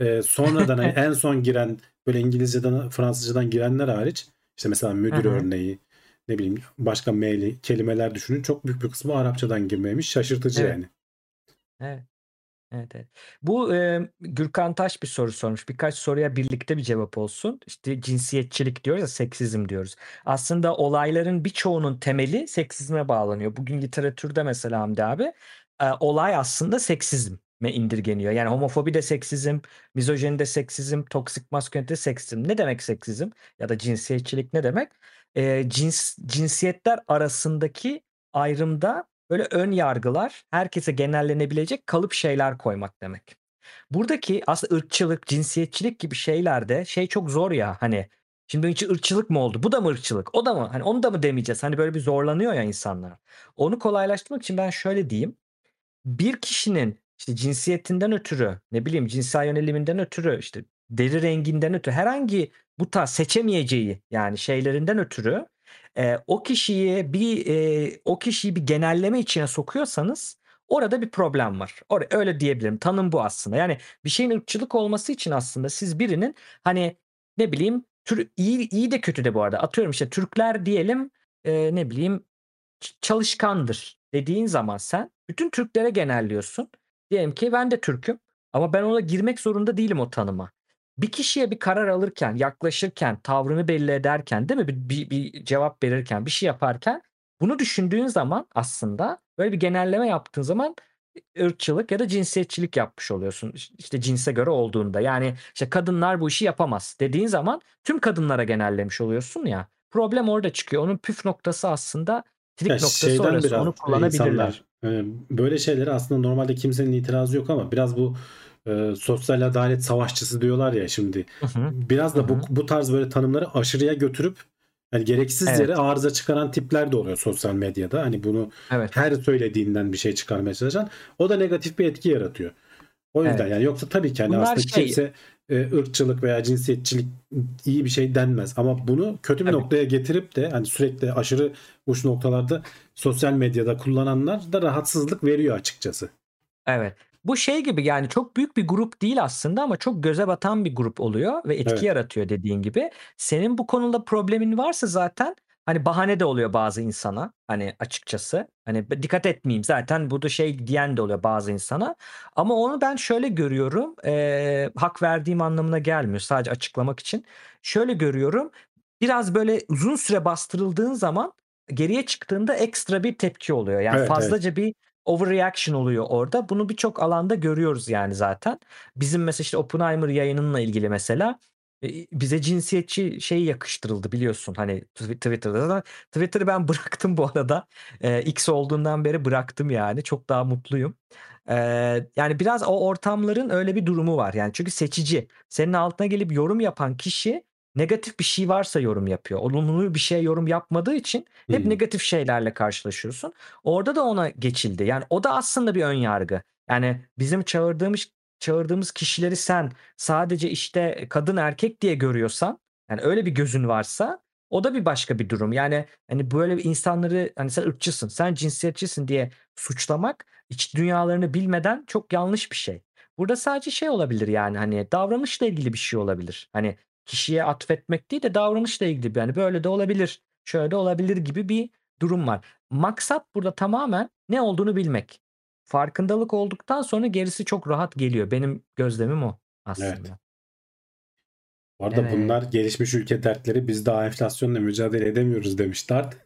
e, sonradan hani <laughs> en son giren böyle İngilizceden Fransızcadan girenler hariç işte mesela müdür hı. örneği ne bileyim başka M'li kelimeler düşünün çok büyük bir kısmı Arapçadan girmemiş. Şaşırtıcı Evet. yani. Evet. Evet, evet. Bu e, Gürkan Taş bir soru sormuş. Birkaç soruya birlikte bir cevap olsun. İşte cinsiyetçilik diyoruz ya, seksizm diyoruz. Aslında olayların birçoğunun temeli seksizme bağlanıyor. Bugün literatürde mesela Hamdi abi e, olay aslında seksizme indirgeniyor. Yani homofobi de seksizm, mizojeni de seksizm, toksik maskülenite de seksizm. Ne demek seksizm ya da cinsiyetçilik ne demek? E, cins cinsiyetler arasındaki ayrımda böyle ön yargılar, herkese genellenebilecek kalıp şeyler koymak demek. Buradaki aslında ırkçılık, cinsiyetçilik gibi şeylerde şey çok zor ya hani şimdi bunun için ırkçılık mı oldu? Bu da mı ırkçılık? O da mı? Hani onu da mı demeyeceğiz? Hani böyle bir zorlanıyor ya insanlar. Onu kolaylaştırmak için ben şöyle diyeyim. Bir kişinin işte cinsiyetinden ötürü, ne bileyim cinsel yöneliminden ötürü, işte deri renginden ötürü herhangi bu tarz seçemeyeceği yani şeylerinden ötürü e, o kişiyi bir e, o kişiyi bir genelleme içine sokuyorsanız orada bir problem var. Or- öyle diyebilirim. Tanım bu aslında. Yani bir şeyin ırkçılık olması için aslında siz birinin hani ne bileyim tür, iyi iyi de kötü de bu arada. Atıyorum işte Türkler diyelim e, ne bileyim çalışkandır dediğin zaman sen bütün Türklere genelliyorsun. Diyelim ki ben de Türk'üm ama ben ona girmek zorunda değilim o tanıma. Bir kişiye bir karar alırken, yaklaşırken, tavrını belli ederken, değil mi? Bir, bir, bir cevap verirken, bir şey yaparken bunu düşündüğün zaman aslında böyle bir genelleme yaptığın zaman ırkçılık ya da cinsiyetçilik yapmış oluyorsun. İşte cinse göre olduğunda. Yani işte kadınlar bu işi yapamaz dediğin zaman tüm kadınlara genellemiş oluyorsun ya. problem orada çıkıyor. Onun püf noktası aslında trik Ya noktası şeyden orası. biraz Onu kullanabilirler. insanlar e, böyle şeyleri aslında normalde kimsenin itirazı yok ama biraz bu e, sosyal adalet savaşçısı diyorlar ya şimdi. Hı hı. Biraz da bu, bu tarz böyle tanımları aşırıya götürüp yani gereksiz Evet. yere arıza çıkaran tipler de oluyor sosyal medyada. Hani bunu Evet. her söylediğinden bir şey çıkarmaya çalışan o da negatif bir etki yaratıyor. O yüzden Evet. yani yoksa tabii ki hani Bunlar aslında şey- kimse e, ırkçılık veya cinsiyetçilik iyi bir şey denmez ama bunu kötü bir Tabii. noktaya getirip de hani sürekli aşırı uç noktalarda sosyal medyada kullananlar da rahatsızlık veriyor açıkçası. Evet. Bu şey gibi yani çok büyük bir grup değil aslında ama çok göze batan bir grup oluyor ve etki Evet. yaratıyor dediğin gibi. Senin bu konuda problemin varsa zaten hani bahane de oluyor bazı insana hani açıkçası. Hani "Ben dikkat etmeyeyim zaten burada şey diyen de oluyor bazı insana. Ama onu ben şöyle görüyorum. eee, hak verdiğim anlamına gelmiyor sadece açıklamak için. Şöyle görüyorum. Biraz böyle uzun süre bastırıldığın zaman geriye çıktığında ekstra bir tepki oluyor. Yani Evet, evet. fazlaca bir overreaction oluyor orada. Bunu birçok alanda görüyoruz yani zaten. Bizim mesela işte Oppenheimer yayınınla ilgili mesela e, bize cinsiyetçi şey yakıştırıldı biliyorsun hani Tw- Twitter'da da. Twitter'ı ben <laughs> bıraktım bu arada. E, X olduğundan beri bıraktım yani. Çok daha mutluyum. E, yani biraz o ortamların öyle bir durumu var. Yani çünkü seçici. Senin altına gelip yorum yapan kişi negatif bir şey varsa yorum yapıyor. Olumlu bir şey yorum yapmadığı için hep Hmm. negatif şeylerle karşılaşıyorsun. Orada da ona geçildi. Yani o da aslında bir ön yargı. Yani bizim çağırdığımız çağırdığımız kişileri sen sadece işte kadın erkek diye görüyorsan yani öyle bir gözün varsa o da bir başka bir durum. Yani hani böyle insanları hani sen ırkçısın, sen cinsiyetçisin diye suçlamak iç dünyalarını bilmeden çok yanlış bir şey. Burada sadece şey olabilir yani hani davranışla ilgili bir şey olabilir. Hani kişiye atfetmek değil de davranışla ilgili yani böyle de olabilir, şöyle de olabilir gibi bir durum var. Maksat burada tamamen ne olduğunu bilmek. Farkındalık olduktan sonra gerisi çok rahat geliyor. Benim gözlemim o aslında. Evet. Bu arada Evet. bunlar gelişmiş ülke dertleri biz daha enflasyonla mücadele edemiyoruz demiş Dart.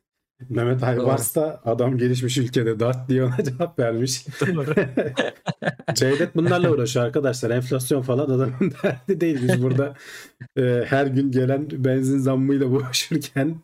Mehmet Aybars da adam gelişmiş ülkede Dart diye ona cevap vermiş. <laughs> Cevdet bunlarla uğraşıyor arkadaşlar. Enflasyon falan adamın <laughs> derdi değil. Biz burada e, her gün gelen benzin zammıyla <laughs> boğuşurken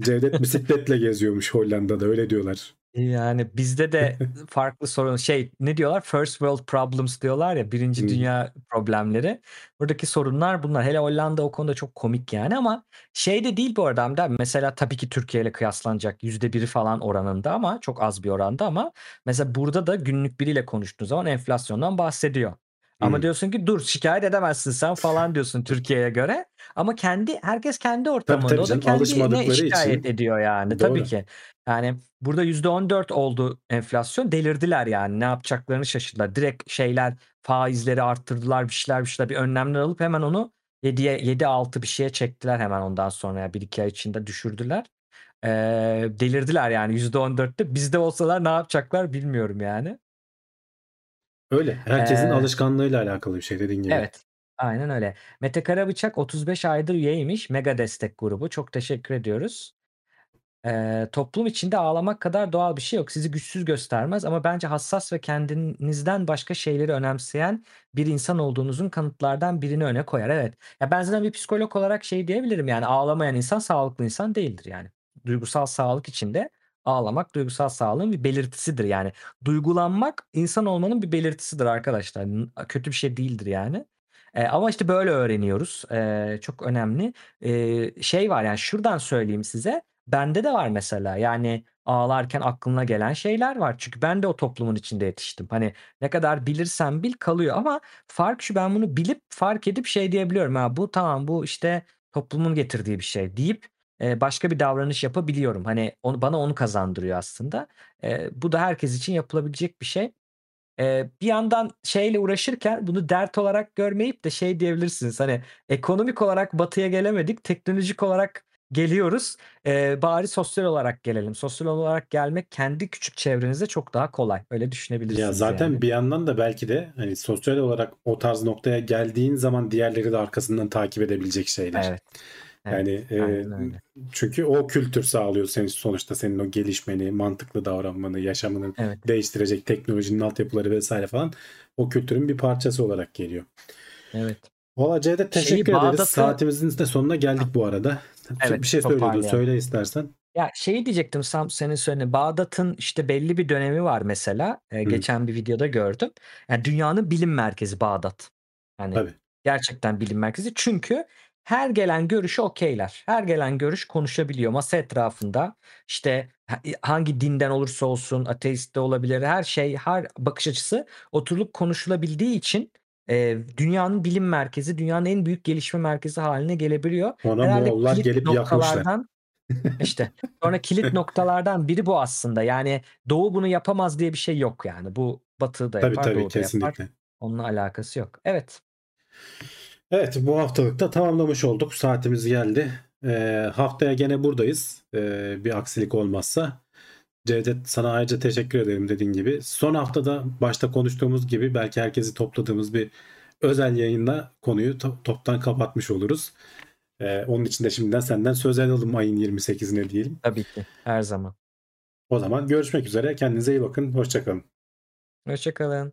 Cevdet bisikletle geziyormuş Hollanda'da öyle diyorlar. Yani bizde de <laughs> farklı sorun şey ne diyorlar first world problems diyorlar ya birinci dünya problemleri. Buradaki sorunlar bunlar. Hele Hollanda o konuda çok komik yani ama şey de değil bu arada Hamdi abi. Mesela tabii ki Türkiye ile kıyaslanacak yüzde biri falan oranında ama çok az bir oranda ama mesela burada da günlük biriyle konuştuğun zaman enflasyondan bahsediyor. Ama Hmm. diyorsun ki dur şikayet edemezsin sen falan diyorsun Türkiye'ye göre. Ama kendi herkes kendi ortamında tabii o da canım, kendine şikayet için. ediyor yani Doğru. tabii ki. Yani burada %14 oldu enflasyon. Delirdiler yani. Ne yapacaklarını şaşırdılar. Direkt şeyler faizleri arttırdılar bir şeyler bir şeyler bir önlemler alıp hemen onu 7'ye 7-6 bir şeye çektiler hemen ondan sonra. Yani 1-2 ay içinde düşürdüler. Ee, delirdiler yani %14'te. Bizde olsalar ne yapacaklar bilmiyorum yani. Öyle. Herkesin Ee, alışkanlığıyla alakalı bir şey dediğin gibi. Evet. Aynen öyle. Mete Karabıçak 35 aydır üyeymiş. Mega destek grubu. Çok teşekkür ediyoruz. Ee, toplum içinde ağlamak kadar doğal bir şey yok. Sizi güçsüz göstermez ama bence hassas ve kendinizden başka şeyleri önemseyen bir insan olduğunuzun kanıtlardan birini öne koyar. Evet. Ya ben zaten bir psikolog olarak şey diyebilirim yani ağlamayan insan sağlıklı insan değildir yani. Duygusal sağlık içinde ağlamak duygusal sağlığın bir belirtisidir yani. Duygulanmak insan olmanın bir belirtisidir arkadaşlar. Kötü bir şey değildir yani. Ee, ama işte böyle öğreniyoruz. Ee, çok önemli. Ee, şey var yani şuradan söyleyeyim size. Bende de var mesela. Yani ağlarken aklına gelen şeyler var. Çünkü ben de o toplumun içinde yetiştim. Hani ne kadar bilirsen bil kalıyor ama fark şu ben bunu bilip fark edip şey diyebiliyorum. Ha bu tamam bu işte toplumun getirdiği bir şey deyip e, başka bir davranış yapabiliyorum. Hani onu, bana onu kazandırıyor aslında. E, bu da herkes için yapılabilecek bir şey. Eee, bir yandan şeyle uğraşırken bunu dert olarak görmeyip de şey diyebilirsiniz. Hani ekonomik olarak batıya gelemedik, teknolojik olarak geliyoruz. Eee, bari sosyal olarak gelelim. Sosyal olarak gelmek kendi küçük çevrenizde çok daha kolay. Öyle düşünebilirsiniz Ya zaten yani. bir yandan da belki de hani sosyal olarak o tarz noktaya geldiğin zaman diğerleri de arkasından takip edebilecek şeyler. Evet. Evet. Yani e, çünkü o kültür sağlıyor senin sonuçta senin o gelişmeni, mantıklı davranmanı, yaşamını Evet. değiştirecek teknolojinin altyapıları vesaire falan o kültürün bir parçası olarak geliyor. Evet. Valla Şeyi teşekkür ederiz. Bağdat'ı Saatimizin de sonuna geldik bu arada. Evet, bir şey söylüyordun. toparlayalım. Söyle istersen. Ya şeyi diyecektim Sam senin söylediğin Bağdat'ın işte belli bir dönemi var mesela. Ee, geçen bir videoda gördüm. Yani dünyanın bilim merkezi Bağdat. Yani Tabii. gerçekten bilim merkezi. Çünkü her gelen görüşü okeyler. Her gelen görüş konuşabiliyor masa etrafında. İşte ha- hangi dinden olursa olsun ateist de olabilir. Her şey, her bakış açısı oturulup konuşulabildiği için e, dünyanın bilim merkezi, dünyanın en büyük gelişme merkezi haline gelebiliyor. Ona Herhalde Moğollar gelip yakmışlar. <laughs> işte sonra kilit noktalardan biri bu aslında. Yani Doğu bunu yapamaz diye bir şey yok yani. Bu Batı da yapar, tabii Doğu da yapar. kesinlikle. Onunla alakası yok. Evet. Evet bu haftalıkta tamamlamış olduk. Saatimiz geldi. Ee, haftaya gene buradayız. Ee, bir aksilik olmazsa. Cevdet sana ayrıca teşekkür ederim dediğin gibi. Son haftada başta konuştuğumuz gibi belki herkesi topladığımız bir özel yayında konuyu to- toptan kapatmış oluruz. Ee, onun için de şimdiden senden söz alalım ayın 28'ine diyelim. Tabii ki. Her zaman. O zaman görüşmek üzere. Kendinize iyi bakın. Hoşçakalın. Hoşçakalın.